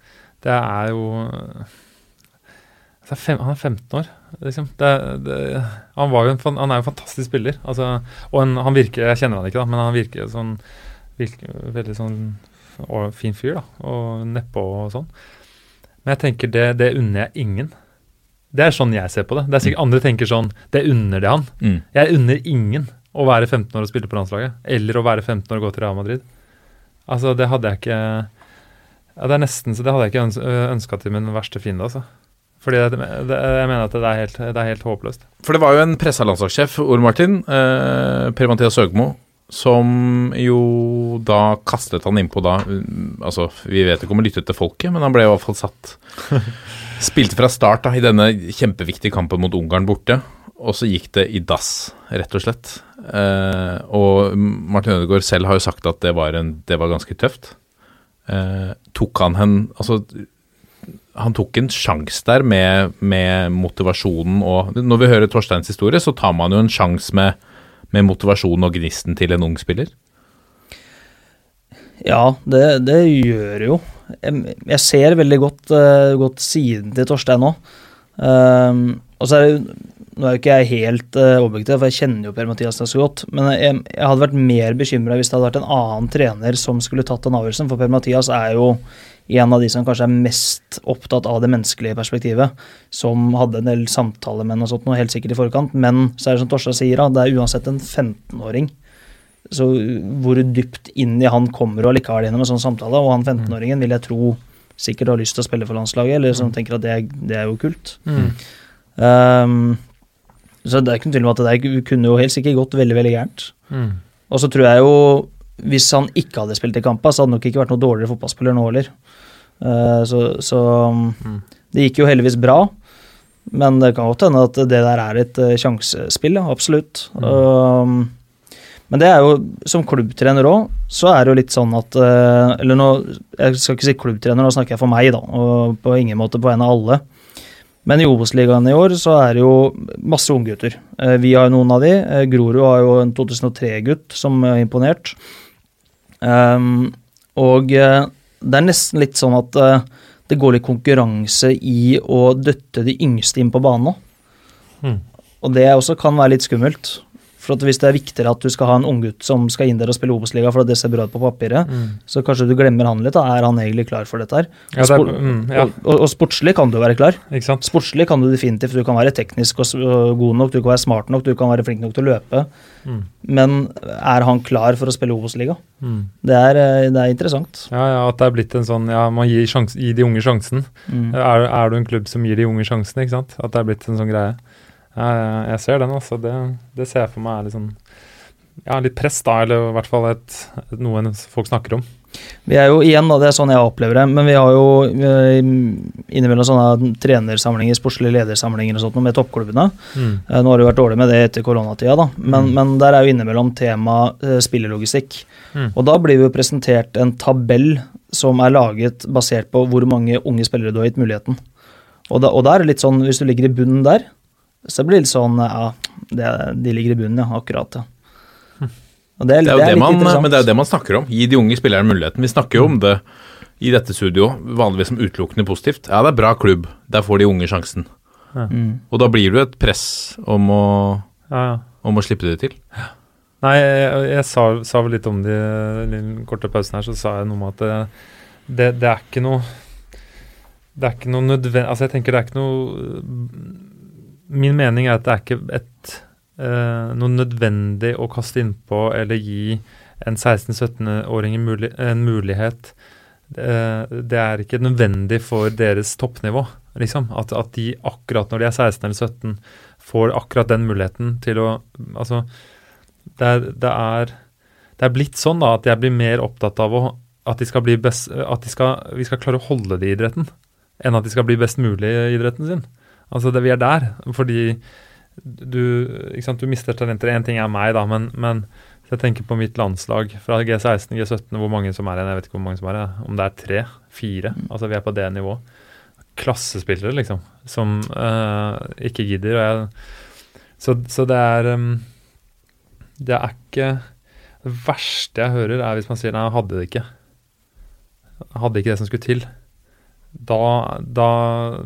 Det er jo altså, fem, Han er 15 år, liksom. Det, det, han, var jo en, han er jo en fantastisk spiller. Altså, og en, han virker Jeg kjenner han ikke, da, men han virker sånn virker veldig sånn og fin fyr, da. Og nedpå og sånn. Men jeg tenker det, det unner jeg ingen. Det er sånn jeg ser på det. Det er sikkert Andre tenker sånn Det unner det han. Mm. Jeg unner ingen å være 15 år og spille på landslaget, eller å være 15 år og gå til Real Madrid. Altså, det hadde jeg ikke ja, Det er nesten så det hadde jeg ikke øns ønska til min verste fiende, altså. Fordi det, det, jeg mener at det er helt, det er helt håpløst. For det var jo en pressa landslagssjef, Ole Martin, eh, Per-Mathias Høgmo, som jo da kastet han innpå da mm, Altså, vi vet ikke om han lyttet til folket, men han ble i hvert fall satt Spilte fra start da, i denne kjempeviktige kampen mot Ungarn borte, og så gikk det i dass, rett og slett. Eh, og Martin Ødegaard selv har jo sagt at det var, en, det var ganske tøft. Eh, tok han hen Altså, han tok en sjanse der med, med motivasjonen og Når vi hører Torsteins historie, så tar man jo en sjanse med, med motivasjonen og gnisten til en ung spiller. Ja, det, det gjør jo. Jeg, jeg ser veldig godt, uh, godt siden til Torstein nå. Ehm, og så er det Nå er jo ikke jeg helt uh, objektiv, for jeg kjenner jo Per-Mathias ganske godt. Men jeg, jeg hadde vært mer bekymra hvis det hadde vært en annen trener som skulle tatt den avgjørelsen. For Per-Mathias er jo en av de som kanskje er mest opptatt av det menneskelige perspektivet. Som hadde en del samtaler med og sånt noe, helt sikkert i forkant. Men så er det som Torstad sier, da, det er uansett en 15-åring. Så hvor dypt inn i han kommer og likevel gjennom en sånn samtale. Og han 15-åringen vil jeg tro sikkert har lyst til å spille for landslaget, eller som tenker at det det er jo kult. Ehm, så det er ikke noe tvil om at det der kunne jo helt sikkert gått veldig, veldig gærent. Mm. Og så tror jeg jo, hvis han ikke hadde spilt i kampa, så hadde han nok ikke vært noe dårligere fotballspiller nå heller. Eh, så så Mm. det gikk jo heldigvis bra. Men det kan godt hende at det der er et eh, sjansespill, ja, absolutt. Um, men det er jo, som klubbtrener òg, så er det jo litt sånn at eh, Eller nå, jeg skal ikke si klubbtrener, nå snakker jeg for meg, da, og på ingen måte på vegne av alle. Men i Obos-ligaen i år så er det jo masse unggutter. Eh, vi har jo noen av de. Grorud har jo en 2003-gutt som har imponert. Um, og eh, det er nesten litt sånn at eh, det går litt konkurranse i å døtte de yngste inn på banen nå. Mm. Og det også kan være litt skummelt. For Hvis det er viktigere at du skal ha en unggutt som skal inn der og spille Obos-liga for at det ser bra ut på papiret, så kanskje du glemmer han litt. da, Er han egentlig klar for dette her? Ja, det er- mm, ja. og, og, og sportslig kan du være klar. Sportslig kan du definitivt. Du kan være teknisk og og god nok, du kan være smart nok, du kan være flink nok til å løpe. Mm. Men er han klar for å spille Obos-liga? Mm. Det, eh, det er interessant. Ja, ja, at det er blitt en sånn Ja, man gir, sjans, gir de unge sjansen. Mm. Er, er du en klubb som gir de unge sjansen, ikke sant? At det er blitt en sånn greie. Jeg ser den, altså. Det, det ser jeg for meg er litt sånn Ja, litt press, da, eller i hvert fall et, et, noe folk snakker om. Vi er jo igjen, da, det er sånn jeg opplever det, men vi har jo eh, innimellom sånne trenersamlinger, sportslige ledersamlinger og sånt med toppklubbene. Mm. Eh, Nå har det vært dårlig med det etter koronatida, da, men, men der er jo innimellom tema eh, spillelogistikk. Mm. Og da blir vi jo presentert en tabell som er laget basert på hvor mange unge spillere du har gitt muligheten. Og da, og der er det litt sånn, hvis du ligger i bunnen der, så det blir litt sånn Ja, det, de ligger i bunnen, ja. Akkurat, ja. Og det er, Det er jo det, litt man, interessant. men det er jo det man snakker om. Gi de unge spillerne muligheten. Vi snakker jo om det i dette studio, vanligvis som utelukkende positivt. Ja, det er bra klubb. Der får de unge sjansen. Mm. Og da blir det jo et press om å, Ja, ja. om å slippe det til. Nei, jeg, jeg sa, sa vel litt om det i den korte pausen her, så sa jeg noe om at det, det, det er ikke noe Det er ikke noe nødvendig Altså, jeg tenker det er ikke noe Min mening er at det er ikke et uh, noe nødvendig å kaste innpå eller gi en 16-17-åring en, mulighet. Uh, det er ikke nødvendig for deres toppnivå, liksom. At, at de akkurat når de er 16 eller 17, får akkurat den muligheten til å Altså, det er, det er, det er blitt sånn da at jeg blir mer opptatt av å, at, best, at skal, vi skal klare å holde det i idretten, enn at de skal bli best mulig i idretten sin. Altså det Vi er der. Fordi du, sant, du mister talenter. Én ting er meg, da, men, men jeg tenker på mitt landslag fra G16, G17, hvor mange som er igjen, jeg vet ikke hvor mange som er igjen, om det er tre, fire, altså vi er på det nivået. Klassespillere, liksom, som uh, ikke gidder. Jeg, så, så det er um, Det er ikke Det verste jeg hører, er hvis man sier nei, jeg hadde det ikke. Jeg hadde ikke det som skulle til. Da, da,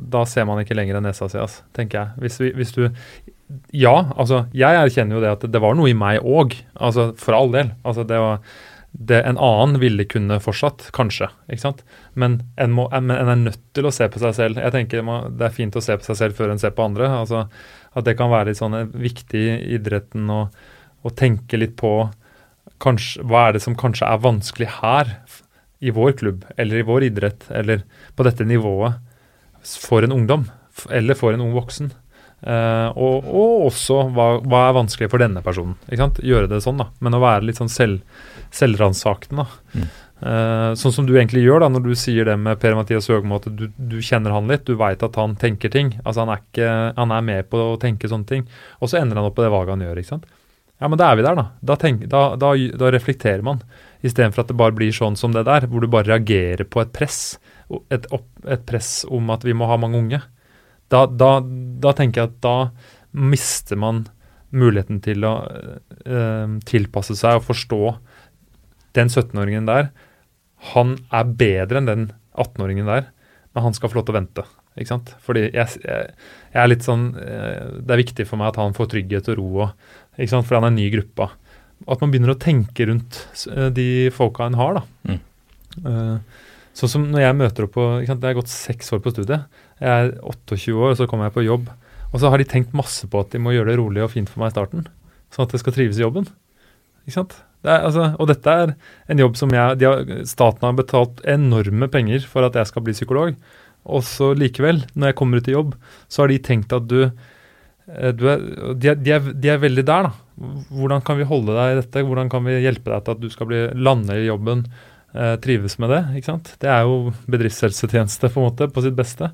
da ser man ikke lenger enn nesa si, altså, tenker jeg. Hvis, vi, hvis du Ja, altså, jeg erkjenner jo det at det var noe i meg òg, altså, for all del. Altså, det var det en annen ville kunne fortsatt, kanskje. ikke sant? Men en, må, en, en er nødt til å se på seg selv. Jeg tenker Det er fint å se på seg selv før en ser på andre. altså At det kan være litt sånn eh, viktig i idretten å, å tenke litt på kanskje, hva er det som kanskje er vanskelig her, i vår klubb, eller i vår idrett, eller på dette nivået, for en ungdom, eller for en ung voksen. Uh, og, og også hva, hva er vanskelig for denne personen. ikke sant? Gjøre det sånn, da. Men å være litt sånn selv, selvransakende, da. Uh, sånn som du egentlig gjør da, når du sier det med Per-Mathias Høgmo, at du, du kjenner han litt, du veit at han tenker ting. Altså Han er ikke, han er med på å tenke sånne ting. Og så ender han opp på det valget han gjør. ikke sant? Ja, men da er vi der, da. Da, tenk, da, da reflekterer man. Istedenfor at det bare blir sånn som det der, hvor du bare reagerer på et press. Et, opp, et press om at vi må ha mange unge. Da, da, da tenker jeg at da mister man muligheten til å øh, tilpasse seg og forstå den 17-åringen der. Han er bedre enn den 18-åringen der, men han skal få lov til å vente. Ikke sant? Fordi jeg, jeg, jeg er litt sånn eh, Det er viktig for meg at han får trygghet og ro, og, ikke sant? fordi han er ny i gruppa. At man begynner å tenke rundt eh, de folka en har, da. Eh, Sånn som når jeg møter opp på ikke sant? Jeg har gått seks år på studiet. Jeg er 28 år, og så kommer jeg på jobb. Og så har de tenkt masse på at de må gjøre det rolig og fint for meg i starten. Sånn at jeg skal trives i jobben. Ikke sant? Det er, altså, og dette er en jobb som jeg har, Staten har betalt enorme penger for at jeg skal bli psykolog. Og så likevel, når jeg kommer ut i jobb, så har de tenkt at du, eh, du er, de, er, de, er, de er veldig der, da. Hvordan kan vi holde deg i dette? Hvordan kan vi hjelpe deg til at du skal bli, lande i jobben, eh, trives med det? ikke sant? Det er jo bedriftshelsetjeneste på en måte, på sitt beste.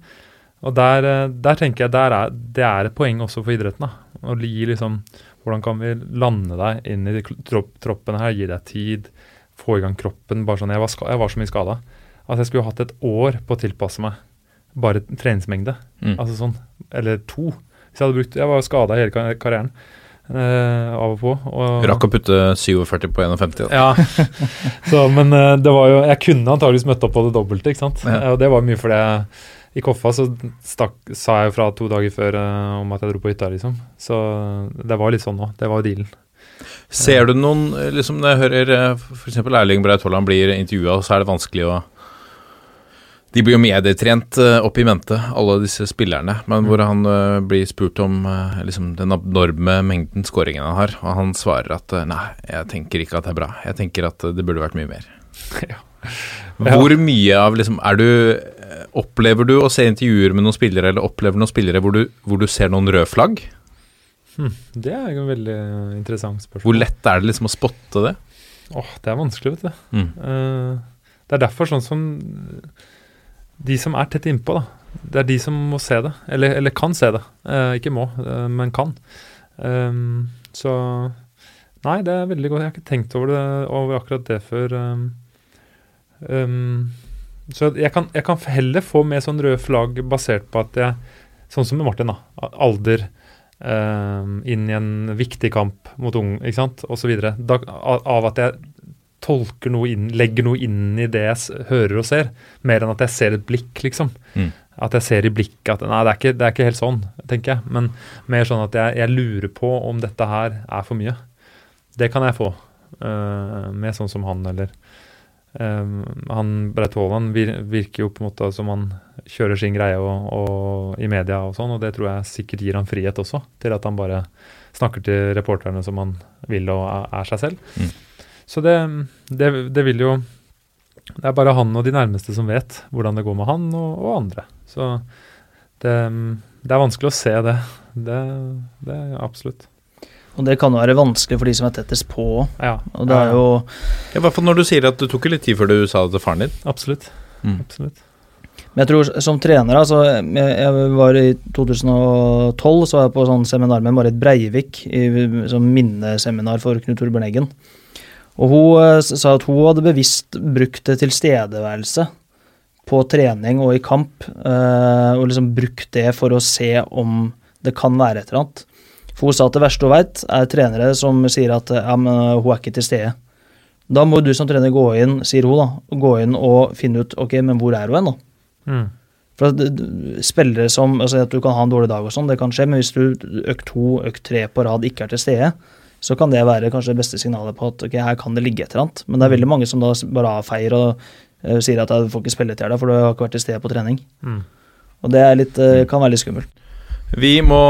Og der, eh, der tenker jeg der er, det er et poeng også for idretten. da. Å gi liksom, Hvordan kan vi lande deg inn i tropp, troppen her, gi deg tid, få i gang kroppen. bare sånn, Jeg var, jeg var så mye skada at jeg skulle hatt et år på å tilpasse meg bare treningsmengde. Mm. Altså sånn, Eller to. Hvis jeg hadde brukt, jeg var skada hele karrieren. Eh, av og på. Og, Rakk å putte 47 på 51. Ja, så, men uh, det var jo Jeg kunne antageligvis møtt opp på det dobbelte, ikke sant. Ja. Eh, Og det var mye fordi jeg i Koffa så stakk, sa jeg jo fra to dager før uh, om at jeg dro på hytta, liksom. Så det var litt sånn òg. Det var dealen. Ser du noen liksom Når jeg hører f.eks. Erling Braut Haaland blir intervjua, så er det vanskelig å De blir jo medietrent eh, opp i mente, alle disse spillerne. Men hvor han eh, blir spurt om eh, liksom den abnorme mengden skåringen han har, og han svarer at nei, jeg tenker ikke at det er bra. Jeg tenker at det burde vært mye mer. Ja. Hvor mye av liksom Er du Opplever du å se intervjuer med noen spillere, eller opplever noen spillere hvor du, hvor du ser noen røde flagg? Hm, det er et veldig interessant spørsmål. Hvor lett er det liksom å spotte det? Åh, det er vanskelig, vet du. Mm. Det er derfor sånn som De som er tett innpå, da. Det er de som må se det. Eller, eller kan se det. Eh, ikke må, eh, men kan. Um, så Nei, det er veldig godt. Jeg har ikke tenkt over, det, over akkurat det før. Um, um, så jeg kan, jeg kan heller få med sånn røde flagg basert på at jeg Sånn som med Martin, da. Alder. Inn i en viktig kamp mot ung, ikke sant, osv. Av at jeg tolker noe inn, legger noe inn i det jeg hører og ser, mer enn at jeg ser et blikk, liksom. Mm. At jeg ser i blikket at nei, det er ikke, det er ikke helt sånn, tenker jeg. Men mer sånn at jeg, jeg lurer på om dette her er for mye. Det kan jeg få uh, med sånn som han, eller um, Han Breit Haaland virker jo på en måte som han kjører sin greie og, og, i media og sånn, og det tror jeg sikkert gir han frihet også, til at han bare snakker til reporterne som han vil og er, er seg selv. Mm. Så det, det, det vil jo Det er bare han og de nærmeste som vet hvordan det går med han og, og andre. Så det, det er vanskelig å se det. Det, det er absolutt. Og det kan jo være vanskelig for de som er tettest på. Ja, Og det er jo I hvert fall når du sier at det tok litt tid før du sa det til faren din. Absolutt. Mm. absolutt. Men jeg tror som trener, altså Jeg, jeg var i 2012 så var jeg på sånn seminar med Marit Breivik, i som minneseminar for Knut Torbjørn Eggen. Og hun eh, sa at hun hadde bevisst brukt det tilstedeværelse på trening og i kamp, eh, og liksom brukt det for å se om det kan være et eller annet. For hun sa at det verste hun veit, er trenere som sier at ja, men eh, hun er ikke til stede. Da må du som trener gå inn, sier hun da, gå inn og finne ut ok, men hvor er hun hen, da? Mm. For at Spillere som altså At du kan ha en dårlig dag og sånn, det kan skje, men hvis du økt to, økt tre på rad ikke er til stede, så kan det være kanskje det beste signalet på at ok, her kan det ligge et eller annet. Men det er veldig mange som da bare avfeier og uh, sier at du får ikke spille til deg, for du har ikke vært til stede på trening. Mm. Og det er litt, uh, kan være litt skummelt. Vi må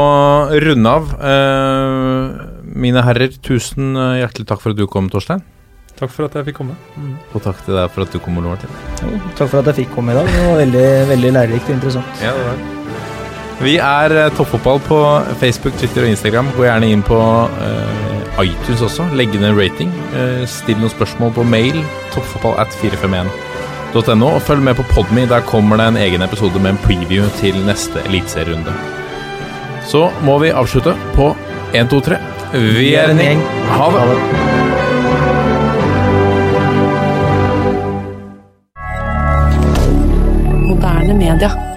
runde av. Uh, mine herrer, tusen hjertelig takk for at du kom, Torstein. Takk for at jeg fikk komme. Mm. Og takk til deg for at du kom, Ole Martin. Jo, takk for at jeg fikk komme i dag. Det var veldig, veldig lærerikt og interessant. Ja, det var Vi er Toppfotball på Facebook, Twitter og Instagram. Gå gjerne inn på eh, iTunes også. Legg ned en rating. Eh, still noen spørsmål på mail. Toppfotball at 451.no. Og følg med på Podme. Der kommer det en egen episode med en preview til neste eliteserierunde. Så må vi avslutte på 1, 2, 3. Vi er en gjeng. Ha det. Moderne media.